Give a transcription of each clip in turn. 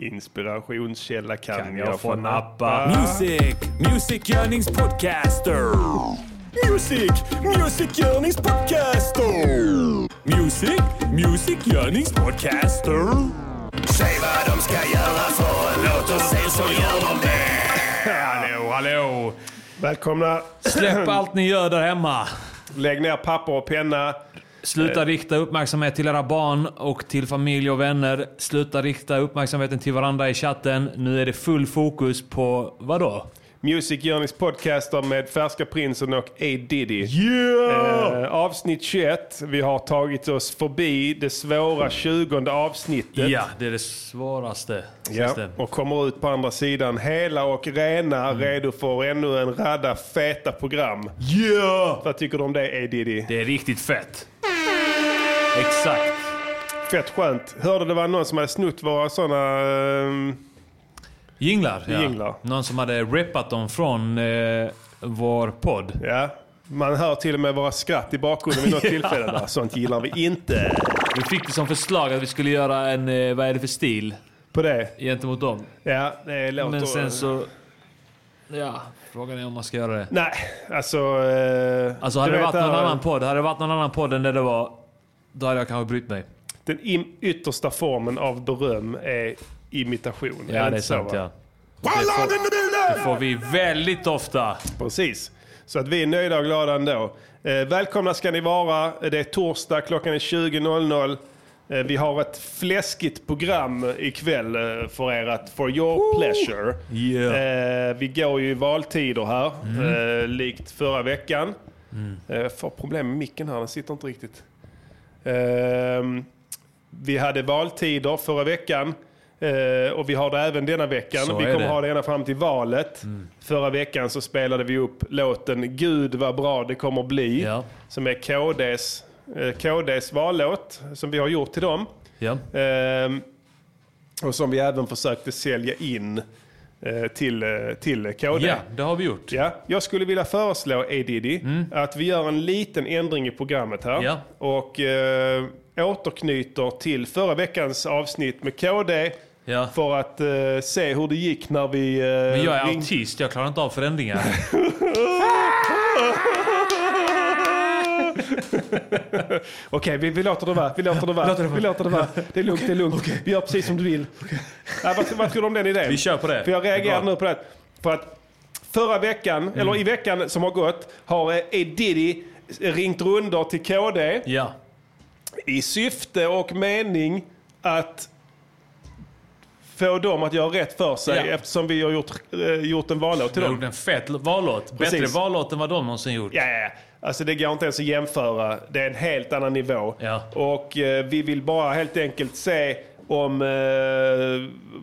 Inspirationskälla kan, Kan jag få nappa? Music, musikgörningspodcaster. Music, musikgörningspodcaster. Music, musikgörningspodcaster. Säg vad de ska göra för en låt och sen så gör de det. Hallå, hallå. Välkomna! Släpp allt ni gör där hemma. Lägg ner papper och penna. Sluta rikta uppmärksamhet till era barn och till familj och vänner. Sluta rikta uppmärksamheten till varandra i chatten. Nu är det full fokus på vadå? Music Journeys podcaster med Färska Prinsen och A Diddy. Yeah! Eh, avsnitt 21. Vi har tagit oss förbi det svåra 20 avsnittet. Ja, det är det svåraste. Ja, och kommer ut på andra sidan hela och rena, Mm. redo för ännu en radda feta program. Yeah! Vad tycker du om det, A Diddy? Det är riktigt fett. Exakt. Fett skönt. Hörde det var någon som hade snott våra sådana... ehm, Jinglar, ja. Jinglar. Någon som hade rippat dem från eh, vår podd. ja, man hör till och med våra skratt i bakgrunden vid något Ja. tillfälle. Där. Sånt gillar vi inte. Vi fick det som förslag att vi skulle göra en, eh, vad är det för stil På det. gentemot dem. Ja, det låter... Men sen så... Ja, frågan är om man ska göra det. Nej, alltså... eh, Alltså hade det varit någon här, annan podd, hade det varit någon annan podd än det det var, då hade jag kanske brytt mig. Den yttersta formen av beröm är imitation. Ja, det är så, sant ja. Det får, det får vi väldigt ofta. Precis. Så att vi är nöjda och glada ändå. Eh, välkomna ska ni vara. Det är torsdag, klockan är 20.00. Eh, vi har ett fläskigt program ikväll eh, för er att for your pleasure. Yeah. Eh, vi går ju i valtider här, Mm. eh, likt förra veckan. Eh, jag får problem med micken här, den sitter inte riktigt. Ehm, vi hade valtider förra veckan. Eh, och vi har det även denna veckan. Så vi kommer det. ha det ända fram till valet. Förra veckan så spelade vi upp låten Gud vad bra det kommer bli. Ja. Som är KDs, eh, KDs vallåt som vi har gjort till dem. Ja. Ehm, och som vi även försökte sälja in eh, till, eh, till KD. ja, det har vi gjort. Ja, jag skulle vilja föreslå, A Diddy, att vi gör en liten ändring i programmet här. Ja. Och eh, återknyter till förra veckans avsnitt med KD. Ja. För att eh, se hur det gick när vi... Eh, Men jag är ring- autist, jag klarar inte av förändringar. Okej, vi, vi låter det vara. Vi låter det vara. Låter det vara. Vi låter det vara. Det är lugnt, det är lugnt. Vi gör precis som du vill. Ja, vad, vad tror du om den idén? Vi kör på det. För jag reagerar nu på det. För att förra veckan, Mm. eller i veckan som har gått, har eh, A Diddy ringt rundor till KD Ja. i syfte och mening att få dem att göra rätt för sig Ja. eftersom vi har gjort, eh, gjort en vallåt till har dem. gjort en fet vallåt. Bättre vallåt än vad de någonsin gjort. Ja, ja, ja. Alltså det går inte ens att jämföra. Det är en helt annan nivå. Ja. Och eh, vi vill bara helt enkelt se om eh,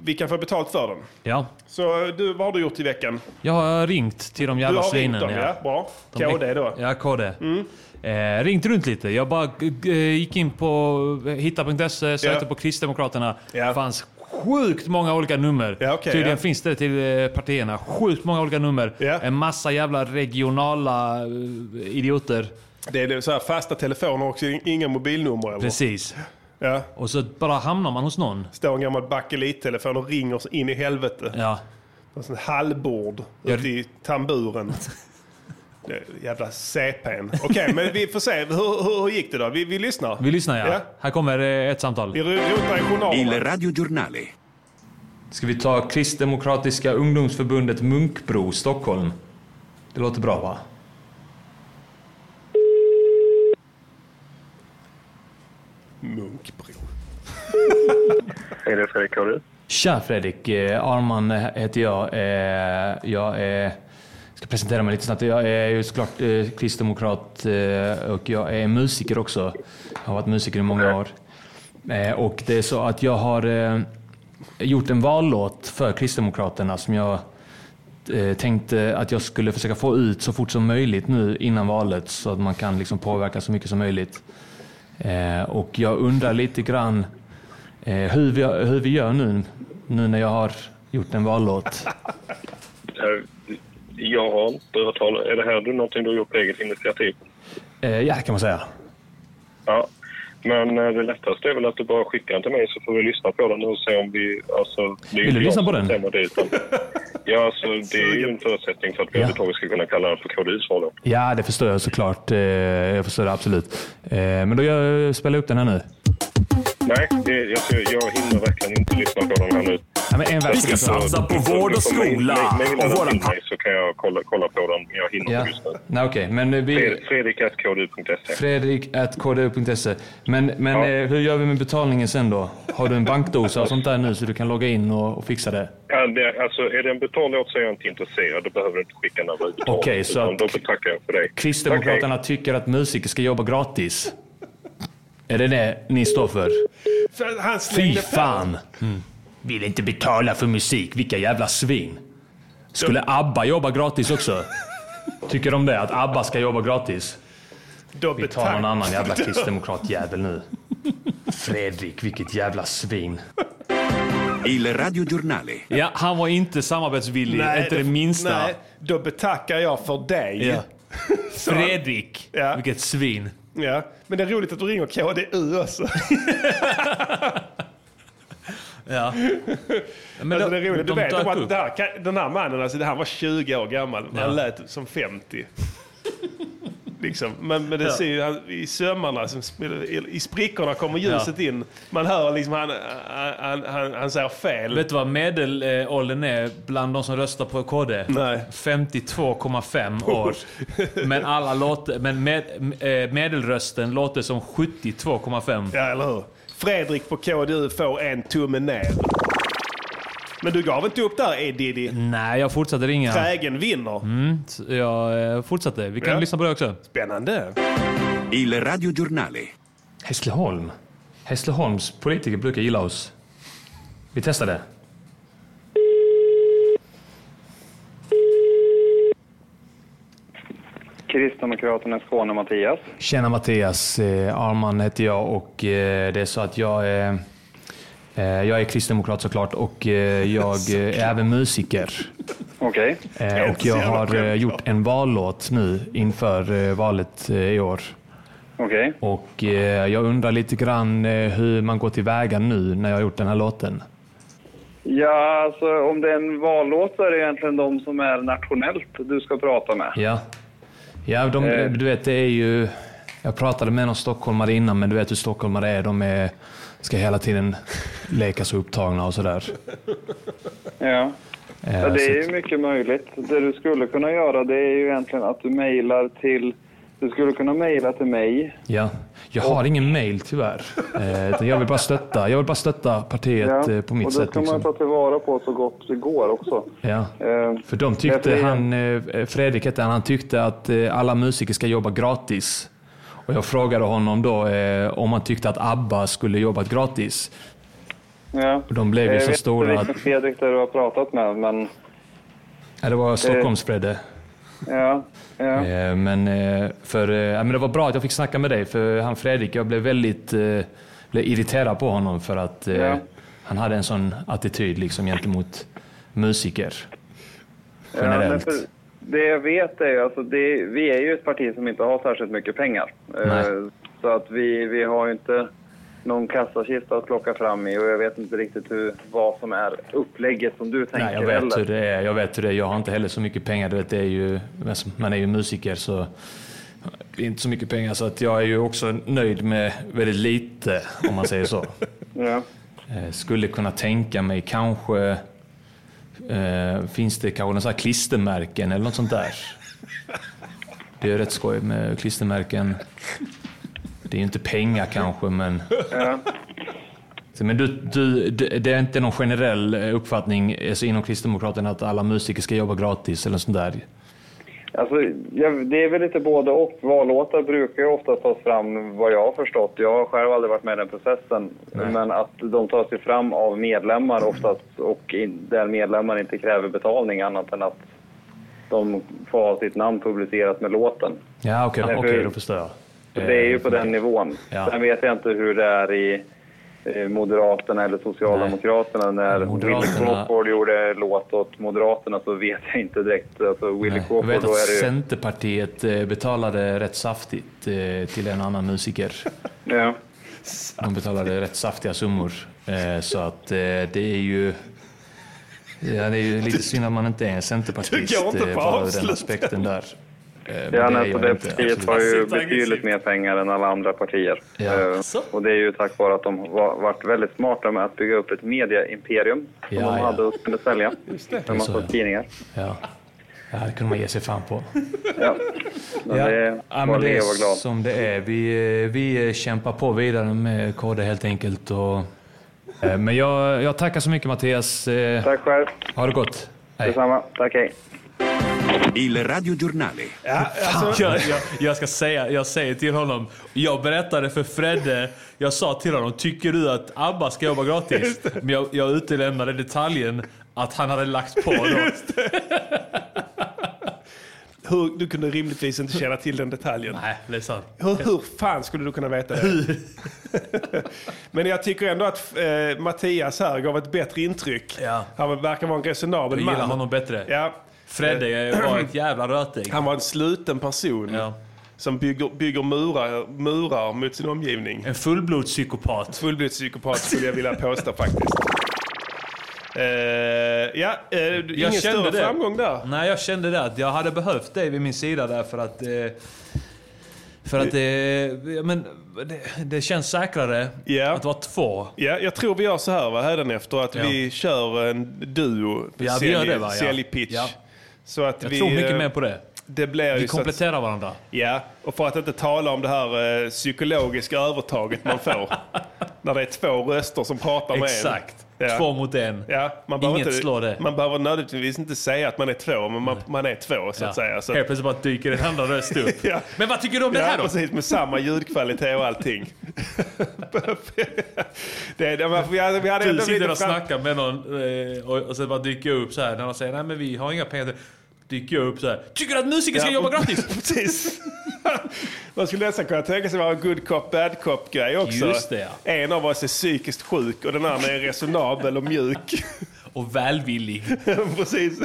vi kan få betalt för den. Ja. Så eh, du, vad har du gjort i veckan? Jag har ringt till de Du jävla har ringt svinen. dem, ja. Bra. De- KD då. Mm. Ja, KD. Eh, ringt runt lite. Jag bara eh, gick in på hitta.se, sökte Ja. på Kristdemokraterna. Ja. Fanns sjukt många olika nummer. Ja, okej, Tydligen ja. finns det till eh, partierna. Sjukt många olika nummer. Ja. En massa jävla regionala eh, idioter. Det är så här fasta telefoner också, inga mobilnummer eller? Precis. Ja. Och så bara hamnar man hos någon. Står en gammal bakelittelefon och ringer så in i helvete. Ja. På en hallbord Ja. ute i tamburen. Är Jävla CPn. Okej, men vi får se. Hur, hur, hur gick det då? Vi, vi lyssnar. Vi lyssnar ja. Ja. Här kommer eh, ett samtal. Vi ro- rotar i journalerna. Il radiogiornale. Ska vi ta Kristdemokratiska ungdomsförbundet Munkbro, Stockholm? Det låter bra va? Munkbro. Är det Fredrik Kåre? Tja Fredrik, eh, Arman heter jag. Eh, jag är, ska presentera mig lite snabbt. Jag är ju såklart eh, kristdemokrat eh, och jag är musiker också. Jag har varit musiker i många år. Eh, och det är så att jag har eh, gjort en vallåt för Kristdemokraterna som jag eh, tänkte att jag skulle försöka få ut så fort som möjligt nu innan valet så att man kan liksom påverka så mycket som möjligt. Eh, och jag undrar lite grann eh, hur, vi, hur vi gör nu, nu när jag har gjort en vallåt. Jag har inte hört talas Är det här du, någonting du har gjort på eget initiativ? Eh, ja, det kan man säga. Ja. Men eh, det lättaste är väl att du bara skickar den till mig så får vi lyssna på den och se om vi... Alltså, det är Vill du jag lyssna på den? Det, utan, ja, alltså, det är ju en förutsättning för att vi Ja. överhuvudtaget ska kunna kalla den för KDU-svar. då. Ja, det förstår jag såklart. Eh, Jag förstår det absolut. Men då gör- spelar jag upp den här nu. Nej, det, alltså, jag hinner verkligen inte lyssna på den här nu. Ja, men en vers. Vi ska satsa på vård och skola och den våra till mig så kan jag kolla, kolla på den. Jag hinner Ja. inte just nu. Nej, okej. Men vi... Fred- Fredrik.kdu.se. Fredrik.kdu.se. Men, men Ja. eh, hur gör vi med betalningen sen då? Har du en bankdosa och sånt där nu så du kan logga in och, och fixa det? Ja, det, alltså, är det en betallåt så är jag inte intresserad. Då behöver du inte skicka en över Okej, så att- Då betackar jag för dig. Kristdemokraterna tycker att musiker ska jobba gratis. Är det det ni står för? För Han Fy fan! Mm. Vill inte betala för musik, vilka jävla svin. Skulle ABBA jobba gratis också? Tycker de det? Att ABBA ska jobba gratis? Då Vi tar någon annan jävla kristdemokratjävel nu. Fredrik, vilket jävla svin. Il radiogiornale. Ja, han var inte samarbetsvillig, inte det minsta. Nej, då betackar jag för dig. Ja. Fredrik, Ja. vilket svin. Ja, men det är roligt att du ringer KDU också. Ja. Men alltså, de- det är roligt. Du de vet om att här, den här mannen, alltså, det här var 20 år gammal. Han lät som 50. Liksom. Men, men det Ja. ser ju han, i sömmarna, som spelar, i, sprickorna kommer ljuset in. Man hör liksom han, han, han, han säger fel. Vet du vad medelåldern är bland de som röstar på KD? Nej. 52,5 år. Men, alla låter, men med, eh, medelrösten låter som 72,5. Ja, eller hur? Fredrik på KDU får en tumme ner. Men du gav inte upp där, E. Diddy. Nej, jag fortsatte ringa. Trägen vinner. Så Jag eh, fortsatte. Vi kan Ja. lyssna på det också. Spännande. Il radiogiornale. Hässleholm. Hässleholms politiker brukar gilla oss. Vi testar det. Kristdemokraterna Skåne, Mattias. Tjena Mattias, eh, Arman heter jag och eh, det är så att jag är, jag är kristdemokrat såklart och eh, jag eh, är även musiker. Okej. Eh, och jag har eh, gjort en vallåt nu inför eh, valet eh, i år. Okej. Och eh, jag undrar lite grann eh, hur man går tillväga nu när jag har gjort den här låten. Ja, alltså om det är en vallåt så är det egentligen de som är nationellt du ska prata med. Ja, ja de, Eh. du vet det är ju... Jag pratade med någon stockholmare innan, men du vet hur stockholmare är. De är, ska hela tiden leka så upptagna och sådär. Ja. Eh, ja, det är ju mycket möjligt. Det du skulle kunna göra det är ju egentligen att du mejlar till... Du skulle kunna mejla till mig. Ja, jag har ingen mail tyvärr. Eh, jag vill bara stötta, jag vill bara stötta partiet Ja. eh, på mitt och det sätt. ska man Liksom. ta tillvara på så gott det går också. Ja. Eh, För de tyckte, han, eh, Fredrik hette han, han tyckte att eh, alla musiker ska jobba gratis. Och jag frågade honom då eh, om han tyckte att ABBA skulle jobbat gratis. ja. Och de blev ju Jag så vet stora inte att... vilken Fredrik du har pratat med, men... Ja, det var Stockholmsfredde. Ja. ja. Eh, Men, eh, för, eh, ja, men det var bra att jag fick snacka med dig, för han Fredrik, jag blev väldigt eh, blev irriterad på honom för att eh, Ja. han hade en sån attityd liksom, gentemot musiker. Generellt. Det jag vet är ju alltså det, vi är ju ett parti som inte har särskilt mycket pengar. Nej. Eh, Så att vi, vi har ju inte någon kassakista att plocka fram i och jag vet inte riktigt hur, vad som är upplägget som du tänker Nej, jag vet hur det är. Jag vet hur det är. Jag har inte heller så mycket pengar. Vet, det är ju, man är ju musiker så det är inte så mycket pengar. Så att jag är ju också nöjd med väldigt lite, om man säger så. Ja. Eh, Skulle kunna tänka mig kanske... Eh, finns det kanske några så här klistermärken eller något sånt där? Det är rätt skoj med klistermärken. Det är ju inte pengar kanske, men... Ja. Men du, du, det är inte någon generell uppfattning alltså inom Kristdemokraterna att alla musiker ska jobba gratis eller sånt där? Alltså, ja, det är väl lite både och. Vallåtar brukar ju ofta tas fram vad jag har förstått. Jag har själv aldrig varit med i den processen. Nej. Men att de tas ju fram av medlemmar oftast och in, där medlemmar inte kräver betalning annat än att de får ha sitt namn publicerat med låten. Ja, okej, okej, för- då förstår jag. Det är ju Eh, på den nivån. Ja. Sen vet jag inte hur det är i Moderaterna eller Socialdemokraterna. När Moderaterna- Willy Crawford gjorde låt åt Moderaterna så vet jag inte direkt. Alltså Willy Nej, Jag Crawford, vet då att är det ju... Centerpartiet eh, betalade rätt saftigt eh, till en annan musiker. Ja. De betalade rätt saftiga summor. Eh, så att eh, det är ju... Ja, det är ju lite synd att man inte är en centerpartist. Du går inte på eh, den aspekten där. Eh, Ja, det nej, så det partiet har ju betydligt mer pengar än alla andra partier. Ja. Eh, Så. Och det är ju tack vare att de har varit väldigt smarta med att bygga upp ett mediaimperium som Ja, de ja. hade och kunde sälja Just det. med en Så, massa ja. tidningar. Ja. ja, det kunde man ge sig fan på. Ja. Men det är ja, men det är glad. som det är. Vi, eh, vi kämpar på vidare med KD helt enkelt. Och, men jag, jag tackar så mycket Mattias. Tack själv. Ha det gott. Hej. Detsamma. Tack, hej. Il radiogiornale. Ja, alltså, Jag, jag, jag ska säga, jag säger till honom, jag berättade för Fredde, jag sa till honom, tycker du att ABBA ska jobba gratis? Men jag, jag utelämnade detaljen att han hade lagt på då. hur, du kunde rimligtvis inte känna till den detaljen. Nej, det är sant. Hur, hur fan skulle du kunna veta det? Men jag tycker ändå att eh, Mattias här gav ett bättre intryck. Ja. Han verkar vara en resonabel Jag man. gillar honom bättre. Ja, Fredde var ett jävla rötägg. han var en sluten person Ja. som bygger, bygger murar, murar mot sin omgivning. En fullblodspsykopat. Fullblodspsykopat skulle jag vilja påstå faktiskt. Eh, ja, eh, ingen kände större det. framgång där. Nej, jag kände det att jag hade behövt dig vid min sida där för att... Eh, för att det, men, det, det känns säkrare Ja. att vara två. Ja, jag tror vi gör så här va, hädanefter att Ja. vi kör en duo. Ja, vi gör det, va, ja. Säljpitch. Ja. Så att Jag vi, tror mycket eh, mer på det. Det blir Vi ju så att, kompletterar varandra. Ja, och för att inte tala om det här eh, psykologiska övertaget man får. när det är två röster som pratar med en. Exakt. Ja. Två mot en. Ja, man Inget inte, slår det. Man behöver nödvändigtvis inte säga att man är två, men man, man är två så att säga. Så, Helt plötsligt bara dyker en andra röst upp. Ja. Men vad tycker du om det Ja, här då? precis. Med samma ljudkvalitet och allting. det, det, men vi hade, vi hade Du sitter och fram- snackar med någon eh, och, och så bara dyker upp så här när de säger nej men vi har inga pengar. Dyker jag upp så här. Tycker du att musiker ska Ja, jobba gratis? Precis. Man skulle nästan kunna tänka sig vara en good cop, bad cop grej också. Just det, ja. En av oss är psykiskt sjuk och den andra är resonabel och mjuk. Och välvillig. Precis.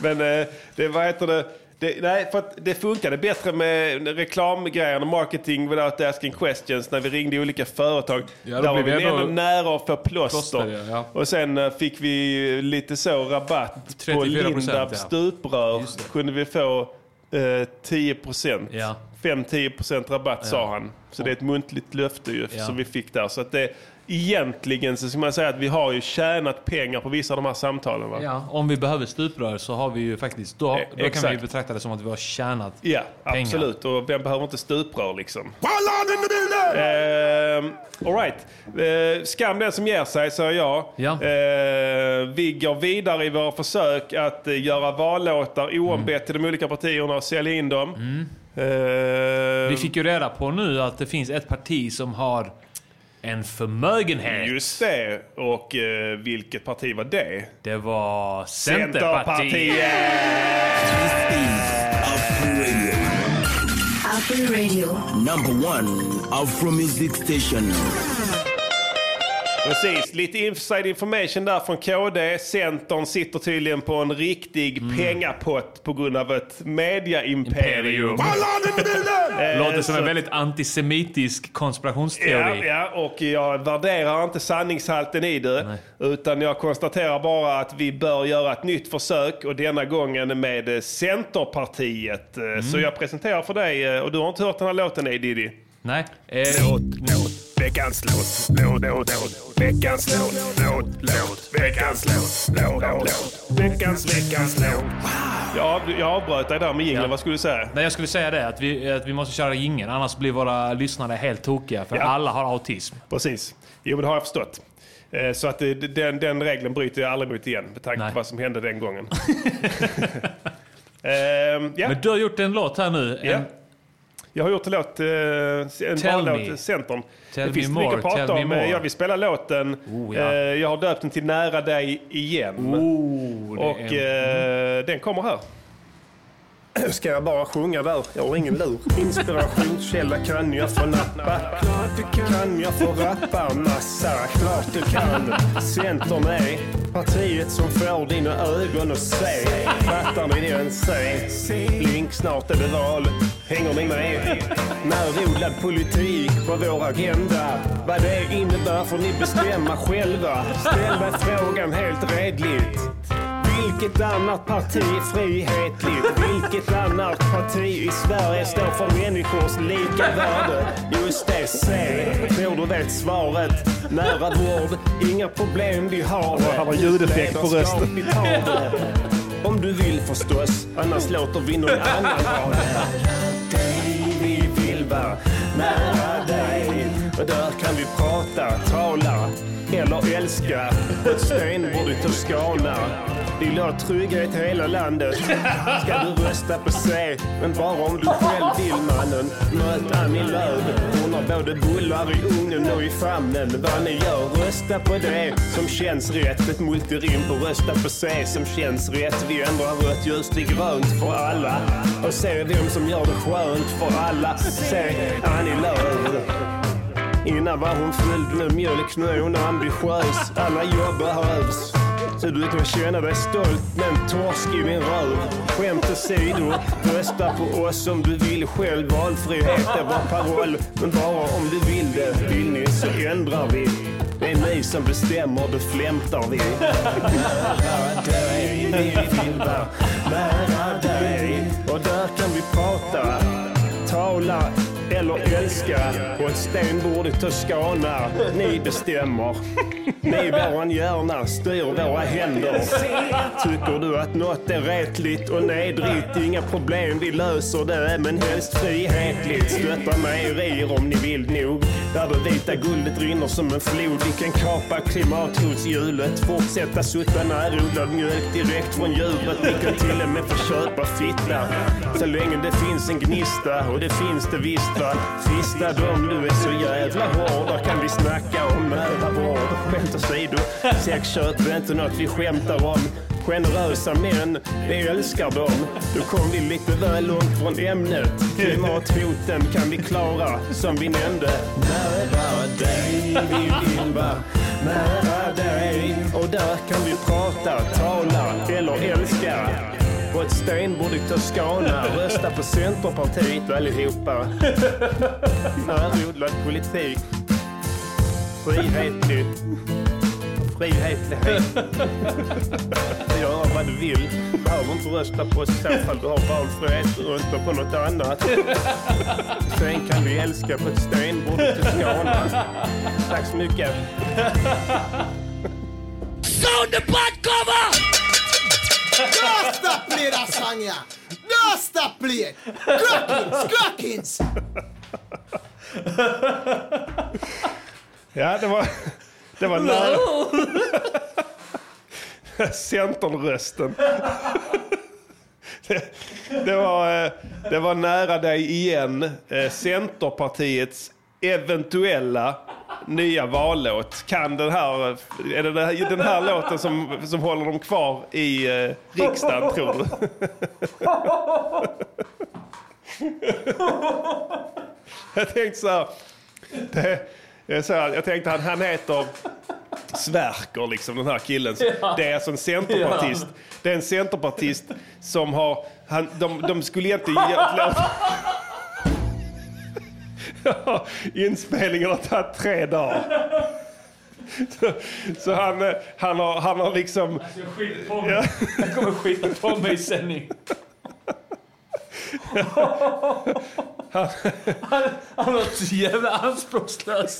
Men eh, det, vad heter det? Det, nej, för att det funkade bättre med reklamgrejerna, marketing without asking questions när vi ringde olika företag. Ja, Där var vi ändå- nära att få plåster. Plåster, ja, ja. Och sen eh, fick vi lite så rabatt på 34%, Lindab ja. stuprör. Kunde vi få eh, 10 procent. Ja. 5-10 procent rabatt sa han. Så det är ett muntligt löfte ju, Ja. som vi fick där. Så att det, egentligen så ska man säga att vi har ju tjänat pengar på vissa av de här samtalen. Va? Ja, om vi behöver stuprör så har vi ju faktiskt... Då, Eh, då kan vi betrakta det som att vi har tjänat Ja, pengar. absolut. Och vem behöver inte stuprör liksom? Ehm, all right. Eh, skam den som ger sig, säger jag. Ja. Eh, vi går vidare i våra försök att eh, göra vallåtar oombett till de olika partierna och sälja in dem. Eh, Vi fick ju reda på nu att det finns ett parti som har en förmögenhet. Just det. Och eh, vilket parti var det? Det var Centerpartiet. Radio. Number one Afro Music Station. Precis, lite inside information där från KD. Centern sitter tydligen på en riktig Mm. pengapott på grund av ett mediaimperium. Eh, Låter som så- en väldigt antisemitisk Ja, konspirationsteori. ja, och jag värderar inte sanningshalten i det. Utan jag konstaterar bara att vi bör göra ett nytt försök och denna gången med Centerpartiet. Eh, Mm. Så jag presenterar för dig, eh, och du har inte hört den här låten nej Diddy? Nej. Eh, Låt, låt, veckans låt, låt, låt, låt, veckans låt, låt, låt, veckans låt, låt, låt, veckans, veckans låt. Ja, jag avbröt dig där med jingeln, Ja. vad skulle du säga? nej, jag skulle säga det att vi, att vi måste köra ingen annars blir våra lyssnare helt tokiga. För Ja. alla har autism. Precis. Jo, men det har jag förstått. Eh, Så att det- den, den regeln bryter jag aldrig mot igen med tanke Nej. på vad som hände den gången. Ehm, ja, Men du har gjort en låt här nu. ja. En, Jag har gjort en låt, eh, en Tell bara me. låt, Centern. Tell det finns mycket att prata om. more. Jag vill spela låten. Oh, ja. Eh, Jag har döpt den till Nära dig igen. oh, Och är en, eh, den kommer här. Ska jag bara sjunga där? Jag har ingen lur. Inspirationskälla kan jag få nappa. Klart du kan jag få rappa massa. Klart du kan. Centern är partiet som får dina ögon att se. Fattar ni det än? Se. Blink, snart är det val. Hänger ni med? Närodlad politik på vår agenda. Vad det innebär får ni bestämma själva. Ställ mig frågan helt redligt. Vilket annat parti är frihetligt? Vilket annat parti i Sverige står för människors lika värde? Just det, se. Tror du vet svaret? Nära vård, inga problem vi har. Han har ljudeffekt på rösten. Det. Om du vill förstås, annars låter vi någon annan ha det. Vara nära dig. Och där kan vi prata, tala eller älska. Ett stenbord i Toscana. Vill ha trygghet i hela landet. Ska du rösta på C, men bara om du själv vill mannen. Möt Annie Lööf. Hon har både bullar i ugnen och i famnen. Vad ni gör, rösta på det som känns rätt. Ett multirim på rösta på C som känns rätt. Vi ändrar rött ljus till grönt för alla. Och se vem som gör det skönt för alla. Se Annie Lööf. Innan var hon fylld med mjölk, nu är hon ambitiös. Alla jobb behövs. Så du kan känna dig stolt men torsk i din röv. Skämt åsido, rösta på oss om du vill själv. Valfrihet är vår paroll. Men bara om du vill det, vill ni så ändrar vi. Det är ni som bestämmer, då flämtar vi. Nära dig, vi vill vara nära dig. Och där kan vi prata, tala eller älska på ett stenbord i Toscana. Ni bestämmer. Ni våran hjärna styr våra händer. Tycker du att något är retligt och nedrigt, inga problem, vi löser det. Men helst frihetligt. Stötta mejerier om ni vill nog. Där det vita guldet rinner som en flod. Vi kan kapa klimathotshjulet. Fortsätta sutta närodlad mjölk direkt från djuret. Vi kan till och med få köpa fitta. Så länge det finns en gnista och det finns det visst va. Fista dom, du är så jävla hård. Där kan vi snacka om nära vård. Skämt åsido, sexköp är inte något vi skämtar om. Generösa män, vi älskar dem. Då kom vi lite väl långt från ämnet. Klimathoten kan vi klara, som vi nämnde. Nära dig, vi vill vara nära dig. Och där kan vi prata, tala eller älska. På ett stenbord i Toscana. Rösta på Centerpartiet allihopa. Närodlad politik. Frihetlig. Frihetlighet. Gör vad du vill. Behöver inte rösta på oss i så fall. Du har valfrihet. Rösta på något annat. Sen kan du älska på ett stenbord i Toscana. Tack så mycket. Sound the butt cover! Stop play. Don't stop play it. Crackins, crackins. Ja, det var... Det var nära. Centerrösten. Det, det, var, eh, det var nära dig igen. Eh, Centerpartiets eventuella nya vallåt. Kan den här, är det den här, låten som, som håller dem kvar i eh, riksdagen, tror du? Jag tänkte så här. Det, jag, så här, jag tänkte han, han heter Sverker, liksom, den här killen. Ja. Det är alltså en centerpartist. Det är en centerpartist som har... Han, de, de skulle egentligen. Ja, Inspelningen har tagit tre dagar. Så, så han, eh, han, har, han har liksom... Ja. Jag kommer skita på mig i sändning. Han, han var så jävla anspråkslös.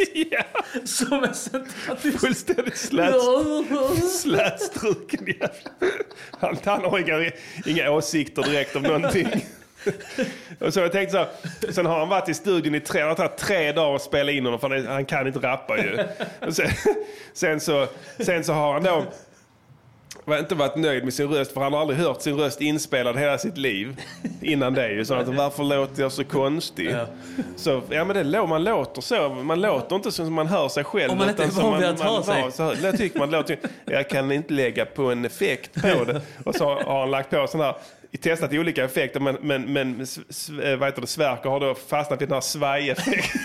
Som en centerpartist. Fullständigt slät, slätstruken jävla. Han, han har inga, inga åsikter direkt om någonting. Och så jag tänkte så här, sen har han varit i studion i tre, det har tagit tre dagar att spela in honom för han, han kan inte rappa ju. Och sen, sen, så, sen så har han då var inte varit nöjd med sin röst för han har aldrig hört sin röst inspelad hela sitt liv innan det. Ju. Så att, varför låter jag så konstig? Så, ja men det, man låter så. Man låter inte som man hör sig själv. Om man inte är van vid att höra sig. Så, jag tycker man låter, jag kan inte lägga på en effekt på det. Och så har han lagt på sån här testat olika effekter men, men, men eh, vad heter det, Sverker har då fastnat i den här svajeffekten.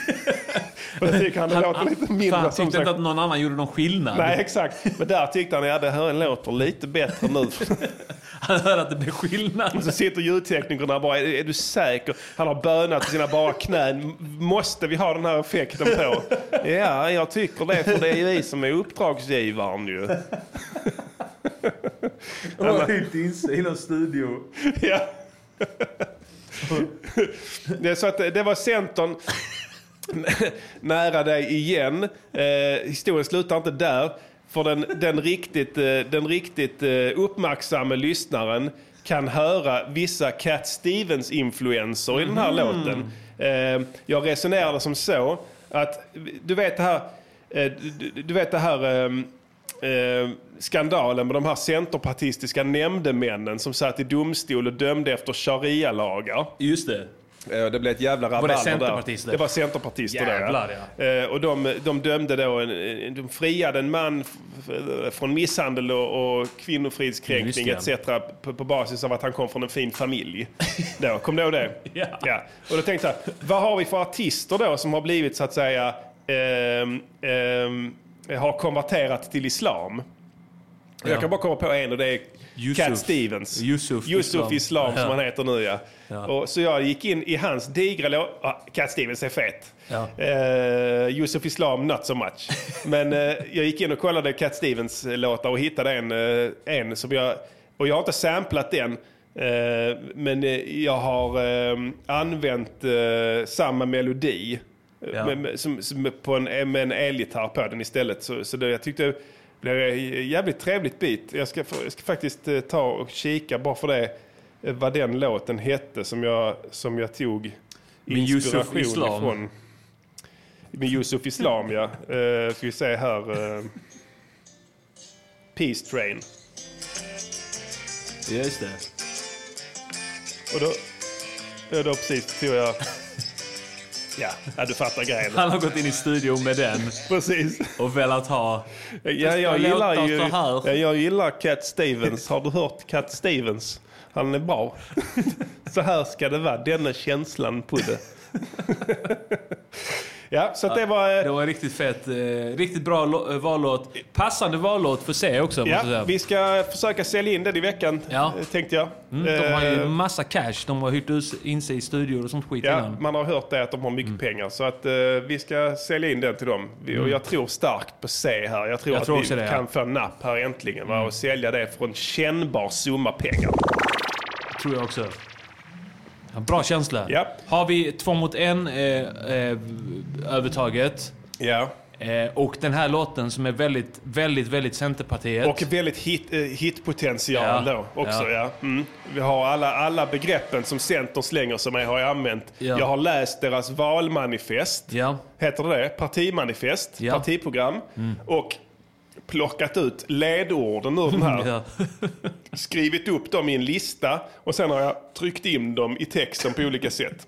Tycker han, han låter lite mindre som tyckte inte att någon annan gjorde någon skillnad. Nej, exakt. Men där tyckte han, ja det här låter lite bättre nu. Han hör att det blir skillnad. Och så sitter ljudteknikerna bara, är, är du säker? Han har bönat på sina bara knän. Måste vi ha den här effekten på? Ja, jag tycker det, för det är ju vi som är uppdragsgivaren ju. De har hyrt in sig i någon studio. Ja. Det, är så att det var Centern nära dig igen. Eh, historien slutar inte där. För den, den riktigt, eh, den riktigt eh, uppmärksamma lyssnaren kan höra vissa Cat Stevens-influenser i den här låten. Eh, jag resonerade som så att, du vet det här, eh, du, du vet det här eh, eh, skandalen med de här centerpartistiska nämndemännen som satt i domstol och dömde efter sharia-lagar. Just det. Eh, Det blev ett jävla det rabalder centerpartister? där. Det var centerpartister Jävlar, där. Eh, Och de, de dömde då, en, de friade en man från misshandel och, och kvinnofridskränkning etc. På, på basis av att han kom från en fin familj. Då, kom du ihåg det? Ja. Och då tänkte jag, vad har vi för artister då som har blivit så att säga, ehm, ehm, har konverterat till islam? Ja. Jag kan bara komma på en och det är Yusuf. Cat Stevens. Yusuf Yusuf Islam. Islam, som han heter nu ja. Ja. Och, så jag gick in i hans digra låt. Ah, Cat Stevens är fet. Ja. Eh, Yusuf Islam not so much. Men eh, jag gick in och kollade Cat Stevens eh, låtar och hittade en, eh, en som jag... Och jag har inte samplat den. Men jag har använt samma melodi. Ja. Med, som, som på en, med en elgitarr på den istället. Så, så det, jag tyckte blev jävligt trevligt beat. Jag ska, jag ska faktiskt eh, ta och kika bara för det. eh, Vad den låten hette som jag, som jag tog inspiration Islam. ifrån. Min Yusuf Islam ja. Uh, ska vi se här. eh, Peace Train. Just det. Och då, då precis tog jag... Ja, ja, du fattar grejen. Han har gått in i studion med den Precis. och velat ha... Ja, jag, gillar ju, ja, jag gillar Cat Stevens. Har du hört Cat Stevens? Han är bra. så här ska det vara. Denna känslan på det. ja, så att det var... eh, Det var en riktigt fett, eh, riktigt bra eh, vallåt. Passande vallåt för sig också, Ja, vi ska försöka sälja in den i veckan, Ja. tänkte jag. Mm, de har ju massa cash. De har hyrt in sig i studior och sånt skit Ja, innan. man har hört det att de har mycket Mm. pengar. Så att eh, vi ska sälja in den till dem. Och jag tror starkt på C här. Jag tror Jag att tror vi det, ja. kan få napp här äntligen. Va? Och sälja det för en kännbar summa pengar. Tror jag också. Bra känsla. Ja. Har vi två mot en eh, eh, övertaget. Ja. Eh, och den här låten som är väldigt, väldigt, väldigt Centerpartiet. Och väldigt hit, eh, hitpotential Ja. då också. Ja. Ja. Mm. Vi har alla, alla begreppen som Centern slänger sig med har jag använt. Ja. Jag har läst deras valmanifest. Ja. Heter det det? Partimanifest, Ja. partiprogram. Och plockat ut ledorden ur den här. Ja. skrivit upp dem i en lista och sen har jag tryckt in dem i texten på olika sätt.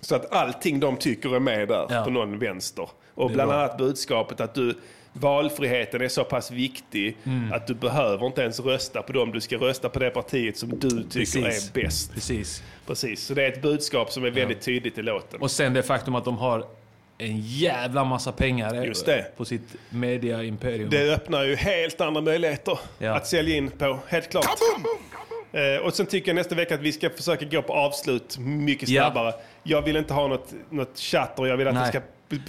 Så att allting de tycker är med där Ja. på någon vänster. Och bland annat budskapet att du valfriheten är så pass viktig Mm. att du behöver inte ens rösta på dem. Du ska rösta på det partiet som du tycker Precis. är bäst. Precis. Precis. Så det är ett budskap som är väldigt tydligt i låten. Och sen det faktum att de har en jävla massa pengar Just det. på sitt media-imperium. Det öppnar ju helt andra möjligheter Ja. att sälja in på, helt klart. Eh, och sen tycker jag nästa vecka att vi ska försöka gå på avslut mycket Ja. snabbare. Jag vill inte ha något, något chatter, jag vill att Nej. det ska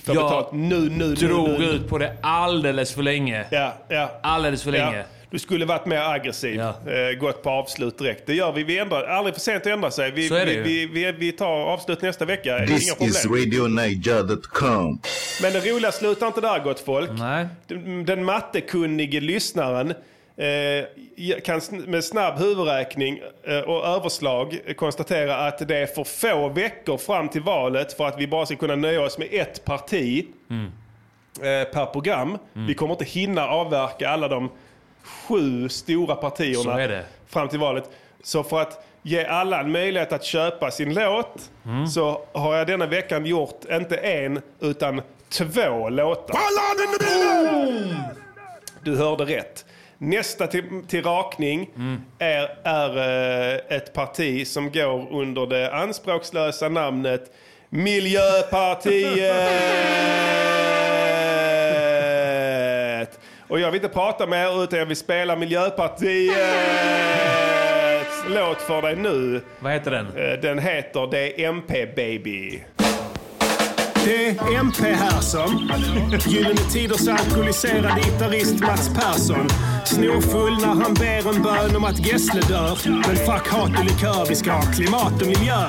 få Jag betalt nu, nu, nu. drog nu. ut på det alldeles för länge. Ja, ja. Alldeles för länge. Ja. Du skulle varit mer aggressiv, Ja. eh, gått på avslut direkt. Det gör vi, vi ändrar, aldrig för sent att ändra sig. Vi, vi, vi, vi, vi tar avslut nästa vecka, This inga problem. is RadioNiger.com. Men det roliga slutar inte där gott folk. Nej. Den, den mattekunnige lyssnaren eh, kan med snabb huvudräkning eh, och överslag konstatera att det är för få veckor fram till valet för att vi bara ska kunna nöja oss med ett parti eh, per program. Vi kommer inte hinna avverka alla de sju stora Så partierna är det. fram till valet. Så för att ge alla en möjlighet att köpa sin låt Mm. så har jag denna veckan gjort inte en utan två låtar. Du hörde rätt. Nästa till, till rakning Mm. är, är eh, ett parti som går under det anspråkslösa namnet Miljöpartiet. Och jag vill inte prata med er utan jag vill spela Miljöpartiets låt för dig nu. Vad heter den? Eh, Den heter Det är MP Baby. Det är MP här som Gyllene Tiders alkoholiserade gitarrist Mats Persson. Snorfull när han ber en bön om att Gessle dör. Men fuck hat och likör, vi ska ha klimat och miljö.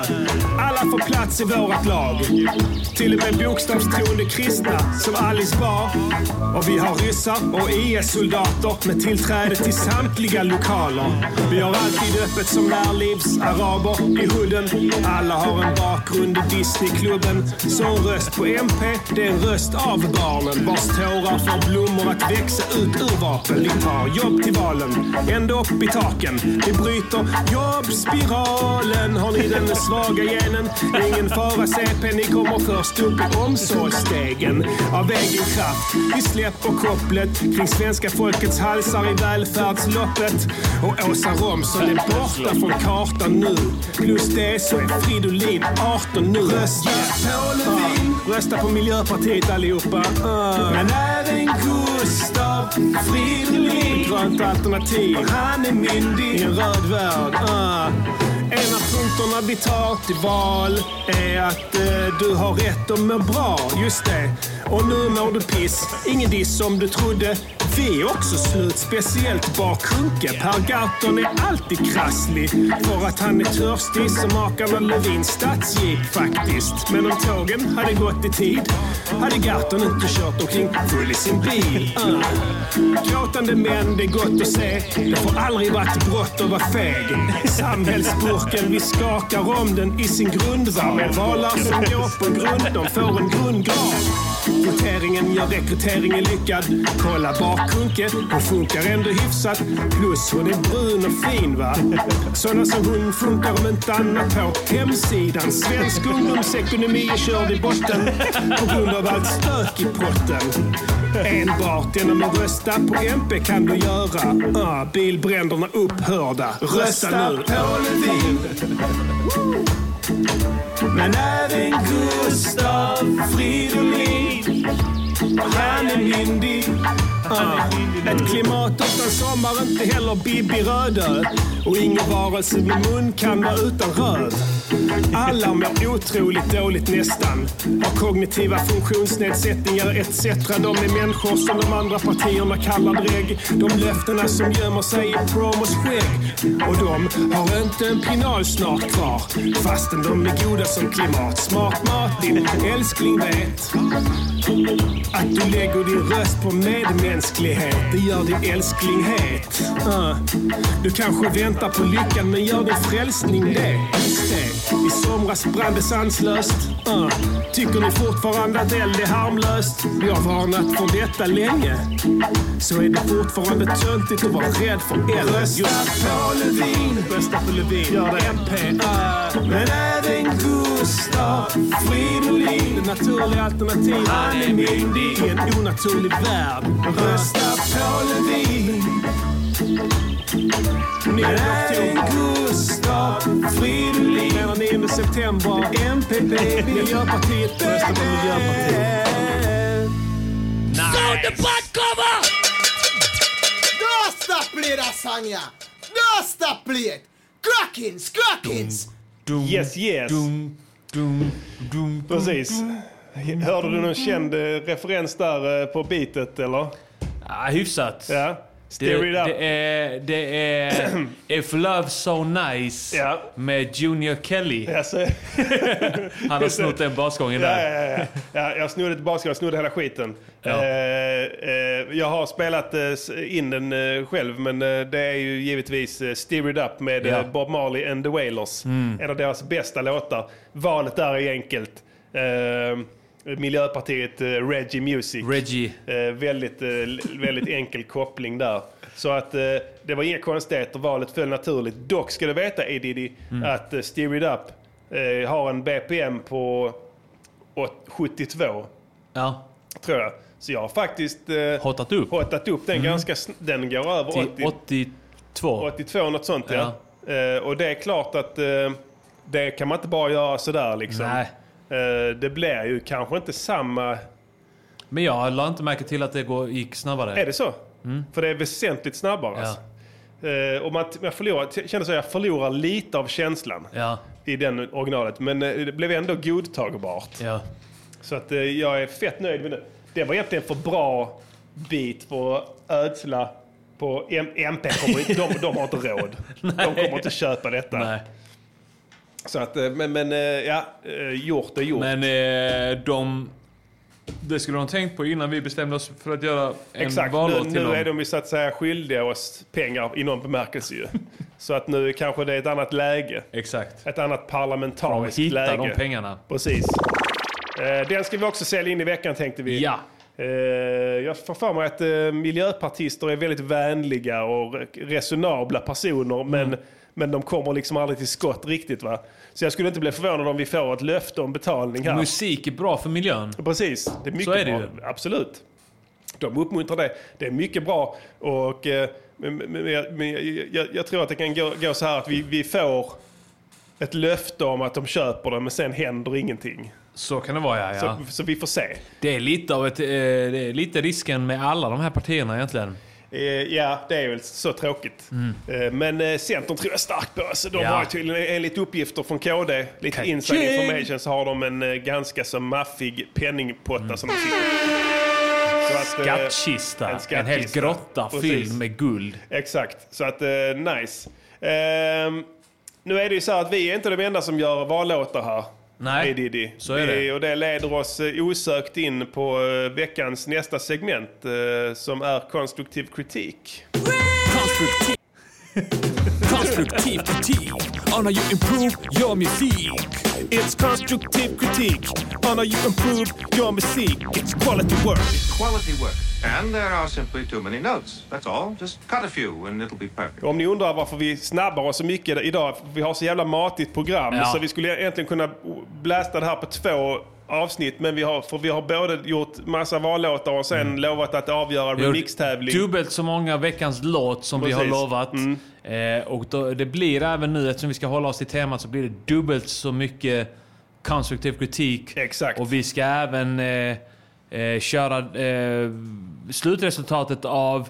Alla får plats i vårat lag. Till och med bokstavstroende kristna som Alice Bar. Och vi har ryssar och IS-soldater med tillträde till samtliga lokaler. Vi har alltid öppet som närlivsaraber i hooden. Alla har en bakgrund i Disneyklubben. Så en röst på MP, det är en röst av barnen vars tårar får blommor att växa ut ur vapen. Vi tar jobb till valen, ända upp i taken. Vi bryter jobbspiralen. Har ni den svaga genen? Ingen fara CP, ni kommer först upp i omsorgsstegen. Av egen kraft, vi släpper kopplet kring svenska folkets halsar i välfärdsloppet. Och Åsa Romson är borta från kartan nu. Plus det så är Fridolin 18 nu. Rösta på Lövin. Rösta på Miljöpartiet allihopa. Uh. Men även Gustav Fridolin. Grönt alternativ. Han är myndig i en röd värld. Uh. En av punkterna vi tar till val är att eh, du har rätt att må bra. Just det. Och nu mår du piss. Ingen diss som du trodde. Vi är också slut, speciellt bakhunke. Per Gahrton är alltid krasslig för att han är törstig som makarna Lövins stadsjeep faktiskt. Men om tågen hade gått i tid hade Gahrton inte kört omkring full i sin bil. Uh. Gråtande män, det är gott att se. Det får aldrig varit brott att vara feg. Samhällsburken, vi skakar om den i sin grundval. Valar som går på grund, de får en grundgrav. Voteringen gör rekryteringen lyckad. Kolla Kunke, hon funkar ändå hyfsat. Plus hon är brun och fin va. Såna som hon funkar om inte annat på hemsidan. Svensk ungdomsekonomi är körd i botten på grund av allt stök i potten. Enbart genom att rösta på MP kan du göra uh, bilbränderna upphörda. Rösta nu! på Lövin. Men även Gustav Fridolin Han är myndig ett klimat utan sommar, inte heller Bibi Rödö. Och ingen varelse med munkanna utan röv. Alla mår otroligt dåligt nästan. Har kognitiva funktionsnedsättningar etc. De är människor som de andra partierna kallar drägg. De löftena som gömmer sig i promos skägg. Och de har inte en pinal snart kvar. Fastän de är goda som klimat. Smart mat, din älskling vet. Att du lägger din röst på medmänsklighet, det gör din älsklinghet. Uh. Du kanske väntar på lyckan, men gör din frälsning det? Det. I somras brann det sanslöst. Uh. Tycker ni fortfarande att eld är harmlöst? Vi har varnat för detta länge. Så är det fortfarande töntigt att vara rädd för eld. Rösta på Lövin. Rösta på Lövin. Gör det. MP. Uh. Men även Gustav Fridolin. Det naturliga alternativet. Han är myndig i en onaturlig värld. Rösta på Lövin. Men även Gustav Fridolin. Den 9 september. MP, Miljöpartiet. Rösta på Miljöpartiet. Sound the butt cover! Don't stop play that song, yeah. Don't stop play crackins. Yes, yes. Precis. Hörde du någon känd eh, referens där eh, på beatet eller? Ah, hyfsat. Ja. Det, Steer it up. det är, det är If Love So Nice Ja. med Junior Kelly. Alltså, Han har snott den basgången ja, där. ja, ja, ja. Jag snodde ett basket, jag snodde hela skiten. Ja. Eh, eh, jag har spelat eh, in den själv, men det är ju givetvis Steer It Up med Ja. Mm. Bob Marley and the Wailers. En av deras bästa låtar. Valet där är enkelt. Miljöpartiet, eh, Reggie Music. Reggie. Eh, väldigt, eh, väldigt enkel koppling där. Så att det var inga konstigheter, valet föll naturligt. Dock ska du veta, A. Diddy, Mm. att eh, Steer It Up har en BPM på åt- 72, Ja. tror jag. Så jag har faktiskt eh, Hottat upp. hottat upp den ganska sn- Den går över Till 80, 82. 82, något sånt ja. Eh, och det är klart att eh, det kan man inte bara göra sådär liksom. Nej. Eh, det blir ju kanske inte samma... Men jag la inte märke till att det går, gick snabbare. Är det så? Mm. För det är väsentligt snabbare. Ja. Alltså. Eh, och man, jag förlorar, känner så jag förlorar lite av känslan Ja. i den originalet. Men eh, det blev ändå godtagbart. Ja. Så att jag är fett nöjd med det. Det var egentligen för bra bit för att ödsla på M- MP. Kommer, de, de har inte råd. de kommer inte köpa detta. Nej. Så att, eh, men, men eh, ja, eh, gjort är gjort. Men de... Det skulle de tänkt på innan vi bestämde oss för att göra en Exakt, nu, till nu dem. är de ju så att säga skyldiga oss pengar i någon bemärkelse ju. Så att nu kanske det är ett annat läge. Exakt. Ett annat parlamentariskt De läge. de pengarna. Precis. Den ska vi också sälja in i veckan tänkte vi. Ja. Jag får för mig att miljöpartister är väldigt vänliga och re- resonabla personer. Mm. men de kommer liksom aldrig till skott riktigt. va. Så jag skulle inte bli förvånad om vi får ett löfte om betalning här. Musik är bra för miljön. Precis, det är mycket Så är det bra. ju. Absolut. De uppmuntrar det. Det är mycket bra. Och, eh, men, men, men, jag- men jag, jag, jag tror att det kan gå, gå så här att vi, vi får ett löfte om att de köper det men sen händer ingenting. Så kan det vara ja. ja. Så, så vi får se. Det är lite av ett, eh, det är lite risken med alla de här partierna egentligen. Eh, ja, det är väl så tråkigt. Eh, men eh, Centern tror jag starkt på. Så de Mm. Ja. har tydligen, enligt uppgifter från KD, lite Kaching! inside information, så har de en ganska så maffig penningpotta som de sitter Skattkista. En, skattkista. hel grotta Precis. fylld med guld. Exakt, så att nice. Ehm, nu är det ju så här att vi är inte de enda som gör vallåtar här. Nej, Diddy. så är det. Och det leder oss eh, osökt in på eh, veckans nästa segment eh, som är konstruktiv kritik. Konstruktiv. Konstruktiv kritik on how you improve your music. It's constructive critique on how you improve your music. It's quality work. Quality work. And there are simply too many notes. That's all. Just cut a few and it'll be perfect. Om ni undrar varför vi snabbar oss så mycket idag, vi har så jävla matigt program, Ja. så vi skulle egentligen kunna blästa det här på två avsnitt, men vi har, för vi har både gjort massa vallåtar och sen lovat att avgöra remixtävling. Dubbelt så många veckans låt som vi har Precis. lovat. Eh, och då, det blir även nu, eftersom vi ska hålla oss till temat, så blir det dubbelt så mycket konstruktiv kritik. Exakt. Och vi ska även eh, eh, köra eh, slutresultatet av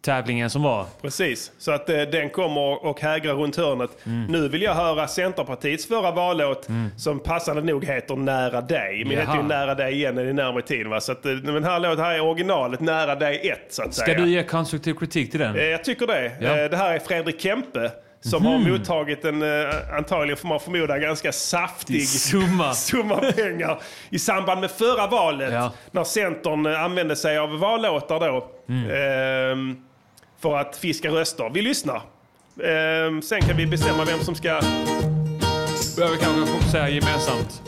tävlingen som var. Precis, så att eh, den kommer och hägrar runt hörnet. Mm. Nu vill jag höra Centerpartiets förra vallåt som passande nog heter Nära dig. Men Jaha. heter ju Nära dig igen i närmare tiden. Va? Så att, eh, den här låten här är originalet Nära dig 1 så att Ska säga. du ge konstruktiv kritik till den? Eh, Jag tycker det. Ja. Eh, Det här är Fredrik Kempe som Mhm. har mottagit en, eh, antagligen får man förmoda, ganska saftig Summa. summa pengar i samband med förra valet. Ja. När Centern eh, använde sig av vallåtar då. Mm. ehm, för att fiska röster. Vi lyssnar. Ehm, sen kan vi bestämma vem som ska... Behöver kanske fokusera gemensamt.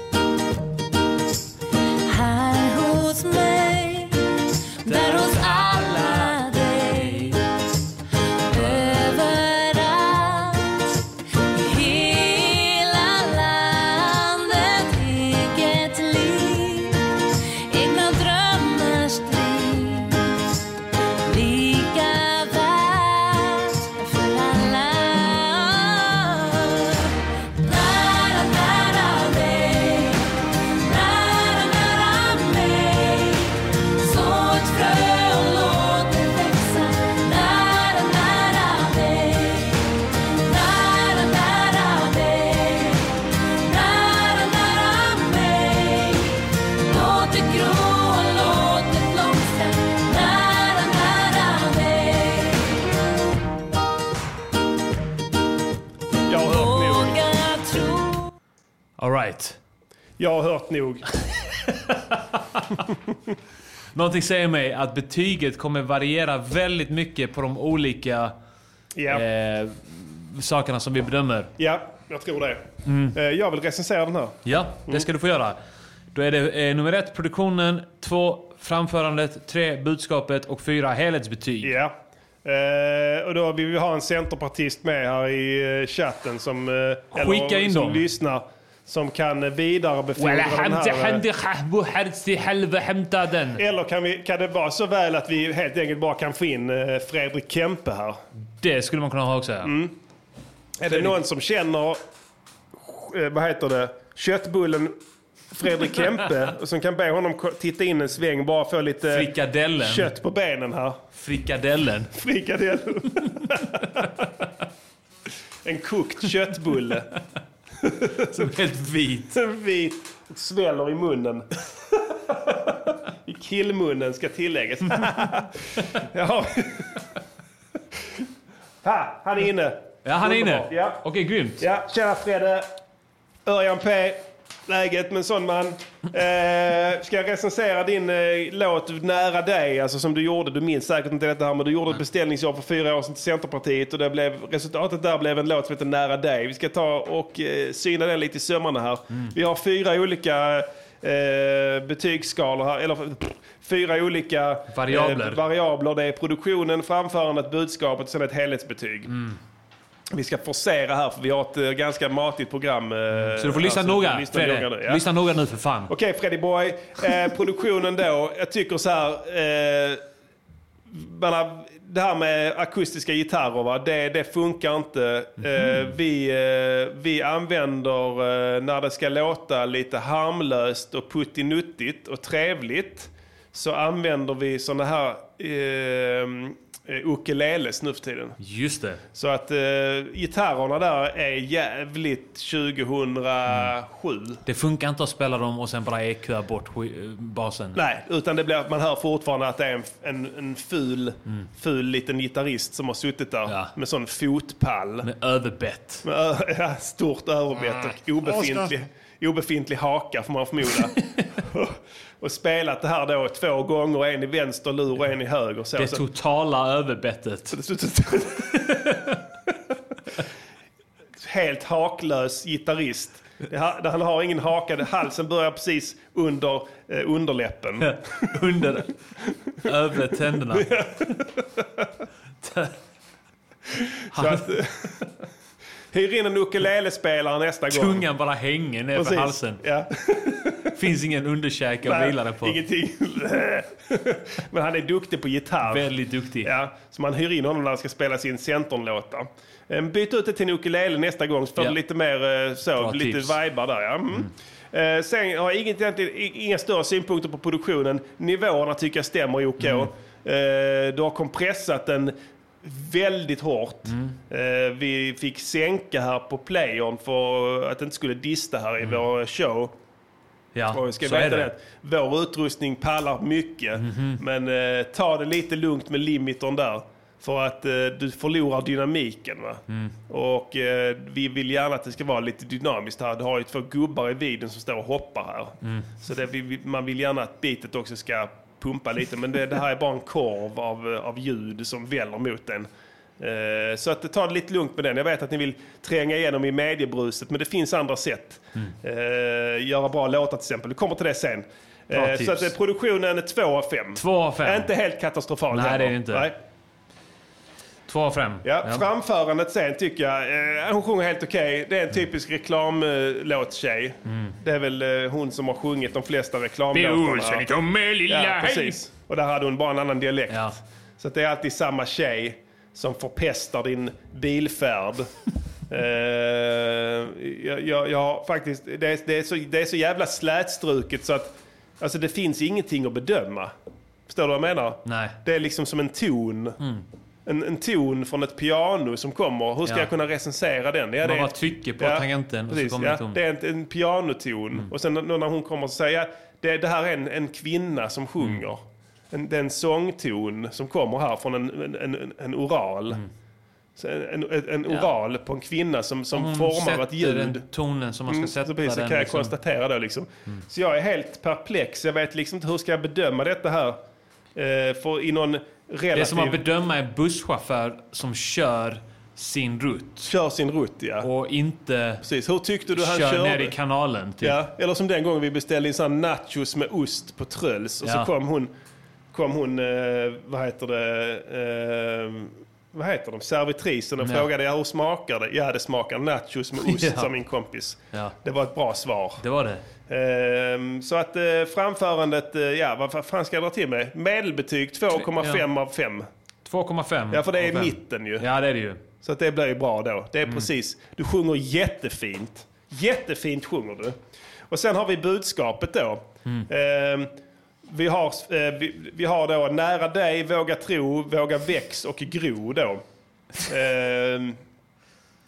Right. Jag har hört nog. Någonting säger mig att betyget kommer variera väldigt mycket på de olika eh, sakerna som vi bedömer. Ja, jag tror det. Mm. Eh, Jag vill recensera den här. Ja, det ska du få göra. Då är det eh, nummer ett produktionen, två framförandet, tre budskapet och fyra helhetsbetyg. Ja. Eh, och då vill vi ha en centerpartist med här i eh, chatten som, eller Skicka in som dem. lyssnar. Som kan vidarebefordra den här. eh, Eller kan, vi, kan det vara så väl att vi helt enkelt bara kan få in eh, Fredrik Kempe här? Det skulle man kunna ha också. Ja. Mm. Är det någon som känner eh, vad heter det, köttbullen Fredrik Kempe och som kan be honom titta in en sväng bara få lite Frikadellen. kött på benen här. Frikadellen. Frikadellen. en kokt köttbulle. Som är helt vit. vit och sväller i munnen. I killmunnen ska tilläggas. ja. ha, han är inne. Ja, han är inne. Ja. Okej, grymt. Ja, tjena Fredde. Örjan P. Läget med en sån man. Eh, ska jag recensera din eh, låt Nära dig, alltså som du gjorde, du minns säkert inte detta här, men du gjorde ett beställningsjobb för fyra år sedan till Centerpartiet och det blev, resultatet där blev en låt som heter Nära dig. Vi ska ta och eh, syna den lite i sömmarna här. Vi har fyra olika eh, betygsskalor här, eller pff, fyra olika Variabler. Eh, variabler. Det är produktionen, framförandet, budskapet och sen ett helhetsbetyg. Vi ska forcera här för vi har ett eh, ganska matigt program. eh, Så du får lyssna alltså, noga, lyssna Fredde. noga nu, ja. Lyssna noga nu för fan. Okej Freddy Boy, eh, produktionen då. Jag tycker så här. Eh, har, det här med akustiska gitarrer, va? Det, det funkar inte. Eh, vi, eh, vi använder, eh, när det ska låta lite harmlöst och puttinuttigt och trevligt, så använder vi såna här ukuleles nu för tiden. Just det. Så att eh, gitarrerna där är jävligt 2007. Det funkar inte att spela dem och sen bara EQa bort eh, basen. Nej, utan det blir att man hör fortfarande att det är en, en, en ful, ful liten gitarrist som har suttit där med sån fotpall. Med överbett. Med ö, ja, stort överbett och obefintlig, obefintlig haka får man förmoda. och spelat det här då två gånger, en i vänster lur och en i höger. Så, Det så- totala överbettet. helt haklös gitarrist. Ha- Han har ingen haka, halsen börjar precis under eh, underläppen. Under övre tänderna. Så att, hyr in en ukulelespelare nästa gång. Tungan bara hänger ner Precis, för halsen. Ja. Finns ingen underkäke att vila på. Ingenting. Men han är duktig på gitarr. Väldigt duktig. Ja, så man hyr in honom när han ska spela sin Centern-låtar. Eh, Byt ut det till en ukulele nästa gång så får Ja. du lite mer eh, så, Bra lite tips. vibar där. Ja. Mm. Eh, sen har jag inget, i- inga större synpunkter på produktionen. Nivåerna tycker jag stämmer OK. Mm. Eh, du har kompressat den väldigt hårt. Mm. Eh, vi fick sänka här på playern för att det inte skulle dista här i vår show. Mm. Ja, Och ska så är det. det. Vår utrustning pallar mycket. Mhm. Men eh, ta det lite lugnt med limitern där. För att eh, du förlorar dynamiken. Va? Mm. Och eh, vi vill gärna att det ska vara lite dynamiskt här. Du har ju två gubbar i videon som står och hoppar här. Mm. Så det, man vill gärna att bitet också ska pumpa lite. Men det, det här är bara en korv av, av ljud som väller mot den. Eh, Så att ta det lite lugnt med den. Jag vet att ni vill tränga igenom i mediebruset, men det finns andra sätt. Eh, göra bra låtar till exempel. Du kommer till det sen. Eh. Så att eh, produktionen är 2 av 5. 2 av 5. Inte helt katastrofal Nej, heller. det är det inte. Nej. 2 av 5. Ja, Framförandet sen tycker jag, eh, hon sjunger helt okej. Det är en typisk reklamlåt-tjej. Det är väl eh, hon som har sjungit de flesta reklamlåtarna. Ja, precis. Och där hade hon bara en annan dialekt. Så att det är alltid samma tjej som förpestar din bilfärd. Eh, jag, jag, jag faktiskt, det är, det, är så, det är så jävla slätstruket så att alltså det finns ingenting att bedöma. Förstår du vad jag menar? Nej. Det är liksom som en ton. Mm. En, en ton från ett piano som kommer. Hur ska Ja. jag kunna recensera den? Ja, Man det bara ett- trycker på tangenten och så precis, kommer ja, ton. Det är en, en pianoton. Och sen när hon kommer och säger det, det här är en, en kvinna som sjunger. Mm. En, det en sångton som kommer här från en, en, en, oral. Så En, en, Mm. Ja. oral på en kvinna som, som Hon formar ett ljud. den tonen som man ska Mm, sätta så precis, så kan jag liksom. konstatera det liksom. Så jag är helt perplex. Jag vet liksom inte hur ska jag bedöma detta här. Eh, för i någon relativ... Det är som att bedöma en busschaufför som kör sin rutt. Kör sin rutt, ja. Och inte Precis. Hur tyckte du han kör körde? ner i kanalen. Typ. Ja, eller som den gången vi beställde in sån nachos med ost på Tröls och Ja. så kom hon, kom hon eh, vad heter det, eh, vad heter de, servitrisen och Ja. frågade hur smakar det? Ja, det smakar nachos med ost, Ja. sa min kompis. Ja. Det var ett bra svar. Det var det. Ehm, så att eh, framförandet, eh, ja vad fan ska jag dra till med? Medelbetyg 2,5 av 5. 2,5 Ja, för det är av fem. mitten ju. Ja, det är det ju. Så att det blir ju bra då. Det är Mm. precis, du sjunger jättefint. Jättefint sjunger du. Och sen har vi budskapet då. Eh, vi, har, eh, vi, vi har då nära dig, våga tro, våga väx och gro då.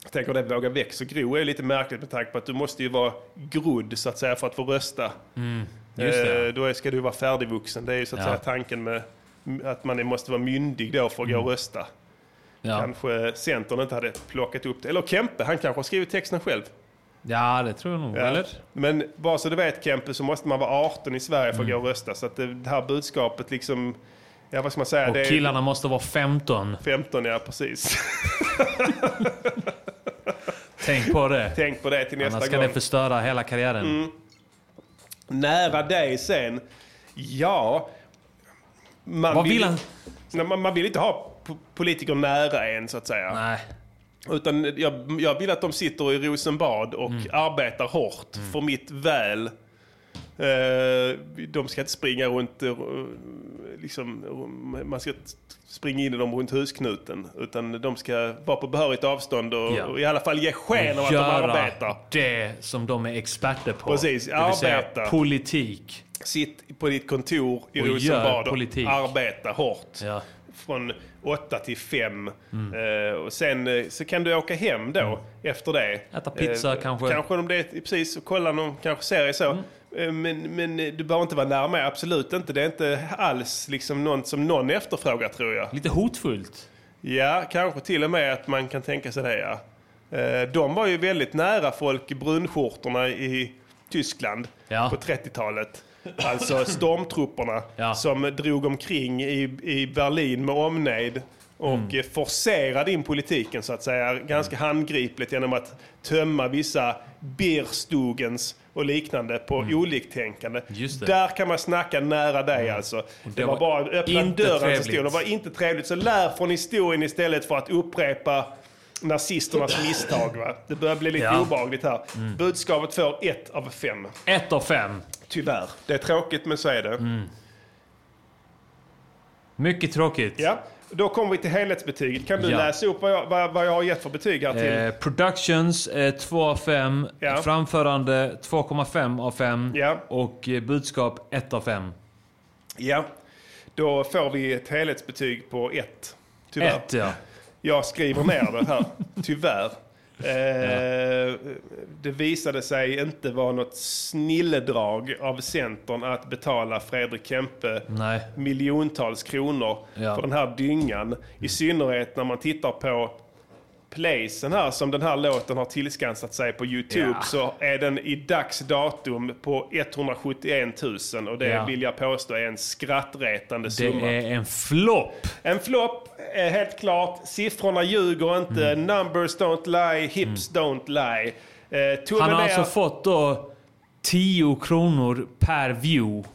Jag tänker det, våga väx och gro är lite märkligt med tanke på att du måste ju vara grodd så att säga för att få rösta. Mm. Eh, då ska du vara färdigvuxen. Det är ju så att Ja. säga tanken med att man måste vara myndig då för att gå och rösta. Mm. Ja. Kanske Centern inte hade plockat upp det. Eller Kempe, han kanske har skrivit texten själv. Ja, det tror jag nog. Ja. Eller? Men bara så du vet Kempe så måste man vara 18 i Sverige för att Mm. gå och rösta. Så att det, det här budskapet liksom, ja vad ska man säga? Och är- killarna måste vara 15. 15 ja, precis. Tänk på det. Tänk på det till nästa Annars ska gång. det förstöra hela karriären. Mm. Nära dig sen, ja... Man Vad vill han? Nej, Man, man vill inte ha po- politiker nära en så att säga. Nej. Utan jag, jag vill att de sitter i Rosenbad och Mm. arbetar hårt för mitt väl. Eh, de ska inte springa runt, eh, liksom, man ska springa in i dem runt husknuten. Utan de ska vara på behörigt avstånd och, Ja. och i alla fall ge sken av att de arbetar. det som de är experter på. Precis, arbeta. politik. Sitt på ditt kontor i Och Rosenbad och arbeta hårt. Ja. Från 8 till 5. Mm. Eh, och sen eh, så kan du åka hem då efter det. Äta pizza kanske. Kanske om det är precis, och kolla någon kanske serie så. Mm. Eh, Men, men eh, du behöver inte vara nära mig, absolut inte. Det är inte alls liksom något som någon efterfrågar tror jag. Lite hotfullt. Ja, kanske till och med att man kan tänka sig det ja. Eh, De var ju väldigt nära folk i brunskjortorna i Tyskland Ja. på 30-talet. Alltså stormtrupperna som drog omkring i, i Berlin med omnejd och Mm. forcerade in politiken så att säga ganska handgripligt genom att tömma vissa Bierstugens och liknande på oliktänkande. Mm. Det. Där kan man snacka nära dig alltså. Det, det var, bara öppna dörren trevligt. stod det var inte trevligt. Så lär från historien istället för att upprepa nazisternas misstag. Va? Det börjar bli lite Ja. obehagligt här. Mm. Budskapet får ett av fem. Ett av fem. Tyvärr. Det är tråkigt men så är det. Mm. Mycket tråkigt. Ja. Då kommer vi till helhetsbetyget. Kan du Ja. läsa upp vad jag, vad, vad jag har gett för betyg här till? Eh, productions eh, 2 av 5. Ja. Framförande 2,5 av 5. Ja. Och eh, budskap 1 av 5. Ja. Då får vi ett helhetsbetyg på ett. Tyvärr. Ett, ja. Jag skriver ner det här. Tyvärr. Eh, Det visade sig inte vara något snilledrag av Centern att betala Fredrik Kempe Nej. miljontals kronor Ja. för den här dyngan. I synnerhet när man tittar på placen här som den här låten har tillskansat sig på Youtube Ja. så är den i dags datum på 171 000 och det Ja. vill jag påstå är en skrattretande Det summa. är en flopp. En flopp, eh, helt klart. Siffrorna ljuger inte. Mm. Numbers don't lie, hips don't lie. Eh, Han har alltså fått då 10 kronor per view.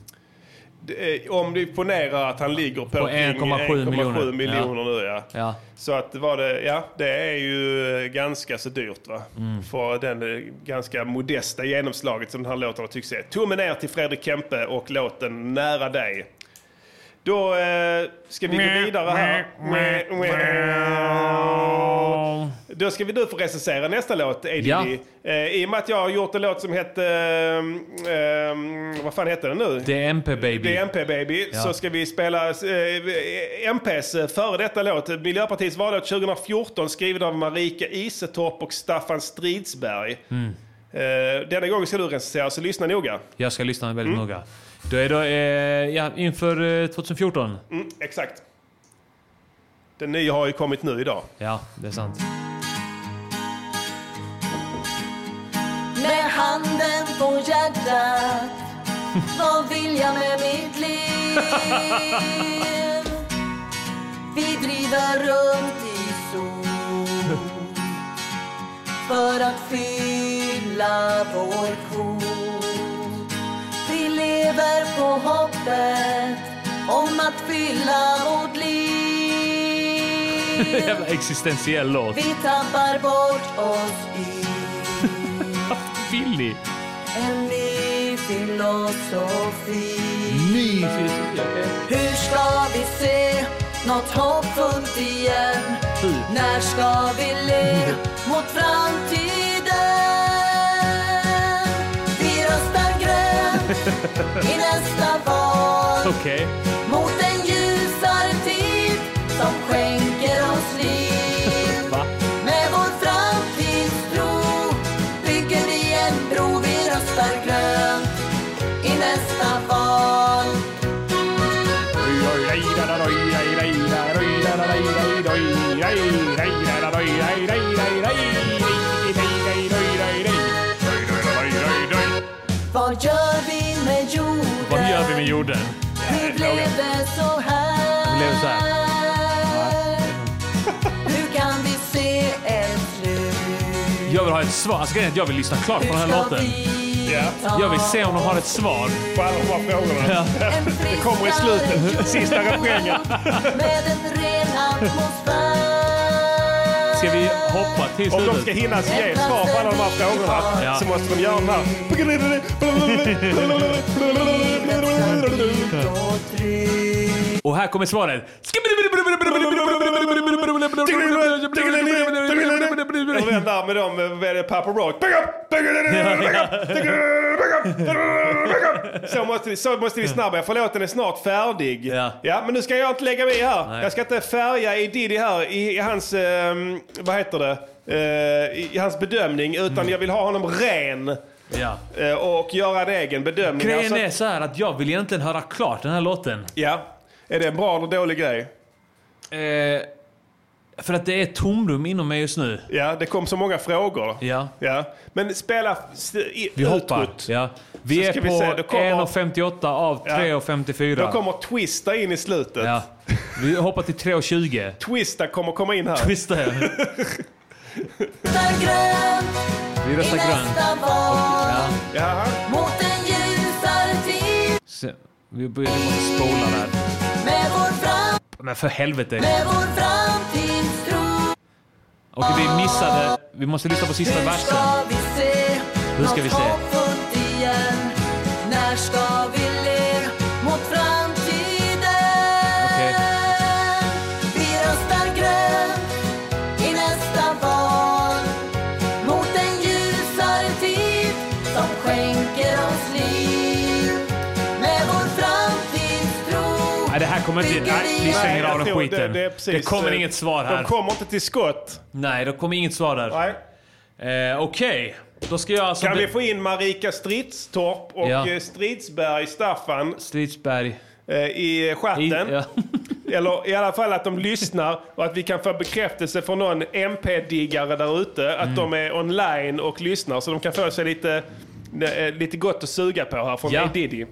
Eh, Om du ponerar att han ligger på, På kring 1,7 miljoner. miljoner nu ja. Ja. Så att var det, ja, det är ju eh, ganska så dyrt va. Mm. För den eh, ganska modesta genomslaget som den här låten har tycks se. Tummen ner till Fredrik Kempe och låten Nära dig. Då eh, ska vi gå vidare här. Då ska vi nu få recensera nästa låt, ADD. Ja. Eh, I och med att jag har gjort en låt som hette... Eh, eh, vad fan heter den nu? Det är MP Baby. Det är MP Baby. Ja. Så ska vi spela eh, MPs eh, före detta låt. Miljöpartiets vallåt 2014 skriven av Marika Isetorp och Staffan Stridsberg. Mm. Eh, denna gången ska du recensera, så lyssna noga. Jag ska lyssna väldigt Mm. noga. Då är det eh, ja, inför eh, 2014. Mm, exakt. Den nya har ju kommit nu idag. Ja, det är sant. Med handen på hjärtat Vad vill jag med mitt liv? Vi driver runt i sol För att fylla vår kvot lever på hoppet om att fylla vårt liv Jävla existentiell låt. Vi tappar bort oss i Billy. en ny filosofi. Ny filosofi. Hur ska vi se något hoppfullt igen? När ska vi le mot framtiden? I vi med jorden? Hur blev det så här? Hur blev det så här? Hur kan vi se ett slut? Jag vill ha ett svar. Alltså, grejen är att jag vill lyssna klart på den här låten. Jag vill se om de har ett svar. På alla de här frågorna. Det kommer i slutet. Sista refrängen. Med en ren atmosfär. Ska vi hoppa till Om slutet? de ska hinna ge svar på alla de här frågorna Ja. så måste de göra den här. Och här kommer svaret. Och den där med dem med Papa Rock. Pick up, pick up, pick up, pick up. Så måste, vi, så måste vi snabbare för låten är snart färdig. Ja. men nu ska jag inte lägga mig i här. Nej. Jag ska inte färga i Diddy här i, i hans, ehm, vad heter det, Eh, i, i hans bedömning. Utan jag vill ha honom ren. Ja. Eh, och göra en egen bedömning. Grejen Alltså- är så här att jag vill egentligen höra klart den här låten. Ja. Är det en bra eller dålig grej? Eh, för att det är ett tomrum inom mig just nu. Ja, det kom så många frågor. Ja. Ja. Men spela i, Vi hoppar. Ja. Vi Så är på vi se, kommer- 1.58 av Ja. 3.54. Då kommer Twista in i slutet. Ja. Vi hoppar till 3.20. Twista kommer komma in här. Twista, ja. Röstar grönt Vi i röstar grönt. nästa val. Ja. Jaha. Mot en ljusare tid. Se, vi börjar måste spola där. Med vår, fram, Men för helvete. med vår framtidstro. Okej, vi missade. Vi måste lyssna på sista versen. ska vi se Hur ska vi se? Kommer inte... Nej, vi stänger av den skiten. det- Det, det kommer eh, inget svar här. De kommer inte till skott. Nej, det kommer inget svar där. Nej. Eh, Okej, då ska jag alltså... Kan vi få in Marika Stridstorp och Ja. eh, Stridsberg Staffan Stridsberg. eh, i chatten? I, ja. Eller i alla fall att de lyssnar och att vi kan få bekräftelse från någon MP-diggare där ute att Mm. de är online och lyssnar så de kan få sig lite, lite gott att suga på här från Ja. Diddy.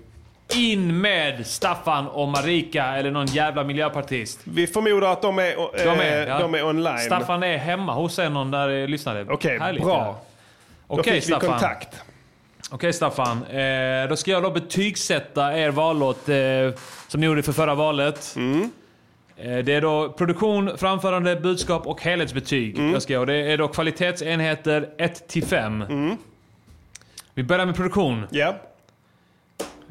In med Staffan och Marika eller någon jävla miljöpartist. Vi förmodar att de är, eh, De är, ja. de är online. Staffan är hemma hos en någon där eh, lyssnade. Okej, Härligt, bra. ja. Då Okej fick vi Staffan. kontakt. Okej Staffan. Eh, då ska jag då betygsätta er vallåt eh, som ni gjorde för förra valet. Mm. Eh, det är då produktion, framförande, budskap och helhetsbetyg. Mm. Jag ska, och det är då kvalitetsenheter 1 till 5. Mm. Vi börjar med produktion. Ja.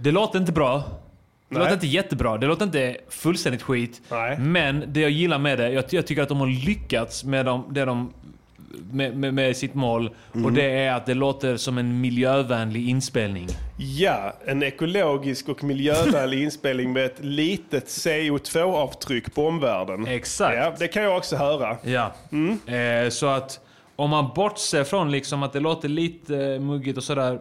Det låter inte bra. Det Nej. låter inte jättebra. Det låter inte fullständigt skit. Nej. Men det jag gillar med det, jag, jag tycker att de har lyckats med, dem, det de, med, med, med sitt mål. Mm. Och det är att det låter som en miljövänlig inspelning. Ja, en ekologisk och miljövänlig inspelning med ett litet CO2-avtryck på omvärlden. Exakt. Ja, det kan jag också höra. Ja. Eh, så att om man bortser från liksom att det låter lite eh, muggigt och sådär.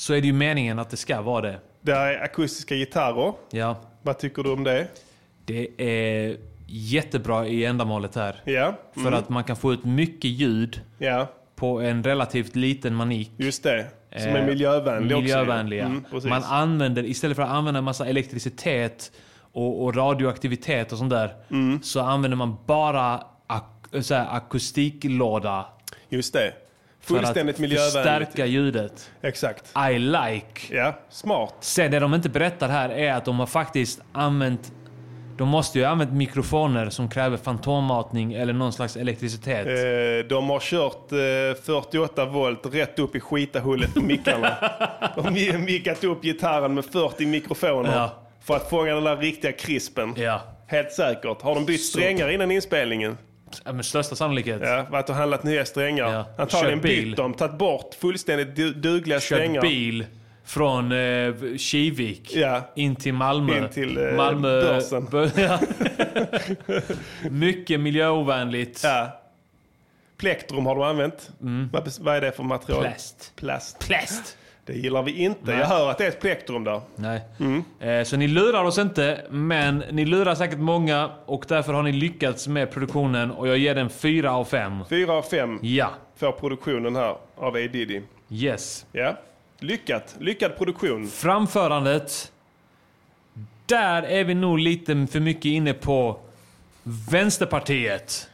Så är det ju meningen att det ska vara det. Det är akustiska gitarrer. Ja. Vad tycker du om det? Det är jättebra i ändamålet här. Ja. För Mm. att man kan få ut mycket ljud Ja, på en relativt liten manik. just det. Som är Eh, miljövänlig också. miljövänlig, ja. Mm. Man använder, istället för att använda en massa elektricitet och, och radioaktivitet och sånt där. Mm. Så använder man bara ak så här, akustiklåda. Just det. För att Fullständigt miljövänligt. förstärka ljudet. Exakt. I like. Ja, smart. Sen det de inte berättar här är att de har faktiskt använt de måste ju ha använt mikrofoner som kräver fantommatning eller någon slags elektricitet. Eh, de har kört eh, 48 volt rätt upp i skitahullet på mickarna. De har mickat upp gitarren med 40 mikrofoner. Ja. För att fånga den där riktiga krispen. Ja. Helt säkert. Har de bytt strängar innan inspelningen? Ja, med största sannolikhet. Ja, varit och handlat nya strängar. Ja. Antagligen bytt dem, tagit bort fullständigt du- dugliga Kört strängar. bil Från eh, Kivik Ja. in till Malmö. In till, eh, Malmö börsen. bör- ja. Mycket miljöovänligt. Ja. Plektrum har du använt. Vad, bes- vad är det för material? Plast. Plast. Plast. Det gillar vi inte. Nej. Jag hör att det är ett plektrum där. Nej. Eh, Så ni lurar oss inte, men ni lurar säkert många och därför har ni lyckats med produktionen och jag ger den 4 av 5. Fyra av fem Ja. får produktionen här av A. Diddy. Yes. Ja. Lyckat. Lyckad produktion. Framförandet. Där är vi nog lite för mycket inne på Vänsterpartiet.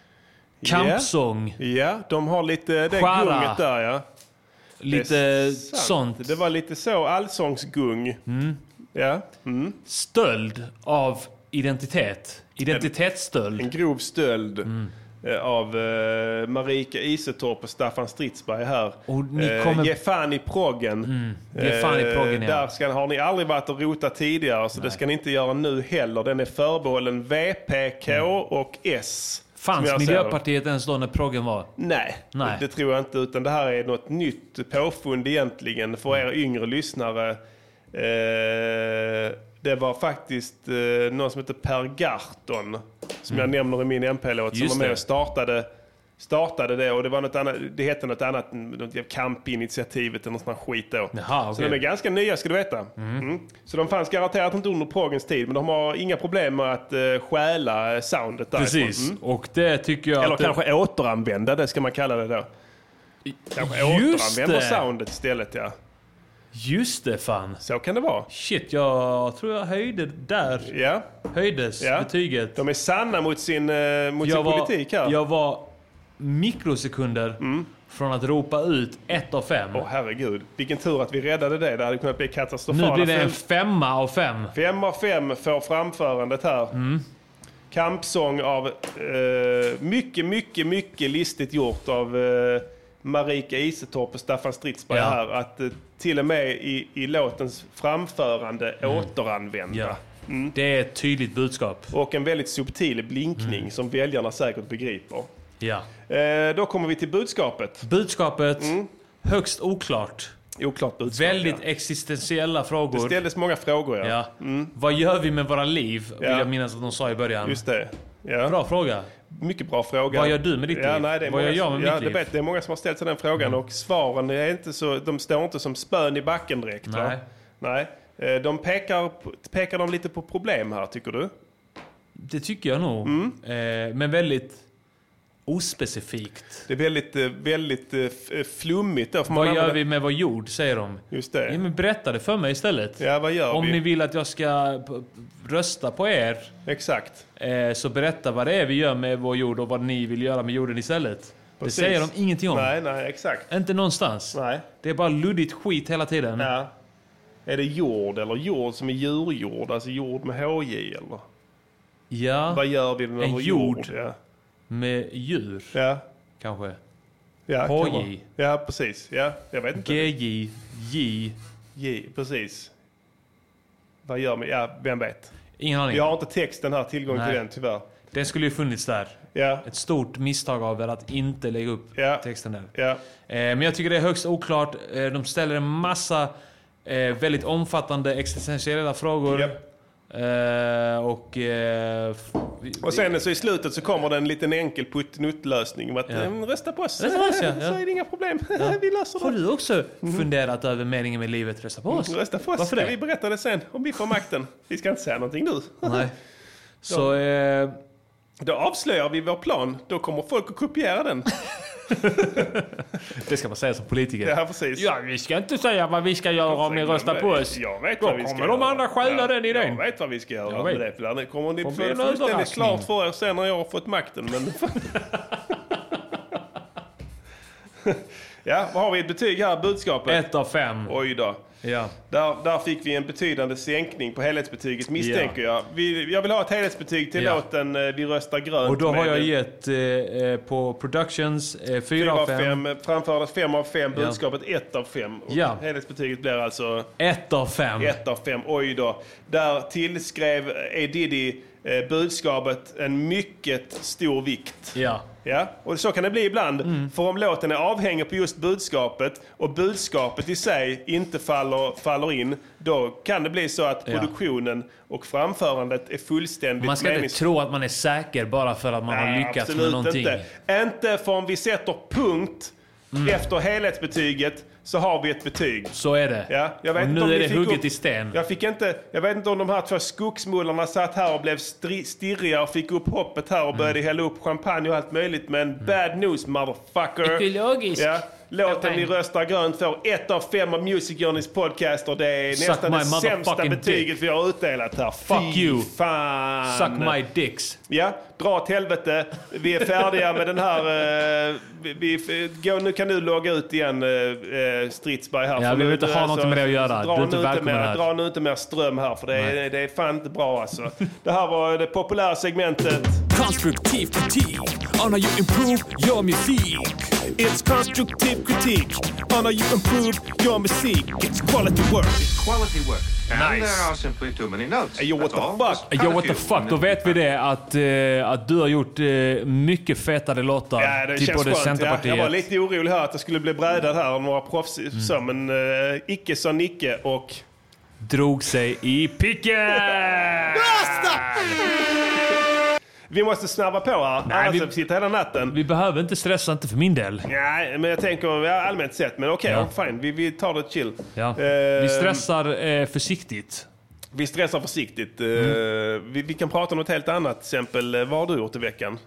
Kampsång. Ja, de har lite det gunget där ja. Lite sånt. Det var lite så allsångsgung. Ja. Mm. Stöld av identitet. Identitetsstöld. En grov stöld. Mm. eh, Av eh, Marika Isetorp och Staffan Stridsberg här. Och ni Eh, kommer- Ge fan i proggen. Ge fan i Eh, proggen, ja. Där ska, har ni aldrig varit och rotat tidigare så det ska ni inte göra nu heller. Den är förbehållen VPK och S. Fanns. Miljöpartiet ens då när proggen var? Nej, Nej. det tror jag inte. Utan det här är något nytt påfund egentligen för er yngre lyssnare. Eh, det var faktiskt eh, någon som heter Per Garton, som jag nämner i min MP-låt, som Mm. Var med och startade, startade det. Och det, var något annat, det hette något annat, kampinitiativet eller något sånt skit då. Jaha, Så okej. de är ganska nya ska du veta. Mm. Så de fanns garanterat inte under proggens tid, men de har inga problem med att uh, stjäla eh, soundet därifrån. Precis. Mm. Och det tycker jag Eller att det- kanske återanvända det ska man kalla det då. Kanske Just återanvända det. soundet istället ja. Just det fan. Så kan det vara. Shit, jag tror jag höjde där. Ja. Höjdes Ja. betyget. De är sanna mot sin, eh, mot sin var, politik här. Mm. Jag var mikrosekunder från att ropa ut ett av fem. Åh herregud. Vilken tur att vi räddade det. Det hade kunnat bli nu katastrofala blir det en femma av fem. Fem av fem får framförandet här. Mm. Kampsång av eh, mycket, mycket, mycket listigt gjort av eh, Marika Isetorp och Staffan Stridsberg Ja. här. Att eh, till och med i, i låtens framförande återanvända. Ja. Det är ett tydligt budskap. Och en väldigt subtil blinkning Mm. som väljarna säkert begriper. Ja. Eh, då kommer vi till budskapet. Budskapet, högst oklart. Oklart budskap. Väldigt ja. existentiella Det frågor. ställdes många frågor ja. Ja. Vad gör vi med våra liv? Vill Ja. jag minnas att de sa i början. Just det. Ja. Bra fråga. Mycket bra fråga. Vad gör du med ditt ja, liv? Nej, det är Vad många, gör jag med ja, mitt liv? Mm. Det, vet, det är många som har ställt sig den frågan och svaren är inte så, de står inte som spön i backen direkt. va? Nej. Nej. Eh, De pekar, pekar de lite på problem här, tycker du? Det tycker jag nog. Mm. Eh, men väldigt ospecifikt. Det är väldigt, eh, väldigt eh, eh, flummigt. Man Vad gör vi med vår jord, säger de. Just det. Ja, men berätta det för mig istället. Ja, vad gör Om vi? ni vill att jag ska rösta på er, Exakt. eh, så berätta vad det är vi gör med vår jord och vad ni vill göra med jorden istället. Precis. Det säger de ingenting om. Nej, nej, exakt. Inte någonstans. Nej. Det är bara luddigt skit hela tiden. Ja. Är det jord eller jord som är djurjord? Alltså jord med HJ eller? Ja, Vad gör vi med en vår jord. jord? Ja. Med djur Ja. kanske. Ja, HJ. Ja, precis. Ja, jag vet inte. GJ, J. J, precis. Vad gör vi? Ja, vem vet? Ingen aning. Jag har inte texten här, tillgång Nej. till den tyvärr. Den skulle ju funnits där. Ja, Ett stort misstag av er att inte lägga upp Ja. texten där. ja. Eh, Men jag tycker det är högst oklart. Eh, De ställer en massa eh, väldigt omfattande existentiella frågor. Japp. Eh, och... vi- Och sen så i slutet så kommer det en liten enkel puttinuttlösning om att Ja. "Mm, rösta på oss. Rösta på oss, ja. så är det inga problem. Ja. vi löser Har det. du också funderat över meningen med livet? Rösta på oss. Rösta på oss. Varför det? vi berätta det sen om vi får makten. Vi ska inte säga någonting nu. Nej. Så... Eh, Då avslöjar vi vår plan. Då kommer folk att kopiera den. det ska man säga som politiker. Ja, precis. Ja, vi ska inte säga vad vi ska göra om ni röstar på oss. Jag vet Då vad vi ska kommer de andra stjäla den idén. Jag vet vad vi ska göra med det. Det kommer ni få fullständigt klart för er sen när jag har fått makten. Men... ja, vad har vi ett betyg här? Budskapet? Ett av fem. Oj då. Ja. Där, där fick vi en betydande sänkning på helhetsbetyget misstänker jag. Vi, jag vill ha ett helhetsbetyg till Ja. låten eh, Vi röstar grönt. Och då har jag gett eh, eh, på Productions eh, 4 fyra av av 5. fem. Framfördes fem av fem. Ja. Budskapet ett av fem. Och Ja. Helhetsbetyget blir alltså 1 av 5. ett av fem. Oj då. Där tillskrev E. Diddy eh, budskapet en mycket stor vikt. Ja. Ja, och så kan det bli ibland. För om låten är avhängig på just budskapet och budskapet i sig inte faller, faller in, då kan det bli så att produktionen och framförandet är fullständigt Man ska inte tro att man är säker bara för att man har Nej, lyckats absolut med någonting. Inte. inte för om vi sätter punkt efter helhetsbetyget så har vi ett betyg. Så är det. Ja, jag vet och inte nu om är vi det hugget upp- i sten. Jag, fick inte, jag vet inte om de här två skogsmullarna satt här och blev stri, stirriga och fick upp hoppet här och Mm. började hälla upp champagne och allt möjligt. Men bad news motherfucker. Ekologiskt. Ja. Låten. Ni röstar grönt får ett av fem av Music Journeys podcaster. Det är Suck nästan det sämsta betyget dick. vi har utdelat här. Fuck Fy you. fan. Suck my dicks. Ja, dra åt helvete. Vi är färdiga med den här... eh, vi, vi, gå, nu kan du logga ut igen, uh, Stridsberg. Här, Ja, För vi vill nu- inte ha alltså, något med det att göra. Dra, Du är inte nu välkommen mer, här. dra nu inte mer ström här, för det är, Nej. det är fan inte bra alltså. Det här var det populära segmentet. Konstruktiv kritik on how you improve your music. It's constructive critique on how you improve your music. It's quality work. Quality work. And Nice. there are simply too many notes. Yo, what the fuck? Yo what the fuck, då vet vi det att, eh, att du har gjort eh, mycket fetare låtar Ja, det till känns både skönt. Ja, jag var lite orolig här att jag skulle bli brädad här av några proffs. Mm. Så, men uh, icke sa Nicke och... Drog sig i picken! Vi måste snabba på här, Nej, annars vi- sitter hela natten. Vi behöver inte stressa, inte för min del. Nej, men jag tänker allmänt sett. Men okej, Ja. ja. fine. Vi, vi tar det chill. Ja. Eh, Vi stressar eh, försiktigt. Vi stressar försiktigt. Eh, Mm. vi, vi kan prata om något helt annat. Till exempel, vad har du gjort i veckan?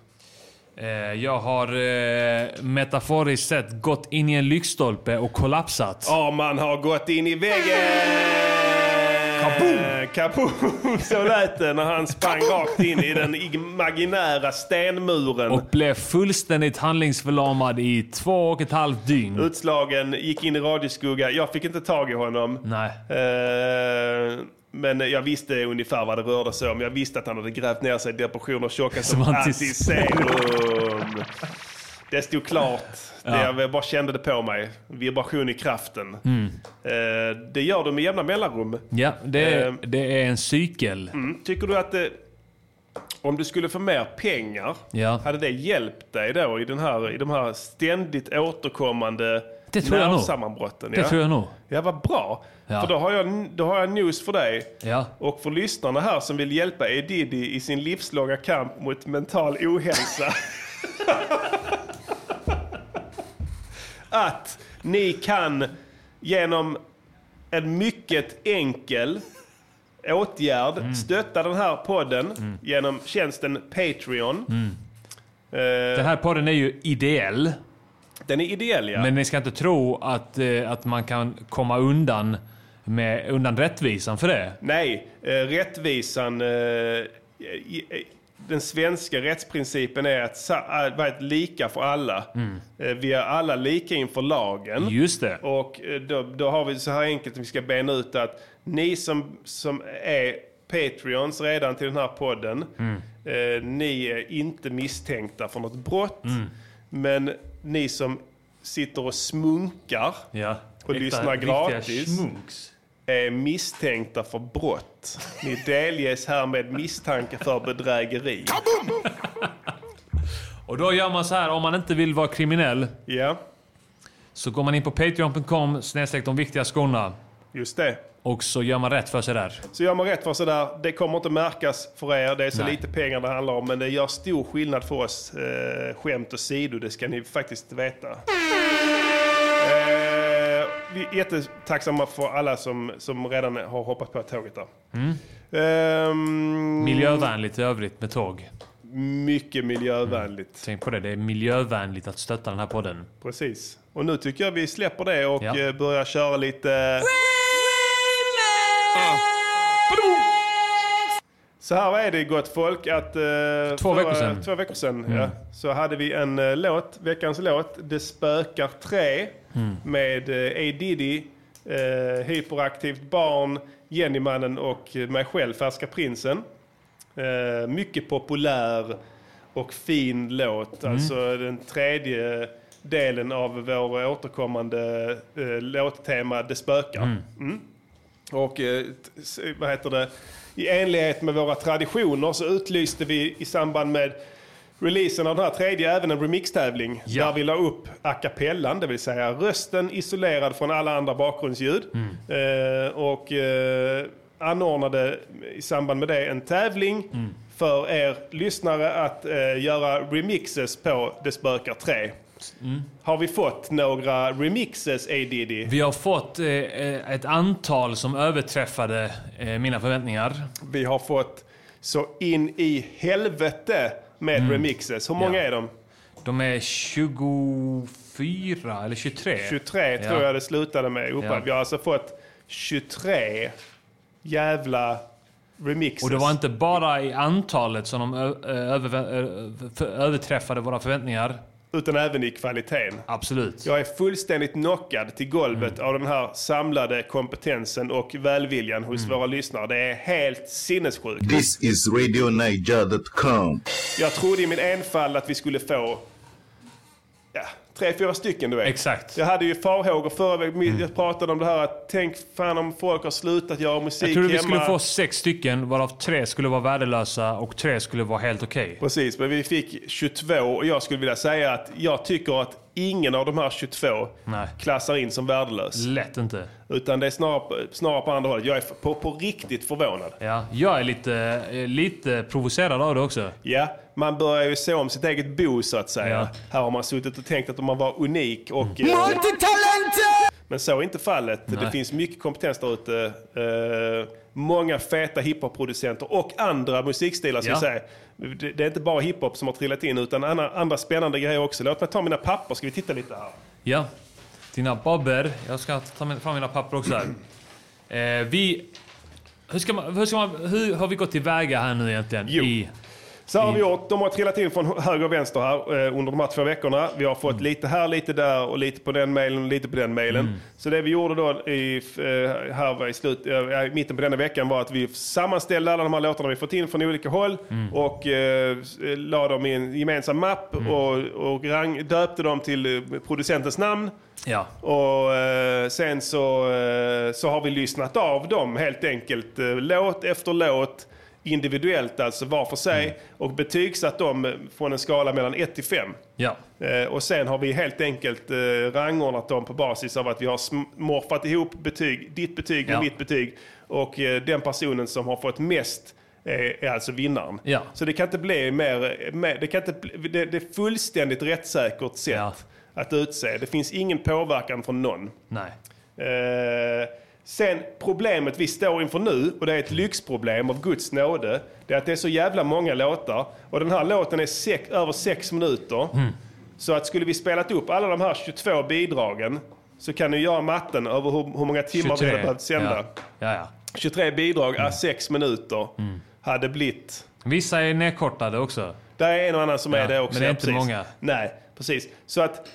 Jag har eh, metaforiskt sett gått in i en lyktstolpe och kollapsat. Ja, man har gått in i väggen! Kaboom! Kaboom! Så lät det när han sprang rakt in i den imaginära stenmuren. Och blev fullständigt handlingsförlamad i två och ett halvt dygn. Utslagen, gick in i radioskugga. Jag fick inte tag i honom. Nej. Eh, men jag visste ungefär vad det rörde sig om. Jag visste att han hade grävt ner sig i depressioner tjocka som Som antis- antiserum. Det stod klart. Det, Ja. jag bara kände det på mig. Vibration i kraften. Mm. Eh, det gör du med jämna mellanrum. Ja, det är, Eh, det är en cykel. Mm. Tycker du att det, om du skulle få mer pengar, Ja. hade det hjälpt dig då i, den här, i de här ständigt återkommande Det tror jag nog. nervsammanbrotten? Det tror jag nog. Ja, vad bra. Ja. För då har, jag, då har jag news för dig. Ja. Och för lyssnarna här som vill hjälpa E. Diddy i sin livslånga kamp mot mental ohälsa. att ni kan genom en mycket enkel åtgärd Mm. stötta den här podden genom tjänsten Patreon. Mm. Eh, Den här podden är ju ideell. Den är ideell ja. Men ni ska inte tro att, eh, att man kan komma undan, med, undan rättvisan för det. Nej, eh, rättvisan... Den svenska rättsprincipen är att vara lika för alla. Eh, vi är alla lika inför lagen. Just det. Och eh, då, då har vi så här enkelt att vi ska bena ut att ni som, som är Patreons redan till den här podden, eh, ni är inte misstänkta för något brott. Men ni som sitter och smunkar Ja. och Äkta, lyssnar gratis schmunks. Är misstänkta för brott. Ni delges härmed misstanke för bedrägeri. Och då gör man så här, om man inte vill vara kriminell. Ja. Så går man in på patreon.com snedstreck de viktiga skorna. Just det. Och så gör man rätt för sig där. Så gör man rätt för sig där. Det kommer inte märkas för er. Det är så Nej. lite pengar det handlar om. Men det gör stor skillnad för oss. Eh, skämt åsido, det ska ni faktiskt veta. Eh, vi är jättetacksamma för alla som, som redan har hoppat på tåget där. Mm. Ehm, Miljövänligt i övrigt med tåg. Mycket miljövänligt. Tänk på det, det är miljövänligt att stötta den här podden. Precis. Och nu tycker jag vi släpper det och Ja. eh, börjar köra lite... Så här är det gott folk att... eh, Två veckor sedan. Två veckor sedan, Mm. ja. Så hade vi en eh, låt, veckans låt, Det spökar 3 Mm. med eh, A Diddy, eh, Hyperaktivt barn, Jennymannen och mig själv, Färska Prinsen. Eh, mycket populär och fin låt. Mm. Alltså den tredje delen av vår återkommande eh, låttema Det spökar. Mm. Mm. Och eh, vad heter det? I enlighet med våra traditioner så utlyste vi i samband med releasen av den här tredje även en remixtävling. Ja. Där vi la upp a cappellan, det vill säga rösten isolerad från alla andra bakgrundsljud. Eh, och eh, anordnade i samband med det en tävling för er lyssnare att eh, göra remixes på Det spökar 3. Har vi fått några remixes, A. Diddy? Vi har fått eh, eh, ett antal som överträffade eh, mina förväntningar. Vi har fått så in i helvete med remixes. Hur många Mm. Ja. är de? De är 24 eller 23. 23 tror Ja. jag det slutade med. Uppe. Ja. Vi har alltså fått 23 jävla remixes. Och det var inte bara i antalet som de överträffade våra förväntningar. Utan även i kvaliteten. Absolut. Jag är fullständigt knockad till golvet av den här samlade kompetensen och välviljan hos Mm. våra lyssnare. Det är helt sinnessjukt. This is RadioNiger.com. Jag trodde i min enfald att vi skulle få ja, tre, fyra stycken du vet. Exakt. Jag hade ju farhågor förra veckan. Jag pratade om det här att tänk fan om folk har slutat göra musik Jag trodde vi hemma. skulle få sex stycken, varav tre skulle vara värdelösa och tre skulle vara helt okej. Precis, men vi fick 22 och jag skulle vilja säga att jag tycker att ingen av de här 22 Nej. klassar in som värdelös. Lätt inte. Utan det är snarare, snarare på andra hållet. Jag är på, på riktigt förvånad. Ja, jag är lite, eh, lite provocerad av det också. Ja, man börjar ju se om sitt eget bo så att säga. Ja. Här har man suttit och tänkt att man var unik och... Mm. eh! Men så är inte fallet. Det Nej. finns mycket kompetens där ute. Eh, många feta hiphop-producenter och andra musikstilar ska Ja. säga. Det, det är inte bara hiphop som har trillat in utan andra, andra spännande grejer också. Låt mig ta mina papper ska vi titta lite här. Ja. Dina babber. Jag ska ta fram mina papper också här. Eh, vi... Hur, ska man, hur, ska man, hur har vi gått tillväga här nu egentligen? Jo. I, Så har vi gjort. De har trillat in från höger och vänster här eh, under de här två veckorna. Vi har fått Mm. lite här, lite där och lite på den mailen och lite på den mailen. Mm. Så det vi gjorde då i, eh, här i, slut, eh, mitten på denna veckan var att vi sammanställde alla de här låtarna vi fått in från olika håll Mm. och eh, la dem i en gemensam mapp och, och rang, döpte dem till eh, producentens namn. ja. Och eh, sen så, så har vi lyssnat av dem helt enkelt. Låt efter låt. Individuellt alltså var för sig. Mm. Och betygsatt dem eh, från en skala mellan 1 till 5. Ja. Eh, och sen har vi helt enkelt eh, rangordnat dem på basis av att vi har morfat ihop betyg, ditt betyg med Ja. mitt betyg. Och eh, den personen som har fått mest är, är alltså vinnaren. Ja. Så det kan inte bli mer, mer det, kan inte, bli- det, det är fullständigt rättssäkert sätt att utse. Det finns ingen påverkan från någon. Nej. Sen problemet vi står inför nu, och det är ett lyxproblem av Guds nåde, det är att det är så jävla många låtar. Och den här låten är sex, över sex minuter. Så att skulle vi spelat upp alla de här 22 bidragen så kan ni göra matten över hur, hur många timmar vi 23. hade behövt sända. Ja. Ja, ja. 23 bidrag, mm. sex minuter, hade blivit... Vissa är nedkortade också. Det är en och annan som är det också. men det är inte precis. många. Nej, precis. Så att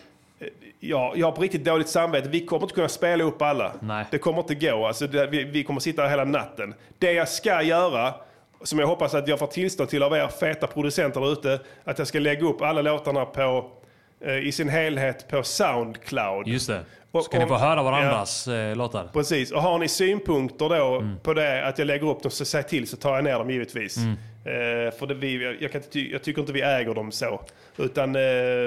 ja, jag har på riktigt dåligt samvete. Vi kommer inte kunna spela upp alla. Nej. Det kommer inte gå. Alltså, det, vi, vi kommer sitta här hela natten. Det jag ska göra, som jag hoppas att jag får tillstånd till av er feta producenter där ute, att jag ska lägga upp alla låtarna på, eh, i sin helhet på Soundcloud. Just det. Och- Så kan ni få höra varandras eh, låtar. Precis, och har ni synpunkter då Mm. på det, att jag lägger upp dem, så säg till så tar jag ner dem givetvis. Mm. Eh, för det, vi, jag, kan jag tycker inte vi äger dem så. Utan, eh,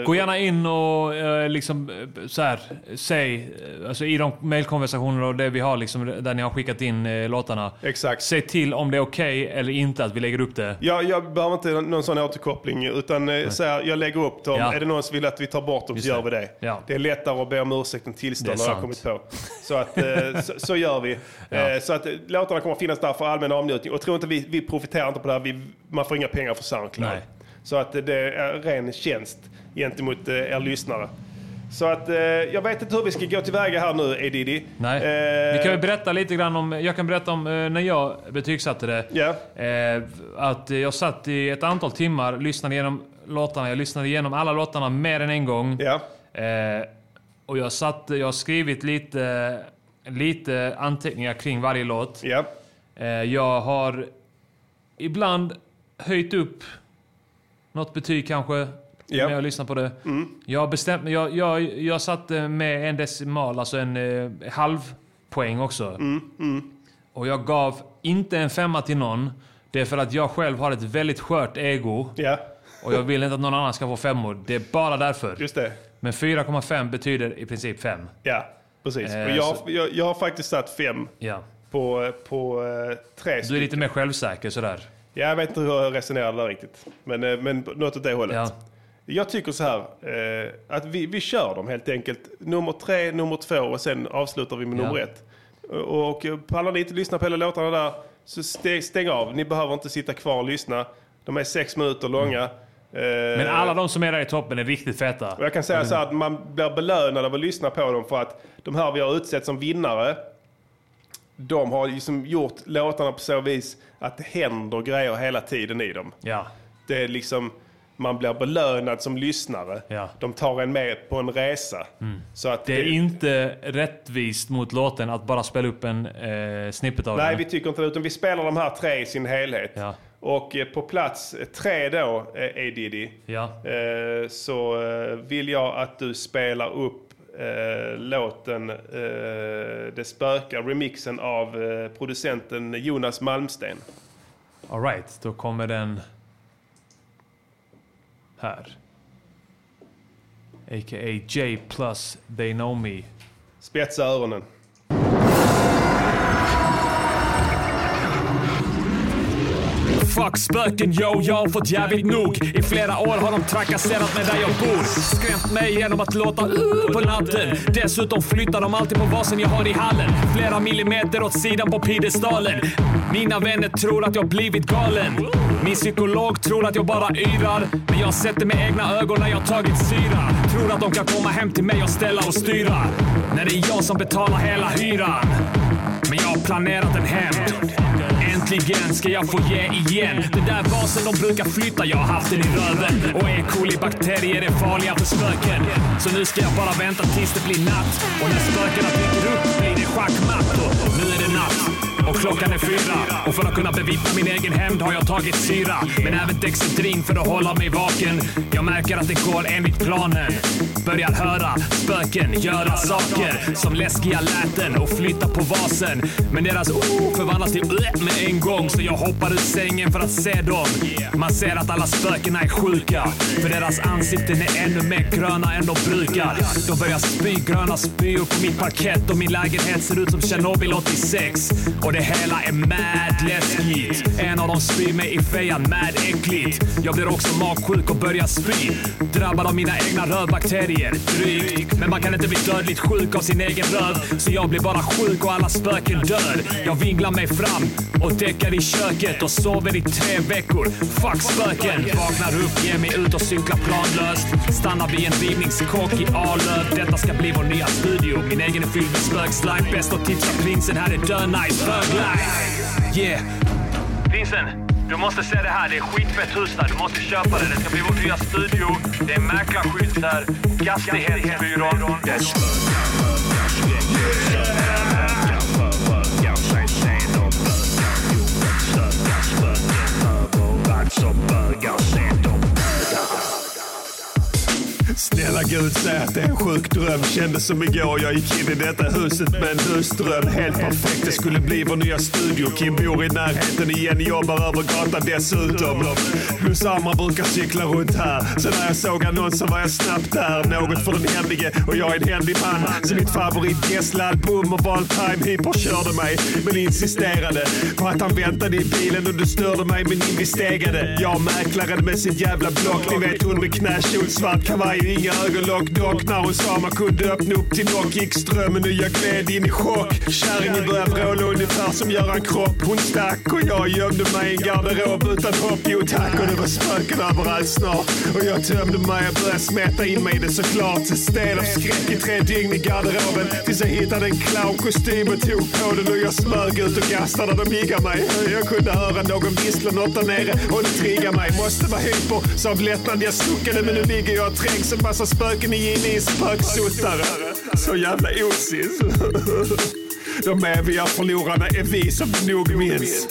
Gå gärna in och eh, liksom eh, så här, säg, eh, alltså i de mailkonversationer och det vi har liksom, där ni har skickat in eh, låtarna. Exakt. Säg till om det är okej eller inte att vi lägger upp det. Jag, jag behöver inte någon sån återkoppling, utan eh, så här, jag lägger upp dem. Ja. Är det någon som vill att vi tar bort dem Just så gör det. vi det. Ja. Det är lättare att be om ursäkt än tillstånd har jag kommit på. Så, att, så, så gör vi. Ja. Så att låtarna kommer att finnas där för allmän avnjutning. Och tro inte vi, vi profiterar inte på det här. Vi, man får inga pengar för Soundcloud. Nej. Så att det är ren tjänst gentemot eh, er lyssnare. Så att eh, jag vet inte hur vi ska gå tillväga här nu, Edidi. Nej. Eh, Vi kan väl berätta lite grann om, jag kan berätta om eh, när jag betygsatte det. Eh, att jag satt i ett antal timmar, lyssnade igenom låtarna. Jag lyssnade igenom alla låtarna mer än en gång. Eh, och jag, satt, jag har skrivit lite, lite anteckningar kring varje låt. Eh, jag har ibland höjt upp något betyg kanske. Ja. När jag lyssnar på det. Mm. Jag bestämt. Jag, jag, jag satte med en decimal, alltså en eh, halv poäng också. Mm, mm. och jag gav inte en femma till någon. Det är för att jag själv har ett väldigt skört ego. Ja. Och jag vill inte att någon annan ska få femmor. Det är bara därför. Just det. Men 4,5 betyder i princip 5. Ja, precis. Eh, och jag, jag, jag har faktiskt satt fem Ja. På, på eh, tre Du är lite mer självsäker sådär. Ja, jag vet inte hur jag resonerar där riktigt. Men, eh, men något åt det hållet. Ja. Jag tycker så här, eh, att vi, vi kör dem helt enkelt. Nummer tre, nummer två och sen avslutar vi med Ja. nummer ett. Och, och eh, pallar ni inte lyssna på hela låtarna där, så stäng, stäng av. Ni behöver inte sitta kvar och lyssna. De är sex minuter långa. Eh, Mm. Men alla de som är där i toppen är riktigt feta. och jag kan säga så här att man blir belönad av att lyssna på dem för att de här vi har utsett som vinnare, de har liksom gjort låtarna på så vis att det händer grejer hela tiden i dem. Ja. Det är liksom, man blir belönad som lyssnare. Ja. De tar en med på en resa. Så att Det är inte rättvist mot låten att bara spela upp en eh, snippet av Nej, den. vi tycker inte det. Utan vi spelar de här tre i sin helhet. Och eh, på plats tre då, eh, A Diddy, Ja. eh, så eh, vill jag att du spelar upp eh, låten eh, Det spökar, remixen av eh, producenten Jonas Malmsten. Alright, då kommer den här. A.k.a. J plus They Know Me. Spetsa öronen. Fuck spöken yo, jag har fått jävligt nog. I flera år har de trakasserat mig där jag bor. Skrämt mig genom att låta uh på natten. Dessutom flyttar de alltid på vasen jag har i hallen. Flera millimeter åt sidan på piedestalen. Mina vänner tror att jag blivit galen. Min psykolog tror att jag bara yrar. Men jag har sett det med egna ögon när jag tagit syra. Tror att de kan komma hem till mig och ställa och styra. När det är jag som betalar hela hyran. Men jag har planerat en hämnd. Äntligen ska jag få ge igen. Den där vasen de brukar flytta, jag har haft den i röven. Och E. coli-bakterier är farliga för spöken. Så nu ska jag bara vänta tills det blir natt. Och när spökena dyker upp blir det schackmatt. Och nu är det natt. Och klockan är fyra. Och för att kunna bevittna min egen hämnd har jag tagit syra. Men även Dexedrin för att hålla mig vaken. Jag märker att det går enligt planen. Börjar höra spöken göra saker som läskiga läten och flytta på vasen. Men deras oh förvandlas till uh med en gång så jag hoppar ur sängen för att se dem. Man ser att alla spökena är sjuka för deras ansikten är ännu mer gröna än de brukar. De börjar spy gröna spyor på mitt parkett och min lägenhet ser ut som Tjernobyl 86. Och det hela är mad läskigt. En av dem spyr mig i fejan, mad äckligt. Jag blir också magsjuk och börjar spy. Drabbad av mina egna rövbakterier, drygt. Men man kan inte bli dödligt sjuk av sin egen röv. Så jag blir bara sjuk och alla spöken dör. Jag vinglar mig fram och däckar i köket och sover i tre veckor. Fuck spöken! Vaknar upp, ger mig ut och cyklar planlöst. Stannar vid en rivningskock i Arlöv. Detta ska bli vår nya studio. Min egen är fylld med spökslime. Bäst att tipsa prinsen, här är dö böglife. Yeah. Prinsen, du måste se det här. Det är skitfett hus där. Du måste köpa det. Det ska bli vår nya studio. Det är mäklarskydd där. Gastighetsbyrån. Snälla gud, säg att det är en sjuk dröm. Kändes som igår jag gick in i detta huset med en husdröm. Helt perfekt, det skulle bli vår nya studio. Kim bor i närheten igen, jobbar över gatan dessutom. Plus andra brukar cykla runt här. Så när jag såg annonsen var jag snabbt där. Något för den händige och jag är en händig man. Så mitt favorit Gessle-album och Valtime hiphop körde mig. Men insisterade på att han väntade i bilen och du störde mig men investerade. Jag mäklaren med sitt jävla block. Ni vet hon med knäkjol, svart kavaj inga ögonlock. Dock när hon sa man kunde öppna upp till lock gick strömmen och jag gled in i chock. Kärringen började vråla ungefär som Göran Kropp. Hon stack och jag gömde mig i en garderob utan hopp. Jo tack och det var spöken överallt snart. Och jag tömde mig och började smeta in mig i det såklart. Stel av skräck i tre dygn i garderoben. Tills jag hittade en clownkostym och tog på den och jag smög ut och gastade när de higgade mig. Jag kunde höra någon vissla något där nere och det triggade mig. Måste vara hyper, sa av lättnad jag suckade men nu ligger jag och trängs en massa spöken i en spöksottare. Så jävla osis. De eviga förlorarna är vi som nog minns.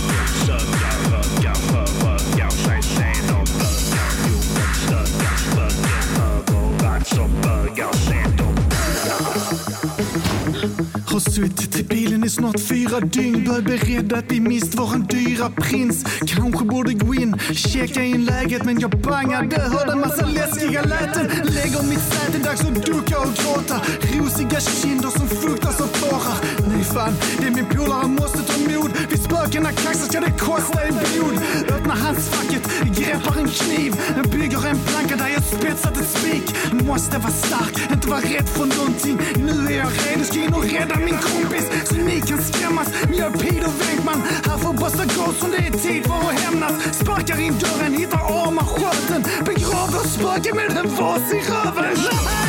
sutt till bilen i snart fyra dygn. Bör beredd att bli mist våran dyra prins. Kanske borde gå in, checka in läget. Men jag bangade, hörde massa läskiga läten. Lägger mitt säte, dags att ducka och gråta. Rosiga kinder som fuktas av tårar. Fan, det är min polare, måste ta mod. Vid spökena kaxar ska det kosta i blod. Öppnar handskfacket, greppar en kniv. Bygger en planka där jag spetsat ett spik. Måste vara stark, inte vara rädd för någonting. Nu är jag redo, ska in och rädda min kompis. Så ni kan skrämmas, men jag är Peter Wenkman, Här för Busta Ghost det är tid för att hämnas. Sparkar in dörren, hittar armar sköten. Begraver spöken med en vas i röven.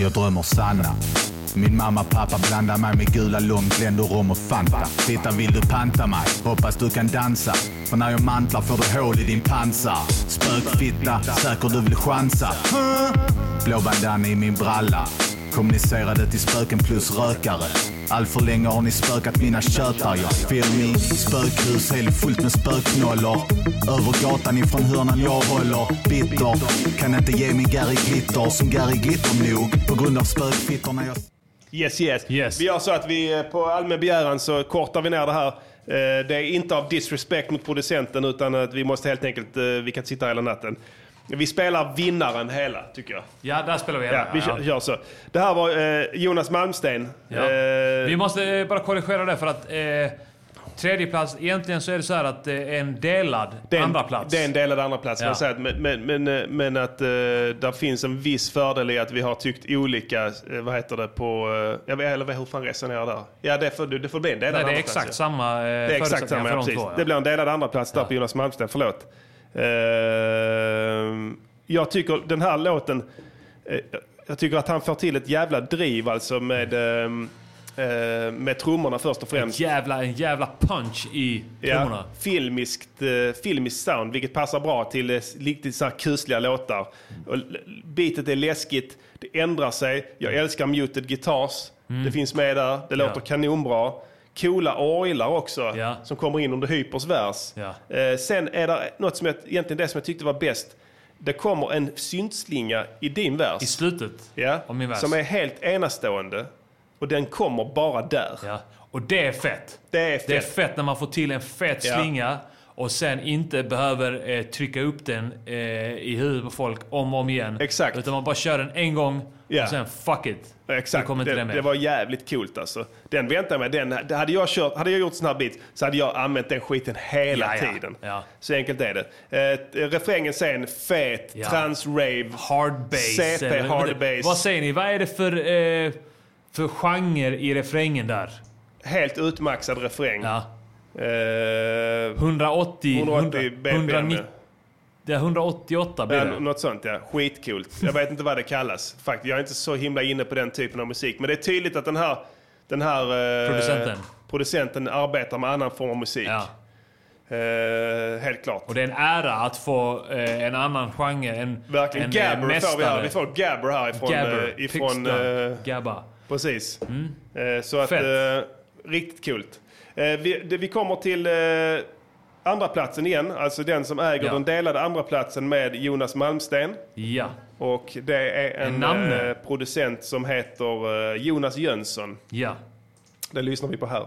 Jag drömmer sanna. Min mamma pappa blandar mig med gula långländer, rom och Fanta. Titta vill du panta mig? Hoppas du kan dansa. För när jag mantlar får du hål i din pansar. Spökfitta, säker du vill chansa. Blå bandana i min bralla. Kommunicerade till spöken plus rökare. Allt för länge har ni spökat mina tjötar. Jag feel me, spökhus helt fullt med spöknollor. Över gatan ifrån hörnan jag håller. Bitter, kan inte ge min Gary Glitter som Gary Glitter nog. På grund av spökfittorna jag... Yes, yes. Vi gör så att vi eh, på allmän begäran så kortar vi ner det här. Eh, Det är inte av disrespect mot producenten utan att vi måste helt enkelt, eh, vi kan inte sitta hela natten. Vi spelar vinnaren hela, tycker jag. Ja, där spelar vi hela. Ja, vi kör, kör så. Det här var eh, Jonas Malmsten. Ja. Eh, Vi måste eh, bara korrigera det för att eh, tredje plats egentligen så är det så här att det är en delad andra plats. Det är en delad andra plats, Ja. säga. Men, men, men, eh, men att eh, där finns en viss fördel i att vi har tyckt olika, eh, vad heter det, på... Eh, jag vet, eller hur fan resonerar där? Ja, det får, det får bli en delad Nej, det är plats, exakt ja. samma eh, Det är exakt samma, för ja, de två. Ja. Det blir en delad andra plats där på Jonas Malmsten, förlåt. Eh, jag tycker den här låten, eh, jag tycker att han får till ett jävla driv alltså med, eh, med trummorna först och främst. En jävla, en jävla punch i trummorna. Ja, filmiskt, filmiskt sound, vilket passar bra till riktigt så här kusliga låtar. Och beatet är läskigt, det ändrar sig. Jag älskar muted guitars. Mm. Det finns med där, det låter Ja. kanonbra. Coola orglar också, som kommer in under Hypers vers. Ja. Eh, sen är det något som jag, egentligen det som jag tyckte var bäst. Det kommer en syntslinga i din vers. I slutet ja, av min vers. Som är helt enastående. Och den kommer bara där. Ja. Och det är fett. Det är fett. Det är fett när man får till en fet Ja. slinga och sen inte behöver eh, trycka upp den eh, i huvudet på folk om och om igen. Exakt. Utan man bara kör den en gång Ja. och sen fuck it. Exakt, Det kommer inte det, med. det var jävligt coolt alltså. Den väntar jag mig. Den, hade, jag kört, hade jag gjort sån här beat så hade jag använt den skiten hela Ja, ja. tiden. Ja. Så enkelt är det. Eh, refrängen sen, fet, Ja. trans-rave, hard bass. CP, eller- hard bass. Vad säger ni? Vad är det för, eh, för genre i refrängen där? Helt utmaxad refräng. Ja. Eh, 180, 180 BPM. 190, det är 188 blir Ja, det. något sånt ja. Skitcoolt. Jag vet inte vad det kallas. Faktiskt, jag är inte så himla inne på den typen av musik. Men det är tydligt att den här, den här eh, Producenten. producenten arbetar med annan form av musik. Eh, helt klart. Och det är en ära att få eh, en annan genre. En, Verkligen. en Gabber eh, får vi här. mästare. Vi får Gabber här ifrån... Gabber. eh, ifrån eh, Gabba. Precis. Eh, så att, Fett. riktigt kul. Eh, vi, det, vi kommer till eh, andra platsen igen. Alltså den som äger Ja. den delade andra platsen med Jonas Malmsten. Ja. Och det är en, En eh, producent som heter Jonas Jönsson. Ja. Den lyssnar vi på här.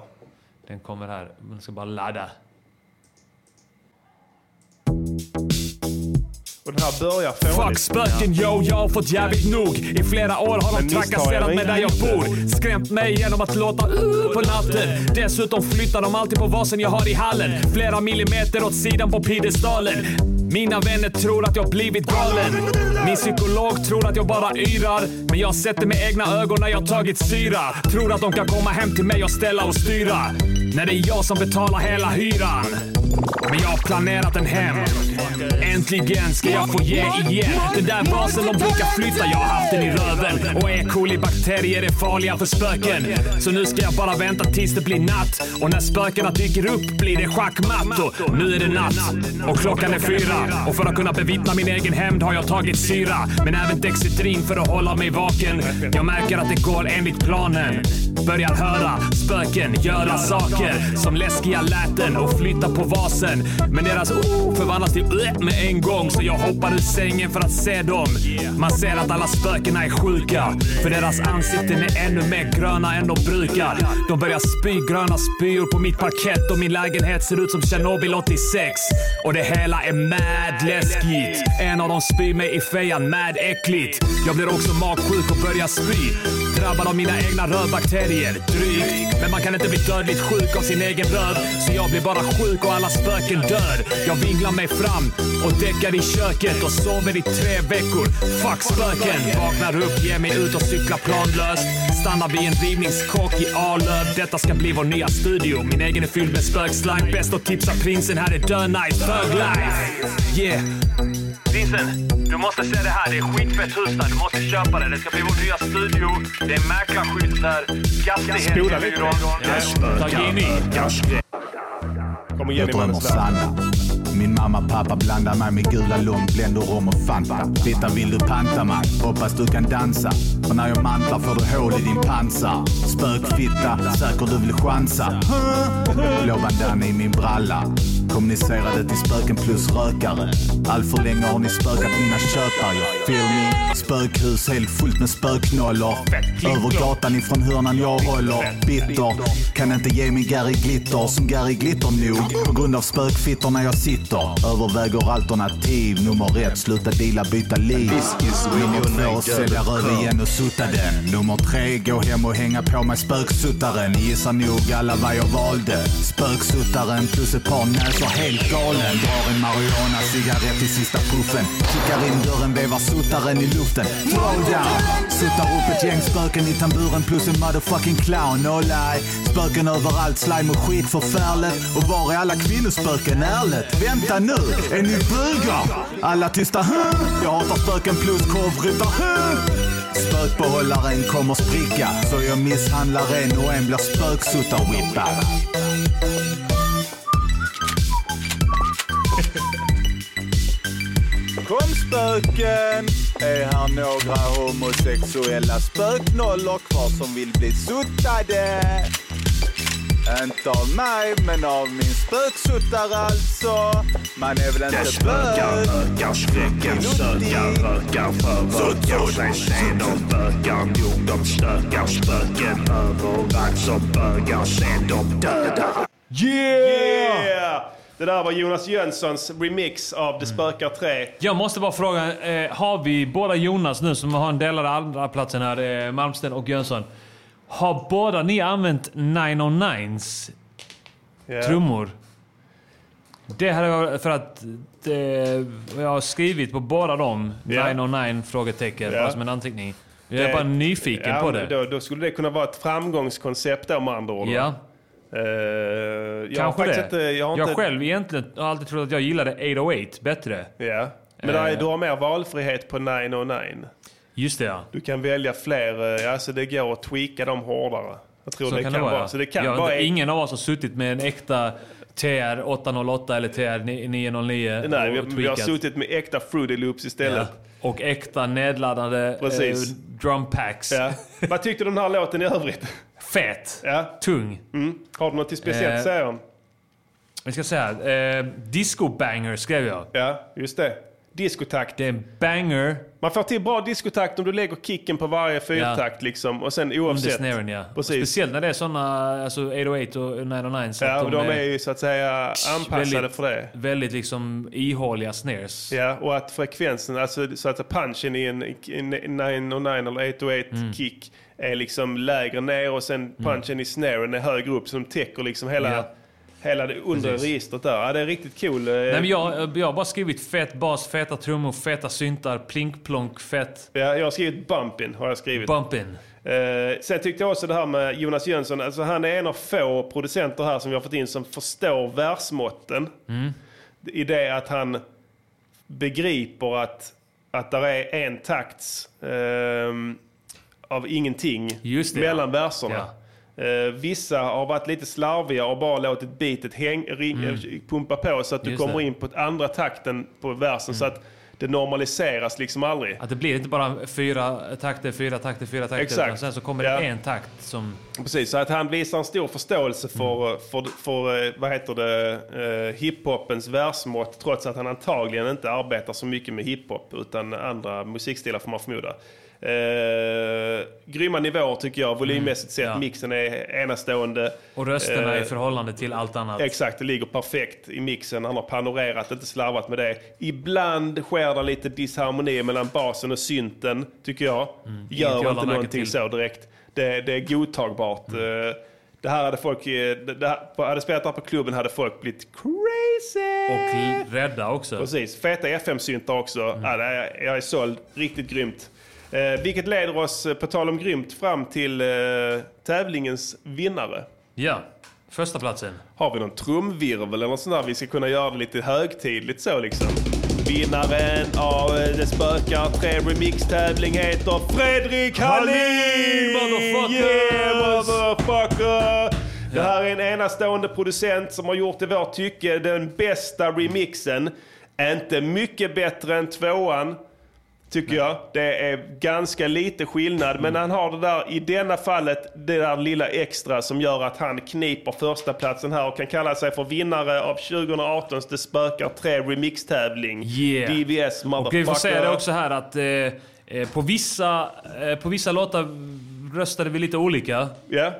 Den kommer här. Man ska bara ladda. Och den här börjar fånigt. Fuck spöken yo, jag har fått jävligt nog. I flera år har de trakasserat mig där jag bor. Skrämt mig genom att låta uh, på natten. Dessutom flyttar de alltid på vasen jag har i hallen. Flera millimeter åt sidan på piedestalen. Mina vänner tror att jag blivit galen. Min psykolog tror att jag bara yrar. Men jag sätter med egna ögon när jag tagit syra. Tror att de kan komma hem till mig och ställa och styra. När det är jag som betalar hela hyran. Men jag har planerat en hem. Äntligen ska jag få ge igen. Den där vasen de brukar flytta, jag har haft den i röven. Och E. coli-bakterier är farliga för spöken. Så nu ska jag bara vänta tills det blir natt. Och när spökena dyker upp blir det schackmatt. Och nu är det natt. Och klockan är fyra. Och för att kunna bevittna min egen hämnd har jag tagit syra. Men även Dexedrin för att hålla mig vaken. Jag märker att det går enligt planen. Börjar höra spöken göra saker skriker som läskiga läten och flyttar på vasen. Men deras oh förvandlas till uh med en gång så jag hoppar ur sängen för att se dem. Man ser att alla spökena är sjuka för deras ansikten är ännu mer gröna än de brukar. De börjar spy gröna spyor på mitt parkett och min lägenhet ser ut som Tjernobyl 86. Och det hela är mad läskigt. En av dem spyr mig i fejan, mad äckligt. Jag blir också magsjuk och börjar spy. Drabbad av mina egna rövbakterier. Drygt. Men man kan inte bli dödligt sjuk av sin egen röv. Så jag blir bara sjuk och alla spöken dör. Jag vinglar mig fram och däckar i köket och sover i tre veckor. Fuck spöken. Vaknar upp, ger mig ut och cyklar planlöst. Stannar vid en rivningskock i Arlöv. Detta ska bli vår nya studio. Min egen är fylld med spökslang. Bäst att tipsa prinsen. Här är dö-night, Thug Life. Yeah. Prinsen, du måste se det här. Det är skitfett hus där. Du måste köpa det. Det ska bli vår nya studio. Det är mäklarskyltar, Spola lite. Gastighetsbyrån. Ta Gini. Kommer Jenny drömmer Malmsland. Min mamma pappa blandar mig med gula lång, Blend och rom och Fanta. Titta vill du panta mig? Hoppas du kan dansa. För när jag mantlar får du hål i din pansar. Spökfitta, säker du vill chansa. Blå bandana i min bralla. Kommunicerade till spöken plus rökare. Allt för länge har ni spökat mina köpare. Jag feel me. Spökhus helt fullt med spöknollor. Över gatan ifrån hörnan jag håller. Bitter. Kan inte ge mig Gary Glitter som Gary Glitter nog. På grund av spökfittorna jag sitter. Överväger alternativ. Nummer ett, sluta deala, byta liv. Nummer två, sälja röv igen och sutta den. Nummer tre, gå hem och hänga på mig spöksuttaren. Ni gissar nog alla vad jag valde. Spöksuttaren plus ett par näsor helt galen. Drar en marijuana cigarett i sista puffen. Kickar in dörren, vevar suttaren i luften. Throw down! Suttar upp ett gäng spöken i tamburen plus en motherfucking clown. No lie. Spöken överallt, slime och skit förfärligt. Och var är alla kvinnospöken? Ärligt. Vänta nu, är ni bögar? Alla tysta hm? Jag hatar spöken plus korvryttar hm? Spökbehållaren kommer spricka så jag misshandlar en och en blir spöksuttarwippad. Kom spöken! Är här några homosexuella spöknollor kvar som vill bli suttade? Inte av mig, men av min spöksuttare alltså. Man är väl inte spökar, bög? ökar, skräcken, sökar, rökar, förökar sig sen de bögar nog de stökar spöken överallt som bögar sen de dödar. Yeah! Det där var Jonas Jönssons remix av Det spökar 3. Jag måste bara fråga, eh, har vi båda Jonas nu som har en delad andra platsen här, eh, Malmsten och Jönsson. Har båda ni använt 909s trummor? Det hade jag för att det, jag har skrivit på båda dem, Ja. 909 frågetecken, bara som en anteckning. Jag är bara nyfiken ja, på det. Då, då skulle det kunna vara ett framgångskoncept med andra ord. Ja. Eh, jag Kanske det. Inte, jag har jag inte, själv egentligen har alltid trott att jag gillade 808 bättre. Ja. Men Eh. du har mer valfrihet på 909. Just det ja. Du kan välja fler, eh, alltså det går att tweaka dem hårdare. Jag tror Så det kan det vara. vara. Så det kan jag, vara... Ingen av oss har suttit med en äkta TR 808 eller TR 909 Nej, vi, och vi har suttit med äkta Fruity Loops istället. Ja. Och äkta nedladdade Precis. eh, drumpacks. Ja. Vad tyckte du om den här låten i övrigt? Fet. Ja. Tung. Mm. Har du något speciellt Eh, att säga om? Vi ska säga eh, Disco banger skrev jag. Ja, just det. Diskotakt. Det är en banger. Man får till bra diskotakt om du lägger kicken på varje fyrtakt liksom. Och sen oavsett. snaren ja. Precis. Speciellt när det är såna, alltså 808 och 909. Så Ja, och de är ju så att säga anpassade väldigt, för det. Väldigt liksom ihåliga snares. Ja, och att frekvensen, alltså så att punchen i en, en 909 eller 808 Mm. kick är liksom lägre ner och sen punchen i snaren är högre upp så de täcker liksom hela, Ja. Hela det undre Precis. registret där. Ja, det är riktigt cool. eh, Nej, men jag, jag har bara skrivit fet bas, feta trummor, feta syntar, plink plonk, fett. Ja, jag har skrivit Bumpin. Har jag skrivit. Bumpin. Eh, sen tyckte jag också det här med Jonas Jönsson. Alltså han är en av få producenter här som vi har fått in som förstår versmåtten. Mm. I det att han begriper att, att där är en takts ehm, av ingenting Just det, mellan ja. verserna. Eh, vissa har varit lite slarviga och bara låtit beatet häng, ring, Mm. eh, pumpa på så att du Just kommer det. in på andra takten på versen. Så att det normaliseras liksom aldrig. Att det blir inte bara fyra takter, fyra takter, fyra takter. Exakt. Utan sen så kommer det Ja. en takt som... Precis, så att han visar en stor förståelse för, Mm. för, för, eh, vad heter det, eh, hiphopens versmått trots att han antagligen inte arbetar så mycket med hiphop utan andra musikstilar får man förmoda. Eh, grymma nivåer tycker jag, volymmässigt sett. Mixen är enastående. Och rösterna Eh, i förhållande till allt annat. Exakt, det ligger perfekt i mixen. Han har panorerat, inte slarvat med det. Ibland sker det lite disharmoni mellan basen och synten, tycker jag. jag Gör inte märke någonting till. så direkt. Det, det är godtagbart. Eh, Det här hade folk, eh, det här, hade spelat här på klubben hade folk blivit crazy! Och rädda också. Precis, feta FM-syntar också. Ja, det är, jag är såld, riktigt grymt. Eh, vilket leder oss, eh, på tal om grymt, fram till eh, tävlingens vinnare. Ja, första platsen. Har vi någon trumvirvel eller något sånt där? Vi ska kunna göra det lite högtidligt så liksom. Vinnaren av eh, Det spökar tre remix-tävling heter Fredrik Hallin! motherfuckers! Yeah, motherfucker! Det här är en enastående producent som har gjort i vårt tycke den bästa remixen. Inte mycket bättre än tvåan. Tycker jag. Det är ganska lite skillnad. Men han har det där, i denna fallet, det där lilla extra som gör att han kniper första platsen här och kan kalla sig för vinnare av 2018s Det spökar 3 remix-tävling. Yeah. DVS motherfucker. Och vi får säga det också här att eh, eh, på, vissa, eh, på vissa låtar röstade vi lite olika. Yeah.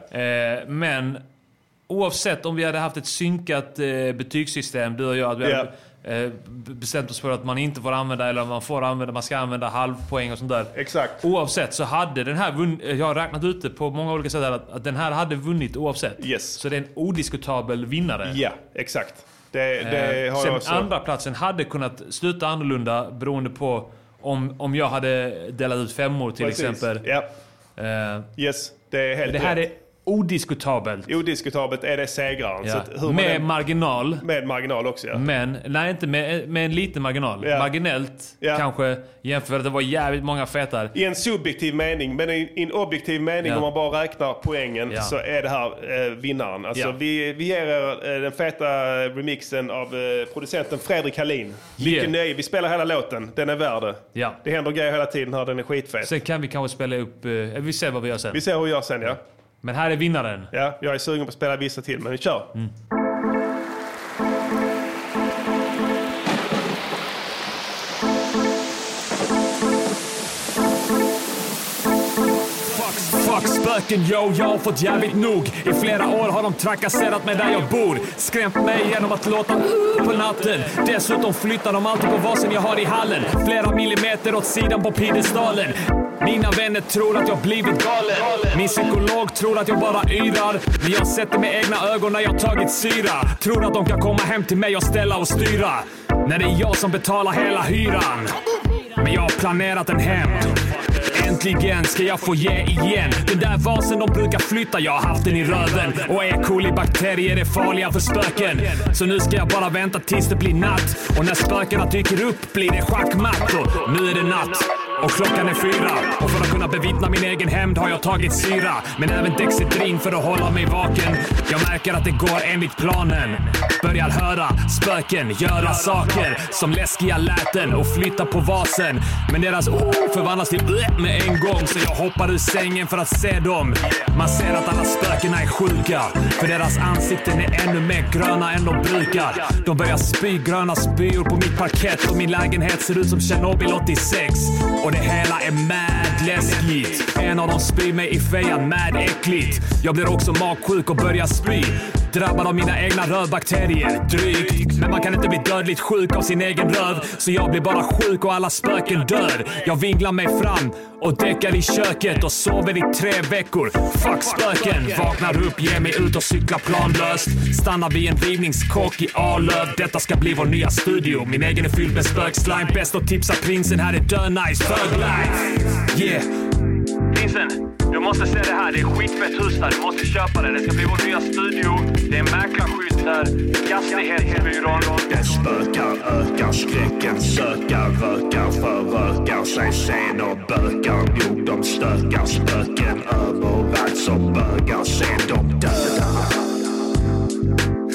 Eh, men oavsett om vi hade haft ett synkat eh, betygssystem, du och jag, att vi hade eh, b- bestämt oss för att man inte får använda, eller man får använda, man ska använda halvpoäng och sånt där. Exakt. Oavsett så hade den här vunnit, jag har räknat ut det på många olika sätt här, att, att den här hade vunnit oavsett. Yes. Så det är en odiskutabel vinnare. Ja, exakt. Det, det Eh, har Sen jag så. andra platsen hade kunnat sluta annorlunda beroende på om, om jag hade delat ut femmor till Precis. exempel. Ja. Eh, Yes, det är helt det här rätt. är odiskutabelt. Odiskutabelt är det segraren. Ja. Man Med än- marginal. Med marginal också ja. Men, nej inte med, med en liten marginal. Ja. Marginellt Ja. kanske jämfört att det var jävligt många fetar. I en subjektiv mening, men i en objektiv mening om man bara räknar poängen så är det här eh, vinnaren. Alltså, vi, vi ger er eh, den feta remixen av eh, producenten Fredrik Hallin. Vilken Yeah. nöje. Vi spelar hela låten. Den är värd det. Ja. Det händer grejer hela tiden här. Den är skitfet. Sen kan vi kanske spela upp... Eh, vi ser vad vi gör sen. Vi ser hur vi gör sen ja. Men här är vinnaren. Ja, jag är sugen på att spela vissa till, men vi kör. Mm. Fröken, yo, jag har fått jävligt nog. I flera år har de trakasserat mig där jag bor. Skrämt mig genom att låta på natten. Dessutom flyttar de alltid på vasen jag har i hallen. Flera millimeter åt sidan på piedestalen. Mina vänner tror att jag blivit galen. Min psykolog tror att jag bara yrar. Men jag sätter med egna ögon när jag tagit syra. Tror att de kan komma hem till mig och ställa och styra. När det är jag som betalar hela hyran. Men jag har planerat en hämnd. Äntligen ska jag få ge igen. Den där vasen de brukar flytta, jag har haft den i röven. Och E. coli-bakterier är farliga för spöken. Så nu ska jag bara vänta tills det blir natt. Och när spökena dyker upp blir det schackmatt. Och nu är det natt. Och klockan är fyra. Och för att kunna bevittna min egen hämnd har jag tagit syra. Men även Dexedrin för att hålla mig vaken. Jag märker att det går enligt planen. Börjar höra spöken göra saker som läskiga läten och flytta på vasen. Men deras oh förvandlas till blä med en gång så jag hoppar ur sängen för att se dem. Man ser att alla spökena är sjuka för deras ansikten är ännu mer gröna än de brukar. De börjar spy gröna spyor på mitt parkett och min lägenhet ser ut som Tjernobyl 86. Och det hela är mad läskigt. En av dem spyr mig i fejan, mad äckligt. Jag blir också magsjuk och börjar spy. Drabbad av mina egna rövbakterier, drygt. Men man kan inte bli dödligt sjuk av sin egen röv. Så jag blir bara sjuk och alla spöken dör. Jag vinglar mig fram och däckar i köket och sover i tre veckor. Fuck spöken! Vaknar upp, ger mig ut och cyklar planlöst. Stannar vid en rivningskock i Arlöv. Detta ska bli vår nya studio. Min egen är fylld med spökslime. Bäst att tipsa prinsen, här är dö-nice thug life. Yeah! Prinsen, du måste se det här. Det är skitfett hus här. Du måste köpa det. Det ska bli vår nya studio. Det är mäklarskydd här. Gastighetsbyrån. Det spökar, ökar skräcken, sökar, rökar, förökar sig sen och bökar. Jo, de stökar spöken överallt som bögar sen de dödar.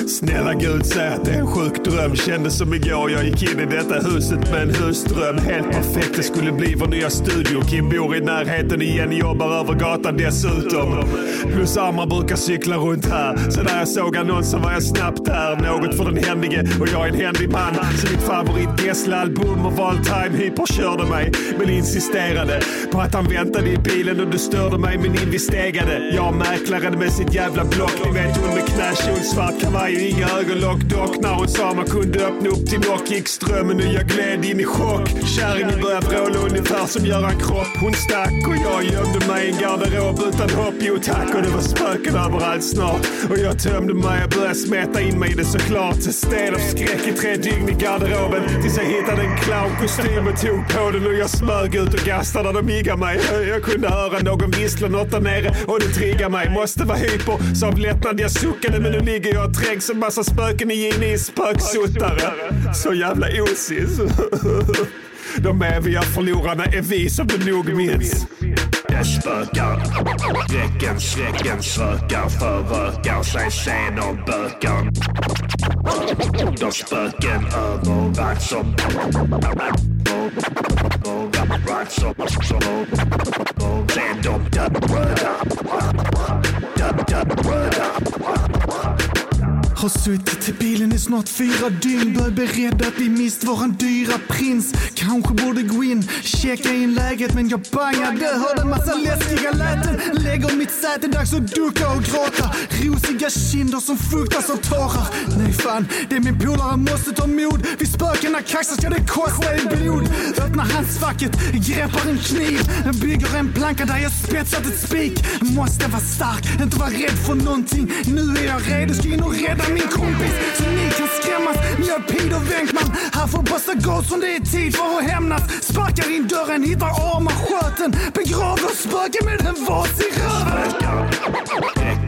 Snälla gud säg att det är en sjuk dröm. Kändes som igår jag gick in i detta huset med en husdröm. Helt perfekt, det skulle bli vår nya studio. Kim bor i närheten igen, jobbar över gatan dessutom. Plus andra brukar cykla runt här. Så när jag såg annonsen var jag snabbt där. Något för den händige och jag är en händig man. Så mitt favorit Gessle-album och all time hyper körde mig. Men insisterade på att han väntade i bilen och du störde mig men investerade. Jag mäklaren med sitt jävla block. Ni vet hon med knäkjol, svart kavaj inga ögonlock dock. När hon sa man kunde öppna upp till nock gick strömmen och jag gled in i chock. Kärringen började vråla ungefär som Göran Kropp. Hon stack och jag gömde mig i en garderob utan hopp. Jo tack och det var spöken överallt snart. Och jag tömde mig och började smeta in mig i det såklart. Stel av skräck i tre dygn i garderoben. Tills jag hittade en clownkostym och tog på den och jag smög ut och gastade när de giggade mig. Jag kunde höra någon vissla något där nere och det triggade mig. Måste vara hyper. Så av lättnad jag suckade men nu ligger jag och trängs en massa spöken i Ginis spöksuttare. Så jävla osis. De eviga förlorarna är vi som du nog minns. Det spökar. Räcken, skräcken spökar. Förökar sig sen och bökar. De spöken överallt som... Överallt som... Sen de döda. Döda. Har suttit i bilen i snart fyra dygn. Bör beredd att vi mist våran dyra prins. Kanske borde gå in, checka in läget Men jag bangade, hörde massa läskiga läten. Lägger mitt säte, dags att ducka och gråta. Rosiga kinder som fuktas av tårar. Nej fan, det är min polare måste ta mod. Vid spökena kaxar ska det kosta i blod. Öppnar handskfacket, greppar en kniv. Bygger en planka där jag spetsat ett spik. Måste vara stark, inte vara rädd för någonting. Nu är jag redo, ska in och rädda min kompis Så ni kan skrämmas Men jag är Peter Venkman Här får Busta Ghost det är tid för att hämnas Sparkar in dörren, hittar armar sköten Begraver spöken med en vas i röven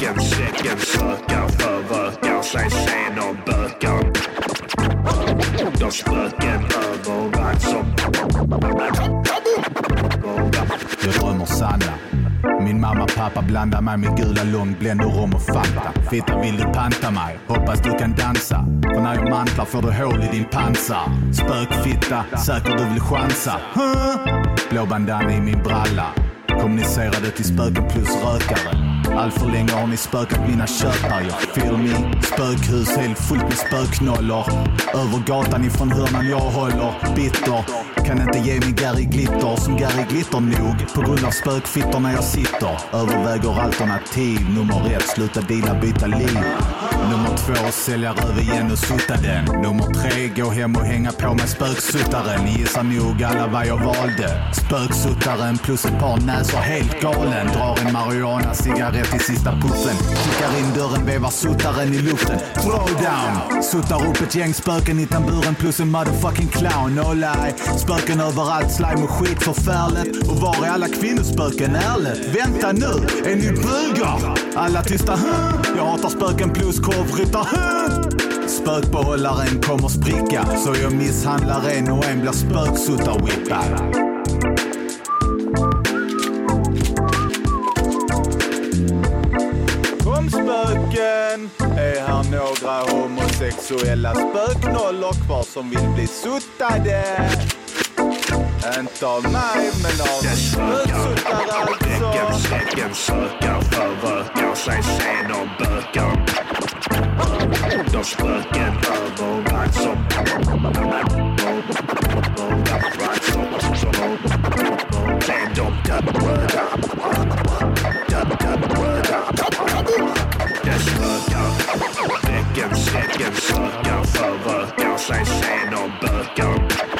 Räcken, skräcken spökar. Förökar sig sen och bökar. De spöken överallt som... Jag drömmer sanna. Min mamma pappa blandar mig med gula lång, Blend och rom och Fanta. Fitta vill du panta mig? Hoppas du kan dansa. För när jag mantlar får du hål i din pansar. Spökfitta, säkert du vill chansa. Huh? Blå bandana i min bralla. Kommunicerade till spöken plus rökare. Allt för länge har ni spökat mina köpare. Jag feel me. Spökhus helt fullt med spöknollor. Över gatan ifrån hörnan jag håller. Bitter. Kan inte ge mig Gary Glitter som Gary Glitter nog. På grund av spökfittorna jag sitter. Överväger alternativ. Nummer ett, sluta deala, byta liv. Nummer två, sälja röv igen och sutta den. Nummer tre, gå hem och hänga på med spöksuttaren. Ni gissar nog alla vad jag valde. Spöksuttaren plus ett par näsor helt galen. Drar en marijuana cigarett i sista puffen. Kickar in dörren, vevar suttaren i luften. Throwdown! Suttar upp ett gäng spöken i tamburen plus en motherfucking clown. No lie. Spöken överallt, slime och skit förfärligt. Och var är alla kvinnospöken ärligt? Vänta nu, är ni bögar? Alla tysta, huh? Jag hatar spöken plus korvryttar. Spökbehållaren kommer spricka så jag misshandlar en och en blir spöksuttarwhippad. Kom spöken! Är här några homosexuella spöknollor kvar som vill bli suttade? Inte av mig, men av spöksuttare Räcken, alltså. skräcken spökar. Förökar sig sen och bökar. De spöken överallt som... Överallt som... Sen de döda. Döda. Det spökar. Räcken, skräcken spökar. Förökar sig sen och bökar.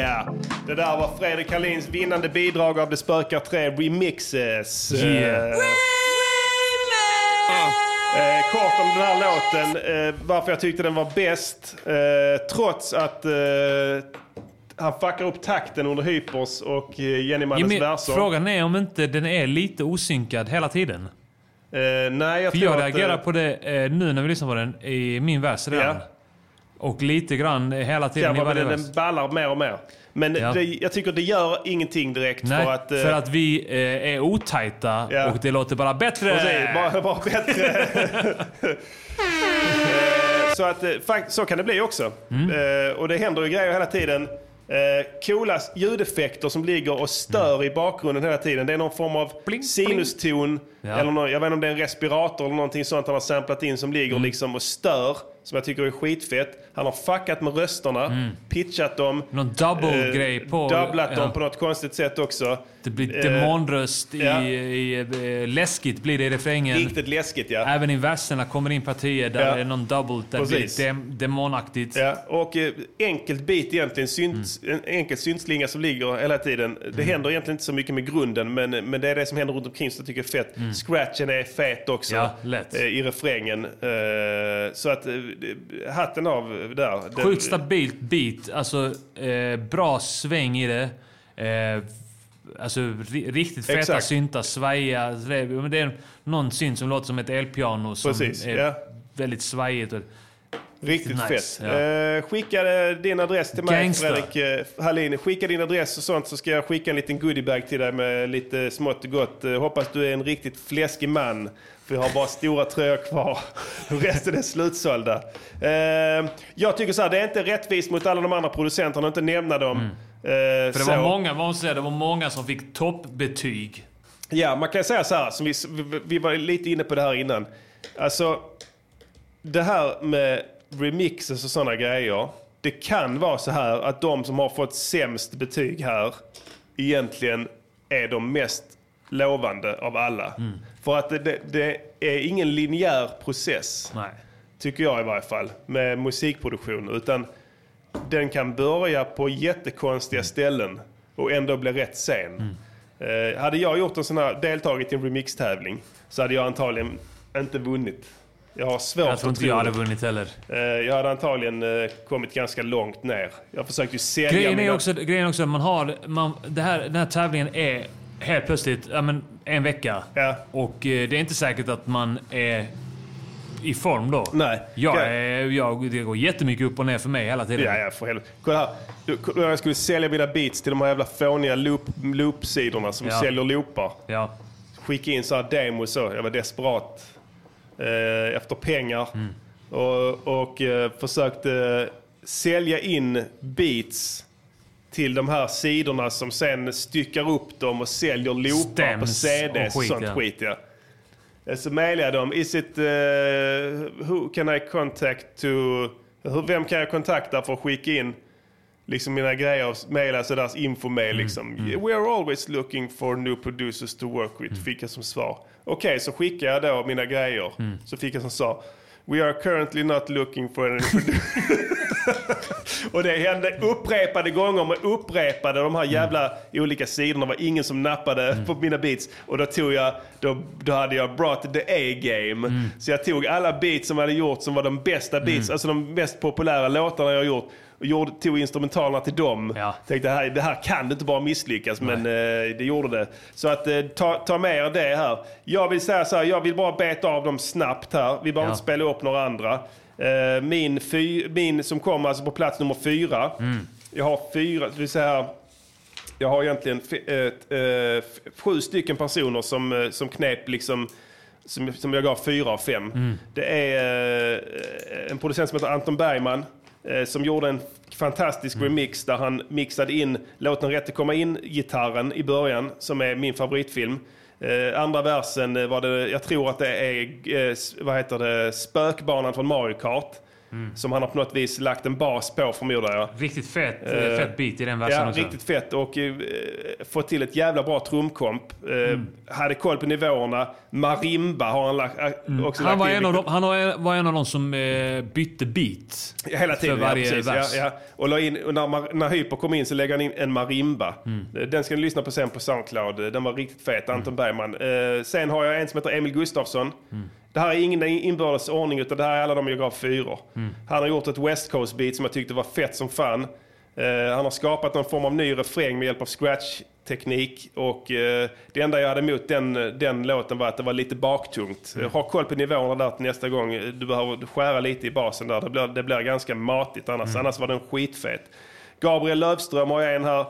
Yeah! Det där var Fredrik Hallins vinnande bidrag av Det spökar 3 Remixes. Yeah. Eh, Eh, kort om den här låten, eh, varför jag tyckte den var bäst. Eh, trots att eh, han fuckar upp takten under Hypers och eh, Jenny Mannens Jimmy, verser. frågan är om inte den är lite osynkad hela tiden. Nej, jag För tror jag att, reagerar eh, på det nu när vi lyssnar på den i min vers redan. Ja. Och lite grann eh, hela tiden vers. den, den ballar mer och mer. Men Ja. det, jag tycker det gör ingenting direkt Nej, för att... eh, för att vi eh, är otajta Ja. och det låter bara bättre. Precis, bara, bara bättre. Eh, så, att, eh, så kan det bli också. Mm. Och det händer ju grejer hela tiden. Coola ljudeffekter som ligger och stör Mm. i bakgrunden hela tiden. Det är någon form av sinuston. Ja. Eller någon, jag vet inte om det är en respirator eller någonting sånt han har samplat in som ligger Mm. liksom och stör. Som jag tycker är skitfett. Han har fuckat med rösterna, pitchat dem. Mm. Någon double-grej på- Dubblat ja. dem på något konstigt sätt också. Det blir Eh, demonröst i, ja. i, eh, läskigt blir det i refrängen. Riktigt läskigt ja. Även i verserna kommer in partier där Ja. det är någon double, där det Precis. blir dem, demonaktigt. Ja, och eh, enkelt bit egentligen, synt, Mm. en enkel syntslinga som ligger hela tiden. Det händer egentligen inte så mycket med grunden, men, men det är det som händer runt omkring som jag tycker är fett. Scratchen är fet också Mm. Ja, eh, i refrängen. Eh, så att, eh, hatten av där. Sjukt stabilt beat. Alltså, bra sväng i det. Alltså, ri- riktigt feta Exakt. syntar, svajiga. Det, är någon synt som låter som ett elpiano som Precis, är ja. väldigt svajigt. Riktigt nice, fett. ja. Eh, skicka eh, din adress till mig Gangsta. Fredrik eh, Hallin. Skicka din adress och sånt så ska jag skicka en liten goodiebag till dig med lite smått och gott. Eh, hoppas du är en riktigt fläskig man. För jag har bara stora tröjor kvar. Resten är slutsålda. Eh, jag tycker så här, det är inte rättvist mot alla de andra producenterna att inte nämna dem. Eh, Mm. för det så. var, många, säga, det var många som fick toppbetyg. Ja, man kan säga så här, som vi, vi- vi var lite inne på det här innan. Alltså, det här med remixes och sådana grejer. Det kan vara så här att de som har fått sämst betyg här egentligen är de mest lovande av alla. Mm. För att det, det, det är ingen linjär process. Nej. Tycker jag i varje fall. Med musikproduktion. Utan den kan börja på jättekonstiga ställen och ändå bli rätt sen. Eh, hade jag gjort en sån här, deltagit i en remixtävling så hade jag antagligen inte vunnit. Jag har svårt Jag tror att inte jag hade vunnit heller. Eh, jag hade antagligen eh, kommit ganska långt ner. Jag försökte ju sälja Grejen är mina... också, grejen är också att man har... Man, det här, den här tävlingen är helt plötsligt ja, men, en vecka. Och eh, det är inte säkert att man är i form då. Nej. Jag Ja. är, jag, det går jättemycket upp och ner för mig hela tiden. Ja, ja, för helvete. Kolla här. Jag skulle sälja mina beats till de här jävla fåniga loop, loop-sidorna som Ja. säljer loopar. Ja. Skicka in så här demos så. Jag var desperat eh, efter pengar. Mm. Och, och eh, försökte sälja in beats till de här sidorna som sen styckar upp dem och säljer loopar på CD. och skit, sånt ja. skit ja. Eh, Så mejlade jag dem. Is it, uh, who can I contact to... hur- Vem kan jag kontakta för att skicka in liksom mina grejer och mejla så deras infomail liksom. We are always looking for new producers to work with, fick jag som svar. Okej, så skickade jag då mina grejer. Så fick jag som svar. We are currently not looking for any Och det hände upprepade gånger med upprepade de här jävla olika sidorna. Det var ingen som nappade på mina beats. Och då tog jag, då, då hade jag brought the A-game. Så jag tog alla beats som jag hade gjort som var de bästa beats, alltså de mest populära låtarna jag har gjort. Och gjorde, tog instrumentalerna till dem. Tänkte det här, det här kan det inte bara misslyckas, men eh, det gjorde det. Så att eh, ta, ta med er det här. Jag vill säga så här, jag vill bara beta av dem snabbt här. Vi behöver Ja. inte spela upp några andra. Eh, min, fy, min som kommer alltså på plats nummer fyra. Jag har fyra, det vill säga jag har egentligen eh, f- sju stycken personer som, eh, som knep liksom som, som jag gav fyra av fem. Mm. Det är eh, en producent som heter Anton Bergman eh, som gjorde en fantastisk Mm. remix där han mixade in Låt den rätte komma in-gitarren i början, som är min favoritfilm. Eh, andra versen eh, var det, jag tror att det är, eh, vad heter det, spökbanan från Mario Kart. Som han har på något vis lagt en bas på förmodar jag. Riktigt fett, Eh, fett beat i den versen Ja, också. riktigt fett och eh, fått till ett jävla bra trumkomp. Eh, Mm. Hade koll på nivåerna. Marimba har han lagt, eh, också Han lagt var in en, av de, han var- en av de som bytte beat. Hela tiden, för varje ja, precis. vers. Ja, ja. Och, la in, och när, när Hyper kom in så lägger han in en marimba. Mm. Den ska ni lyssna på sen på Soundcloud. Den var riktigt fet, Anton Bergman. Sen har jag en som heter Emil Gustafsson. Mm. Det här är ingen inbördes ordning utan det här är alla de jag gav fyror. Mm. Han har gjort ett West Coast beat som jag tyckte var fett som fan. Eh, han har skapat någon form av ny refräng med hjälp av scratch-teknik. Och eh, det enda jag hade emot den, den låten var att det var lite baktungt. Mm. Eh, Ha koll på nivåerna där till nästa gång. Du behöver skära lite i basen där. Det blir, det blir ganska matigt annars. Mm. Annars var den skitfet. Gabriel Lövström har jag en här.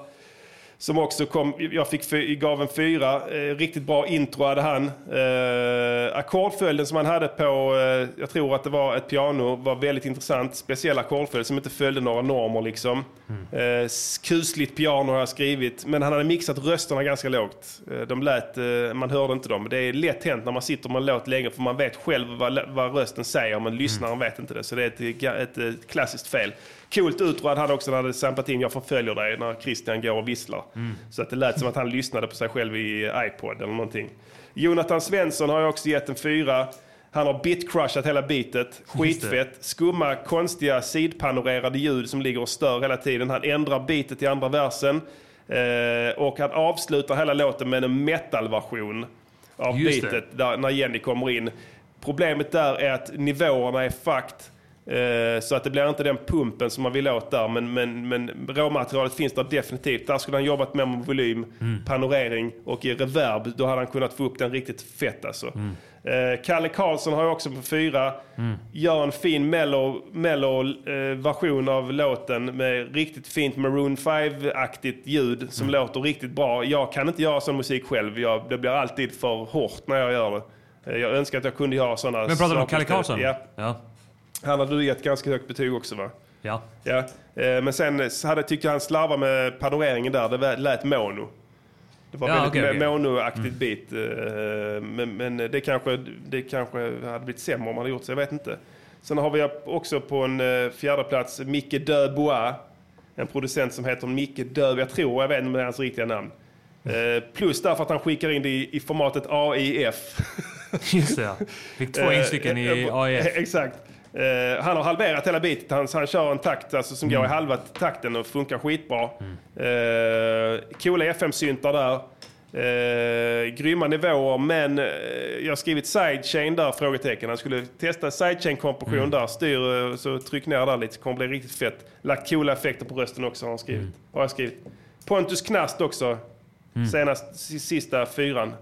Som också kom, jag fick, gav en fyra. Eh, riktigt bra intro hade han. Eh, ackordföljden som han hade på, eh, jag tror att det var ett piano, var väldigt intressant. Speciell ackordföljd som inte följde några normer liksom. Eh, s- kusligt piano har jag skrivit. Men han hade mixat rösterna ganska lågt. Eh, de lät, eh, man hörde inte dem. Det är lätt hänt när man sitter med en låt länge för man vet själv vad, vad rösten säger men lyssnaren vet inte det. Så det är ett, ett, ett klassiskt fel. Coolt utro hade han också när han hade samplat in Jag förföljer dig när Christian går och visslar. Mm. Så att det lät som att han lyssnade på sig själv i iPod eller någonting. Jonathan Svensson har jag också gett en fyra. Han har bitcrushat hela beatet. Skitfett. Skumma, konstiga sidpanorerade ljud som ligger och stör hela tiden. Han ändrar beatet i andra versen. Eh, och han avslutar hela låten med en metal-version av Just beatet där, när Jenny kommer in. Problemet där är att nivåerna är fucked. Eh, Så att det blir inte den pumpen som man vill åt där. Men, men, men råmaterialet finns där definitivt. Där skulle han jobbat mer med volym, Mm. panorering och i reverb. Då hade han kunnat få upp den riktigt fett alltså. Eh, Kalle Karlsson har jag också på fyra. Mm. Gör en fin mellow, mellow eh, version av låten med riktigt fint Maroon 5-aktigt ljud som Mm. låter riktigt bra. Jag kan inte göra sån musik själv. Jag, det blir alltid för hårt när jag gör det. Eh, Jag önskar att jag kunde göra sådana Men pratar du om Kalle. Karlsson? Ja. Ja. Han hade du gett ganska högt betyg också va? Ja. Ja. Eh, Men sen hade, tyckte han slarvade med panoreringen där. Det lät mono. Det var Ja, väldigt okej, okej. mono-aktigt beat. eh, Men, men det, kanske, det kanske hade blivit sämre om man hade gjort så. Jag vet inte. Sen har vi också på en eh, fjärde plats Micke Dubois. En producent som heter Micke Döb. Jag tror, jag vet inte om det är hans riktiga namn. Eh, Plus därför att han skickar in det i, i formatet AIF. Just det, ja. Fick två Eh, stycken i AIF. Exakt. Eh, han har halverat hela beatet. Han, han kör en takt alltså, som går i halva takten och funkar skitbra. Uh, coola FM-syntar där. Uh, grymma nivåer, men eh, jag har skrivit sidechain där, frågetecken. Han skulle testa sidechain-kompression Mm. där. Styr, så tryck ner där lite, kommer bli riktigt fett. Lagt coola effekter på rösten också har han skrivit. Har jag skrivit. Pontus Knast också. Senast, si- sista fyran.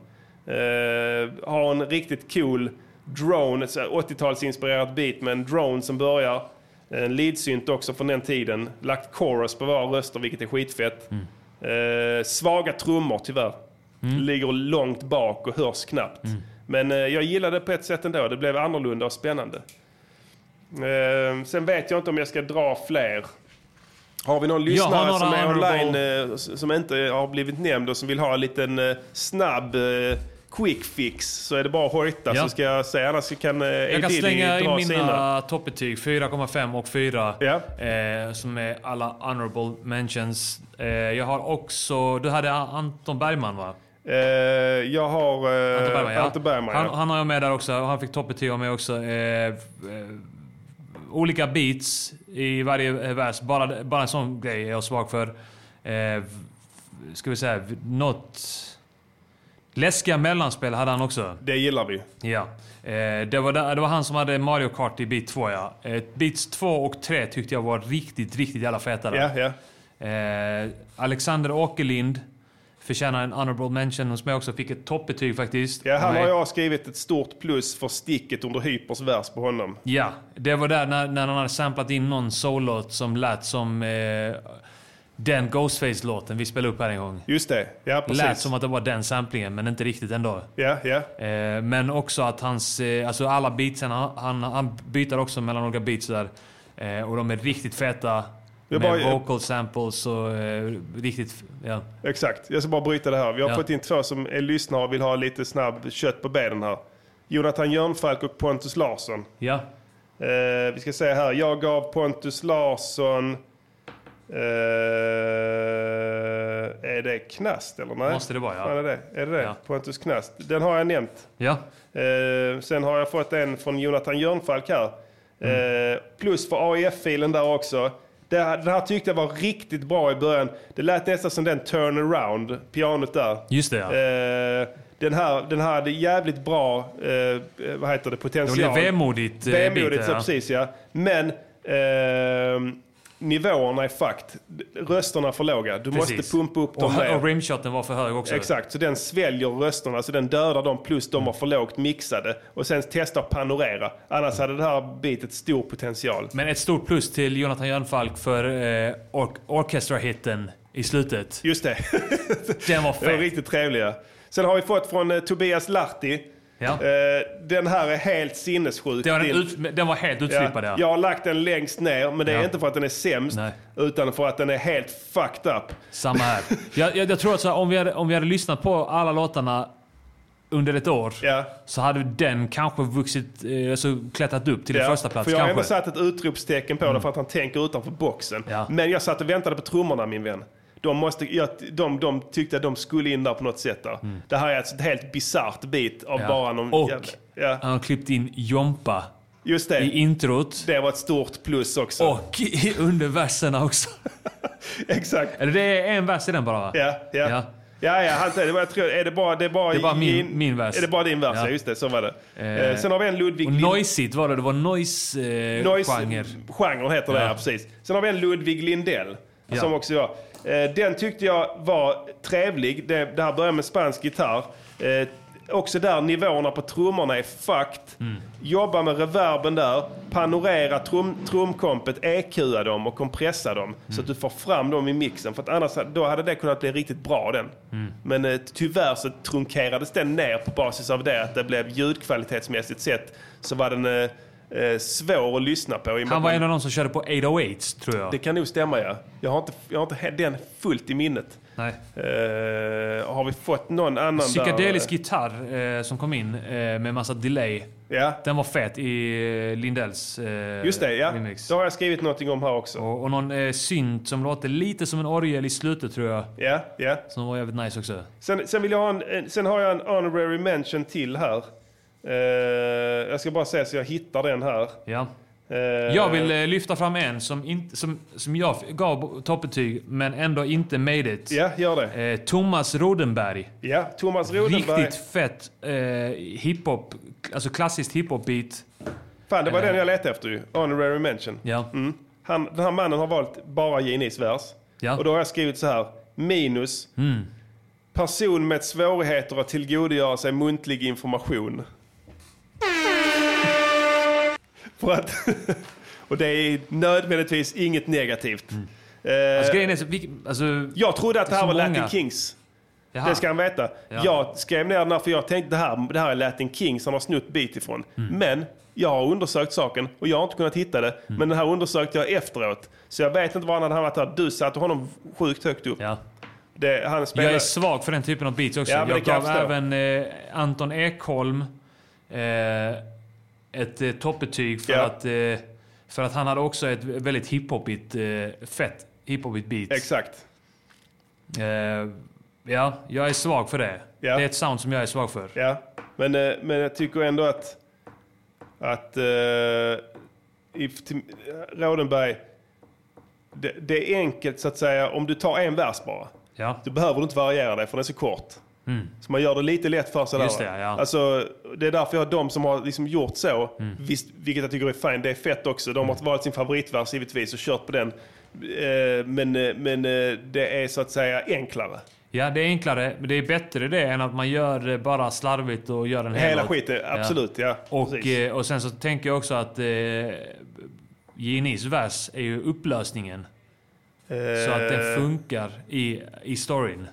Har en riktigt cool drone, ett så här 80-talsinspirerat beat med en drone som börjar. En leadsynt också från den tiden. Lagt chorus på våra röster, vilket är skitfett. Eh, svaga trummor tyvärr. Ligger långt bak och hörs knappt. Men eh, jag gillade det på ett sätt ändå. Det blev annorlunda och spännande. Eh, sen vet jag inte om jag ska dra fler. Har vi någon lyssnare som är online eh, som inte har blivit nämnd och som vill ha en liten eh, snabb eh, quick fix så är det bara att hojta Ja. så ska jag säga. Annars kan eh, Jag kan slänga in mina sina. toppbetyg, 4,5 och 4. Eh, som är alla honorable mentions. Eh, jag har också, du hade Anton Bergman va? Eh, jag har eh, Anton Bergman, ja. Anton Bergman, han, ja. han har jag med där också. Han fick toppbetyg av mig också. Eh, eh, olika beats i varje vers. Bara, bara en sån grej är jag svag för. Eh, ska vi säga, något... Läskiga mellanspel hade han också. Det gillar vi. Ja. Eh, det, var det var han som hade Mario Kart i Beat 2 ja. Eh, Beats 2 och 3 tyckte jag var riktigt, riktigt jävla feta. Ja, ja. Eh, Alexander Åkerlind förtjänar en honorable mention hos mig också. Fick ett toppbetyg faktiskt. Ja, mig. har jag skrivit ett stort plus för sticket under Hypers vers på honom. Ja, det var där när, när han hade samplat in någon soul-låt som lät som eh, den Ghostface-låten vi spelade upp här en gång. Just det, ja precis. Lät som att det var den samplingen, men inte riktigt ändå. Ja, ja. Eh, men också att hans, eh, alltså alla beatsen, han, han, byter också mellan några beats där. Eh, och de är riktigt feta. Jag med bara- vocal samples och eh, riktigt, ja. Exakt. Jag ska bara bryta det här. Vi har Ja. fått in två som är lyssnare och vill ha lite snabb kött på benen här. Jonathan Jörnfalk och Pontus Larsson. Ja. Eh, vi ska se här. Jag gav Pontus Larsson... Eh, är det Knast eller nej? Måste det vara, ja. Är det? Är det det? Ja. Pontus Knast. Den har jag nämnt. Ja. Eh, sen har jag fått en från Jonathan Jörnfalk här. Mm. Eh, plus för AIF-filen där också. Det här, det här tyckte jag var riktigt bra i början. Det lät nästan som den turnaround, pianot där. Just det, ja. Den här, den här hade jävligt bra, vad heter det, potential. Det blev vemodigt, Vemodigt, bit, så ja. precis ja. Men eh, nivåerna är fucked. Rösterna är för låga. Du Precis. måste pumpa upp dem och, och rimshoten var för hög också. Exakt, så den sväljer rösterna, så den dödar dem plus de var för lågt mixade. Och sen testa att panorera. Annars hade det här bitet stor potential. Men ett stort plus till Jonathan Jörnfalk för eh, or orchestra-hitten i slutet. Just det. Den var Det var fet. riktigt trevliga. Sen har vi fått från eh, Tobias Lahti. Ja. Eh, den här är helt sinnessjuk. Den, ut, den var helt utflippad ja. Jag har lagt den längst ner, men det är Ja. inte för att den är sämst. Nej. Utan för att den är helt fucked up. Samma här. Jag, jag, jag tror att här, om, vi hade, om vi hade lyssnat på alla låtarna under ett år så hade den kanske vuxit, eh, alltså klättrat upp till en första plats för jag har. Mm. ändå satt ett utropstecken på det för att han tänker utanför boxen. Men jag satt och väntade på trummorna min vän. De, måste, jag, de, de tyckte att de skulle in där på något sätt. Där. Det här är alltså ett helt bisarrt bit av Mm. Ja. bara någon Och jävla... Ja. han har klippt in Jompa Just det. i introt. Det var ett stort plus också. Och i, under verserna också. Exakt. Eller det är en vers i den bara va? Ja, ja. Ja. Ja, ja, han, det var, jag tror, är det bara, det är bara, Det är bara min- i- min vers. Är det bara din vers? Ja. Ja, just det. Så var det. Eh, Eh, sen har vi en Ludvig Och noisigt var det, det var noise, eh, Noise genre. Genren heter det, Ja. ja. precis. Sen har vi en Ludvig Lindell. Ja. Som också var. Eh, den tyckte jag var trevlig. Det, det här börjar med spansk gitarr. Eh, också där nivåerna på trummorna är fucked. Mm. Jobba med reverben där. Panorera trum, trumkompet, EQa dem och kompressa dem. Så att du får fram dem i mixen. För att annars då hade det kunnat bli riktigt bra den. Mm. Men eh, tyvärr så trunkerades den ner på basis av det. Att det blev ljudkvalitetsmässigt sett så var den eh, eh, svår att lyssna på. Han var en av de som körde på 808 tror jag. det kan nog stämma ja. Jag har inte, jag har inte den fullt i minnet. Nej. Eh, har vi fått någon annan Psykedelisk där? gitarr eh, som kom in eh, med massa delay. Ja. Den var fet i eh, Lindells eh, Just det, ja. remix. Det har jag skrivit någonting om här också. Och, och någon eh, synt som låter lite som en orgel i slutet tror jag. Ja, ja. Som var jävligt nice också. Sen, sen, vill jag ha en, sen har jag en honorary mention till här. Eh, jag ska bara säga så jag hittar den här. Ja. Eh, Jag vill eh, lyfta fram en som, inte, som, som jag gav toppbetyg men ändå inte made it. Ja, gör det. Thomas Rodenberg. Ja, Thomas Rodenberg. Riktigt fett hiphop, alltså klassiskt hiphop-beat. Fan, det var den jag letade efter ju. Honorary mention. Ja. Mm. Han, den här mannen har valt bara Ginis vers. Ja. Och då har jag skrivit så här. Minus. Mm. Person med svårigheter att tillgodogöra sig muntlig information. För att, och det är nödvändigtvis inget negativt. Eh, Alltså, grejen är så, alltså, jag trodde att det det är här var Latin många. Kings. Jaha. Det ska han veta. Ja. Jag skrev ner den här för jag tänkte det här, det här är Latin Kings han har snott beat ifrån. Mm. Men jag har undersökt saken och jag har inte kunnat hitta det. Mm. Men den här undersökte jag efteråt. Så jag vet inte var han hade hamnat här. Du satte honom sjukt högt upp. Ja. Det. Jag är svag för den typen av beats också. Ja, jag gav även eh, Anton Ekholm ett eh, toppbetyg för, Ja. att, eh, för att han hade också ett väldigt hiphopigt, eh, fett hiphopigt beat. Exakt. Eh, ja, jag är svag för det. Ja. Det är ett sound som jag är svag för. Ja, men, eh, men jag tycker ändå att, att uh, Rodenberg, det, det är enkelt så att säga om du tar en vers bara. Ja. Du behöver du inte variera det för den är så kort. Mm. Så man gör det lite lätt för sig Just där. det, ja. Alltså, det är därför jag har de som har liksom gjort så, Mm. visst, vilket jag tycker är fint, det är fett också. De har valt sin favoritvers givetvis och kört på den. Eh, men eh, men eh, det är så att säga enklare. Ja, det är enklare, men det är bättre det än att man gör det bara slarvigt och gör en hel Hela skiten, absolut, ja. Och, Precis. eh, och sen så tänker jag också att eh, Ginis vers är ju upplösningen. Så att den Eh, funkar i, i storyn.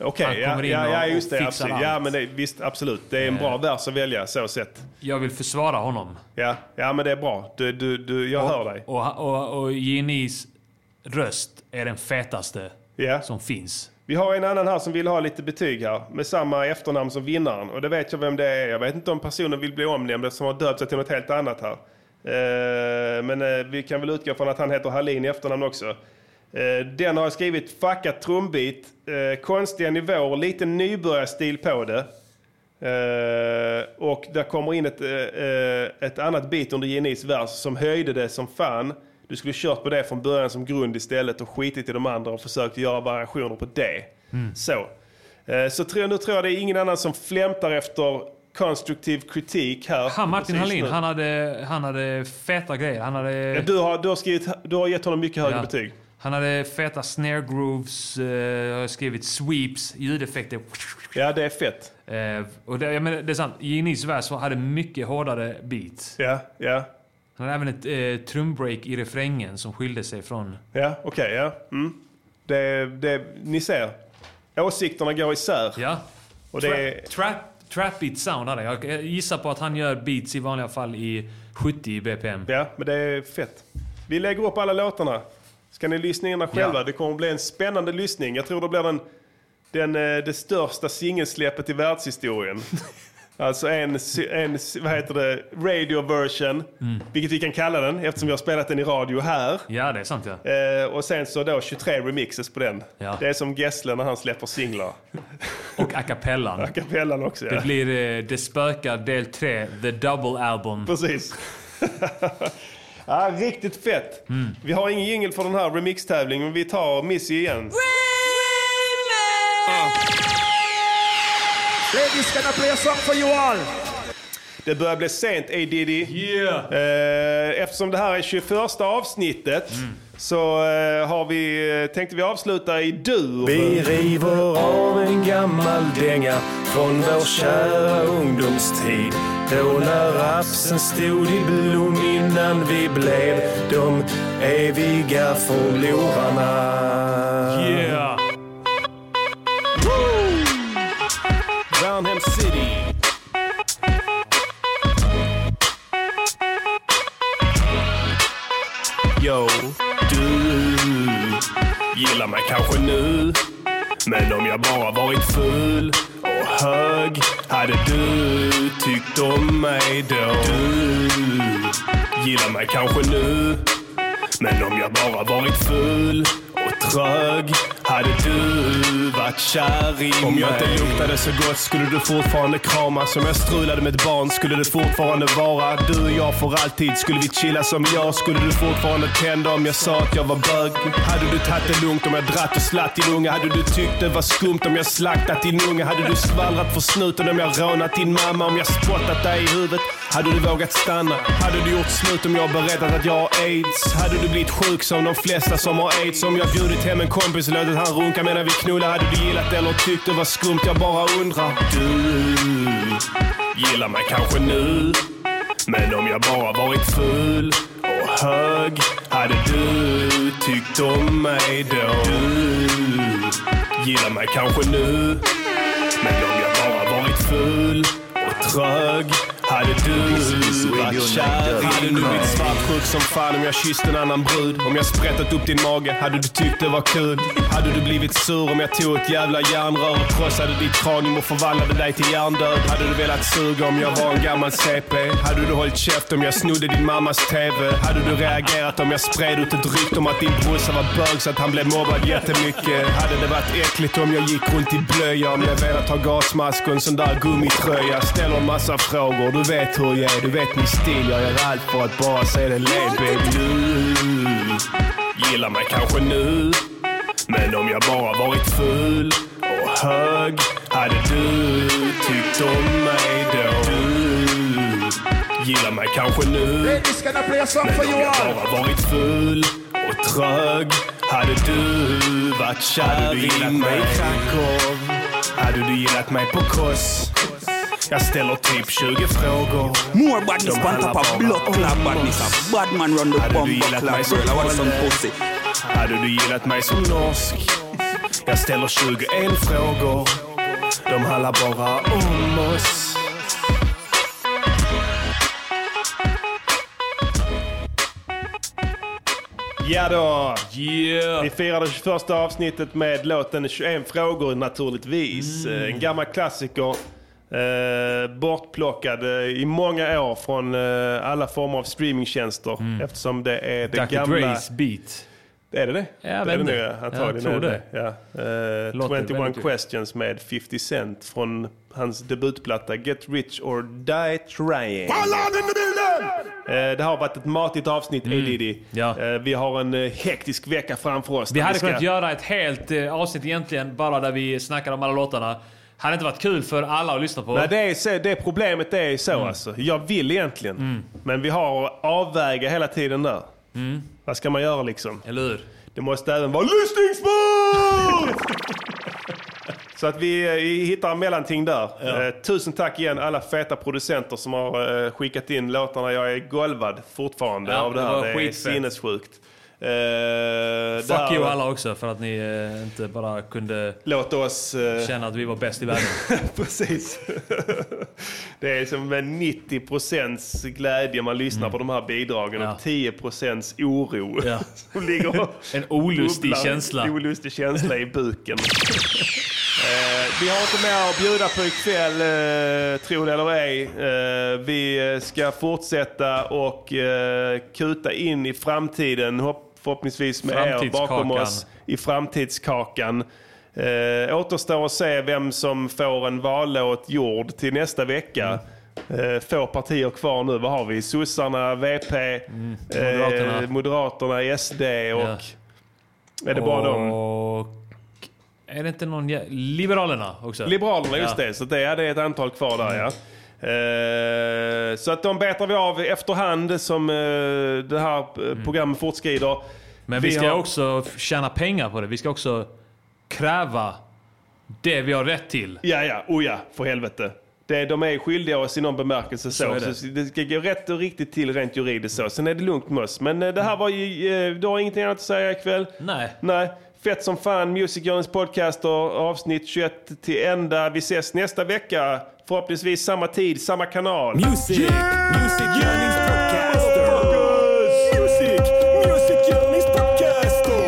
Okej, Han ja, ja, ja, just det. Absolut. Ja, allt. men det, visst, absolut. Det är en bra Eh. vers att välja så sett. Jag vill försvara honom. Ja, ja men det är bra. Du, du, du, jag och, hör dig. Och, och, och Ginis röst är den fetaste Ja. som finns. Vi har en annan här som vill ha lite betyg här. Med samma efternamn som vinnaren. Och det vet jag vem det är. Jag vet inte om personen vill bli omnämnd eftersom han har döpt sig till något helt annat här. Eh, men eh, vi kan väl utgå från att han heter Hallin i efternamn också. Eh, den har jag skrivit fuckat trumbit, eh, konstiga nivåer, lite nybörjarstil på det. Eh, och där kommer in ett, ett annat bit under Genis vers som höjde det som fan. Du skulle kört på det från början som grund istället och skitit i de andra och försökt göra variationer på det. Mm. Så. Så tror, nu tror jag det är ingen annan som flämtar efter konstruktiv kritik här. Han Martin Hallin, han hade, han hade feta grejer. Han hade... Ja, du, har, du, har skrivit, du har gett honom mycket högre Ja. betyg. Han hade feta snare grooves, eh, jag har skrivit sweeps, ljudeffekter. Ja, det är fett. Eh, och det, jag menar, det är sant, Ginis vers hade mycket hårdare beats. Ja, ja. Han hade även ett eh, trumbreak i refrängen som skilde sig från... Ja, okej, ja. Mm. Det, det, ni ser, åsikterna går isär. Ja. Och det Tra- trap, trap beat sound hade jag. Jag gissar på att han gör beats i vanliga fall i 70 BPM. ja, men det är fett. Vi lägger upp alla låtarna. Ska ni lyssna in er själva? Ja. Det kommer bli en spännande lyssning. Jag tror det blir den, den, eh, det största singelsläppet i världshistorien. Alltså en, en, vad heter det, radio version, Mm. vilket vi kan kalla den eftersom vi har spelat den i radio här. Ja, det är sant ja. Eh, och sen så då 23 remixes på den. Ja. Det är som Gessle när han släpper singlar. Och a cappellan. A cappellan också ja. Det blir eh, Det spökar del 3, the double album. Precis. ja, riktigt fett. Mm. Vi har ingen jingle för den här remixtävlingen, men vi tar Missy igen. Ladies, can I play a song for you all? Det börjar bli sent, A Diddy. Yeah. Eh, eftersom det här är 21 avsnittet så eh, har vi, eh, tänkte vi avsluta i dur. Vi river av en gammal dänga från vår kära ungdomstid. Då när rapsen stod i blom innan vi blev de eviga förlorarna. Yeah! Värnhem City. Yo, du gillar mig kanske nu. Men om jag bara varit full hög hade du tyckt om mig då. Du gillar mig kanske nu. Men om jag bara varit full och trög hade du varit kär i. Om jag inte luktade så gott skulle du fortfarande kramas. Om jag strulade med ett barn skulle det fortfarande vara du och jag för alltid. Skulle vi chilla som jag skulle du fortfarande tända om jag sa att jag var bög. Hade du tagit det lugnt om jag dratt och slatt din unge? Hade du tyckt det var skumt om jag slaktat din unge? Hade du skvallrat för snuten om jag rånat din mamma? Om jag spottat dig i huvudet? Hade du vågat stanna? Hade du gjort slut om jag berättat att jag har aids? Hade du blivit sjuk som de flesta som har aids? Om jag bjudit hem en kompis och låtit han runka medan vi knullar? Hade du gillat det eller tyckt det var skumt? Jag bara undrar. Du gillar mig kanske nu. Men om jag bara varit full och hög hade du tyckt om mig då. Du gillar mig kanske nu. Men om jag bara varit full och trög hade du varit kär Hade du blivit svartsjuk som fan om jag kysst en annan brud? Om jag sprättat upp din mage, hade du tyckt det var kul? Hade du blivit sur om jag tog ett jävla järnrör och krossade ditt kranium och förvandlade dig till hjärndöd? Hade du velat suga om jag var en gammal CP? Hade du hållit käft om jag snodde din mammas TV? Hade du reagerat om jag spred ut ett rykte om att din brorsa var bög så att han blev mobbad jättemycket? Hade det varit äckligt om jag gick runt i blöja? Om jag velat ha gasmask och en sån där gummitröja? Ställer en massa frågor, du vet hur jag är, du vet min stil. Jag gör allt för att bara se dig le baby. Du gillar mig kanske nu. Men om jag bara varit full och hög hade du tyckt om mig då. Du gillar mig kanske nu. Men om jag bara varit full och trög hade du varit kär i mig. Hade du gillat mig på koss? Jag ställer typ 20 frågor. More badness om club oss. badness. A bad man run the Hade du bomb gillat club mig som girl. I want some Olle? pussy. Hade du gillat mig som norsk? Jag ställer 21 frågor. De handlar bara om oss. Ja då! Yeah. Vi firade 21 avsnittet med låten 21 frågor naturligtvis. Mm. En gammal klassiker. Eh, bortplockad eh, i många år från eh, alla former av streamingtjänster eftersom det är det Dr. gamla... Dre's beat. Är det det? Ja, jag det är det nog, antagligen Jag tror är det. Ja. Eh, Låter 21 väldigt- questions med 50 Cent från hans debutplatta Get Rich or Die Trying. Eh, det har varit ett matigt avsnitt, mm. Diddy. Ja. Eh, vi har en eh, hektisk vecka framför oss. Vi hade ska- kunnat göra ett helt eh, avsnitt egentligen bara där vi snackar om alla låtarna. Hade inte varit kul för alla att lyssna på. Nej, det, är så, det problemet är så Mm. alltså. Jag vill egentligen. Men vi har att avväga hela tiden där. Vad ska man göra liksom? Mm. Eller hur? Det måste även vara lyssningsbart! Så att vi eh, hittar en mellanting där. Eh, tusen tack igen alla feta producenter som har eh, skickat in låtarna. Jag är golvad fortfarande Ja, av det det här. var Det är sinnessjukt. Det Fuck här- you alla också för att ni eh, inte bara kunde Låt oss... eh, känna att vi var bäst i världen. Precis. Det är som med 90% glädje man lyssnar på de här bidragen och 10 oro. Ja. Som ligger En olustig bubblar. känsla. En olustig känsla i buken. Vi har inte mer att bjuda på ikväll, eh, tro det eller ej. Vi ska fortsätta och kuta in i framtiden, hopp, förhoppningsvis med er bakom oss i framtidskakan. Eh, återstår att se vem som får en vallåt gjord till nästa vecka. Eh, få partier kvar nu. Vad har vi? Sossarna, VP, Moderaterna. Eh, Moderaterna SD och... Är det bara dem? Och... Är det inte någon... Liberalerna också? Liberalerna, just Ja. det. Så det är, det är ett antal kvar där ja. Eh, så att de betar vi av efterhand som eh, det här eh, programmet fortskrider. Mm. Men vi, ska har- också tjäna pengar på det. Vi ska också kräva det vi har rätt till. Ja, ja. Oh ja, för helvete. Det, de är skyldiga oss i någon bemärkelse så. Så är Så det. det. ska gå rätt och riktigt till rent juridiskt så. Sen är det lugnt med oss. Men det här var ju... Du har ingenting annat att säga ikväll? Nej. Nej. Fett som fan. Music Journeys podcaster avsnitt 21 till ända. Vi ses nästa vecka. Förhoppningsvis samma tid, samma kanal. Music, Music Yearnings Podcaster. Music, Music Yearnings Podcaster.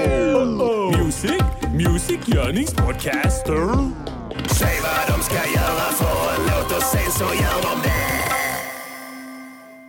Music, Music Yearnings Podcaster. Säg vad de ska göra för en låt och sen så gör de det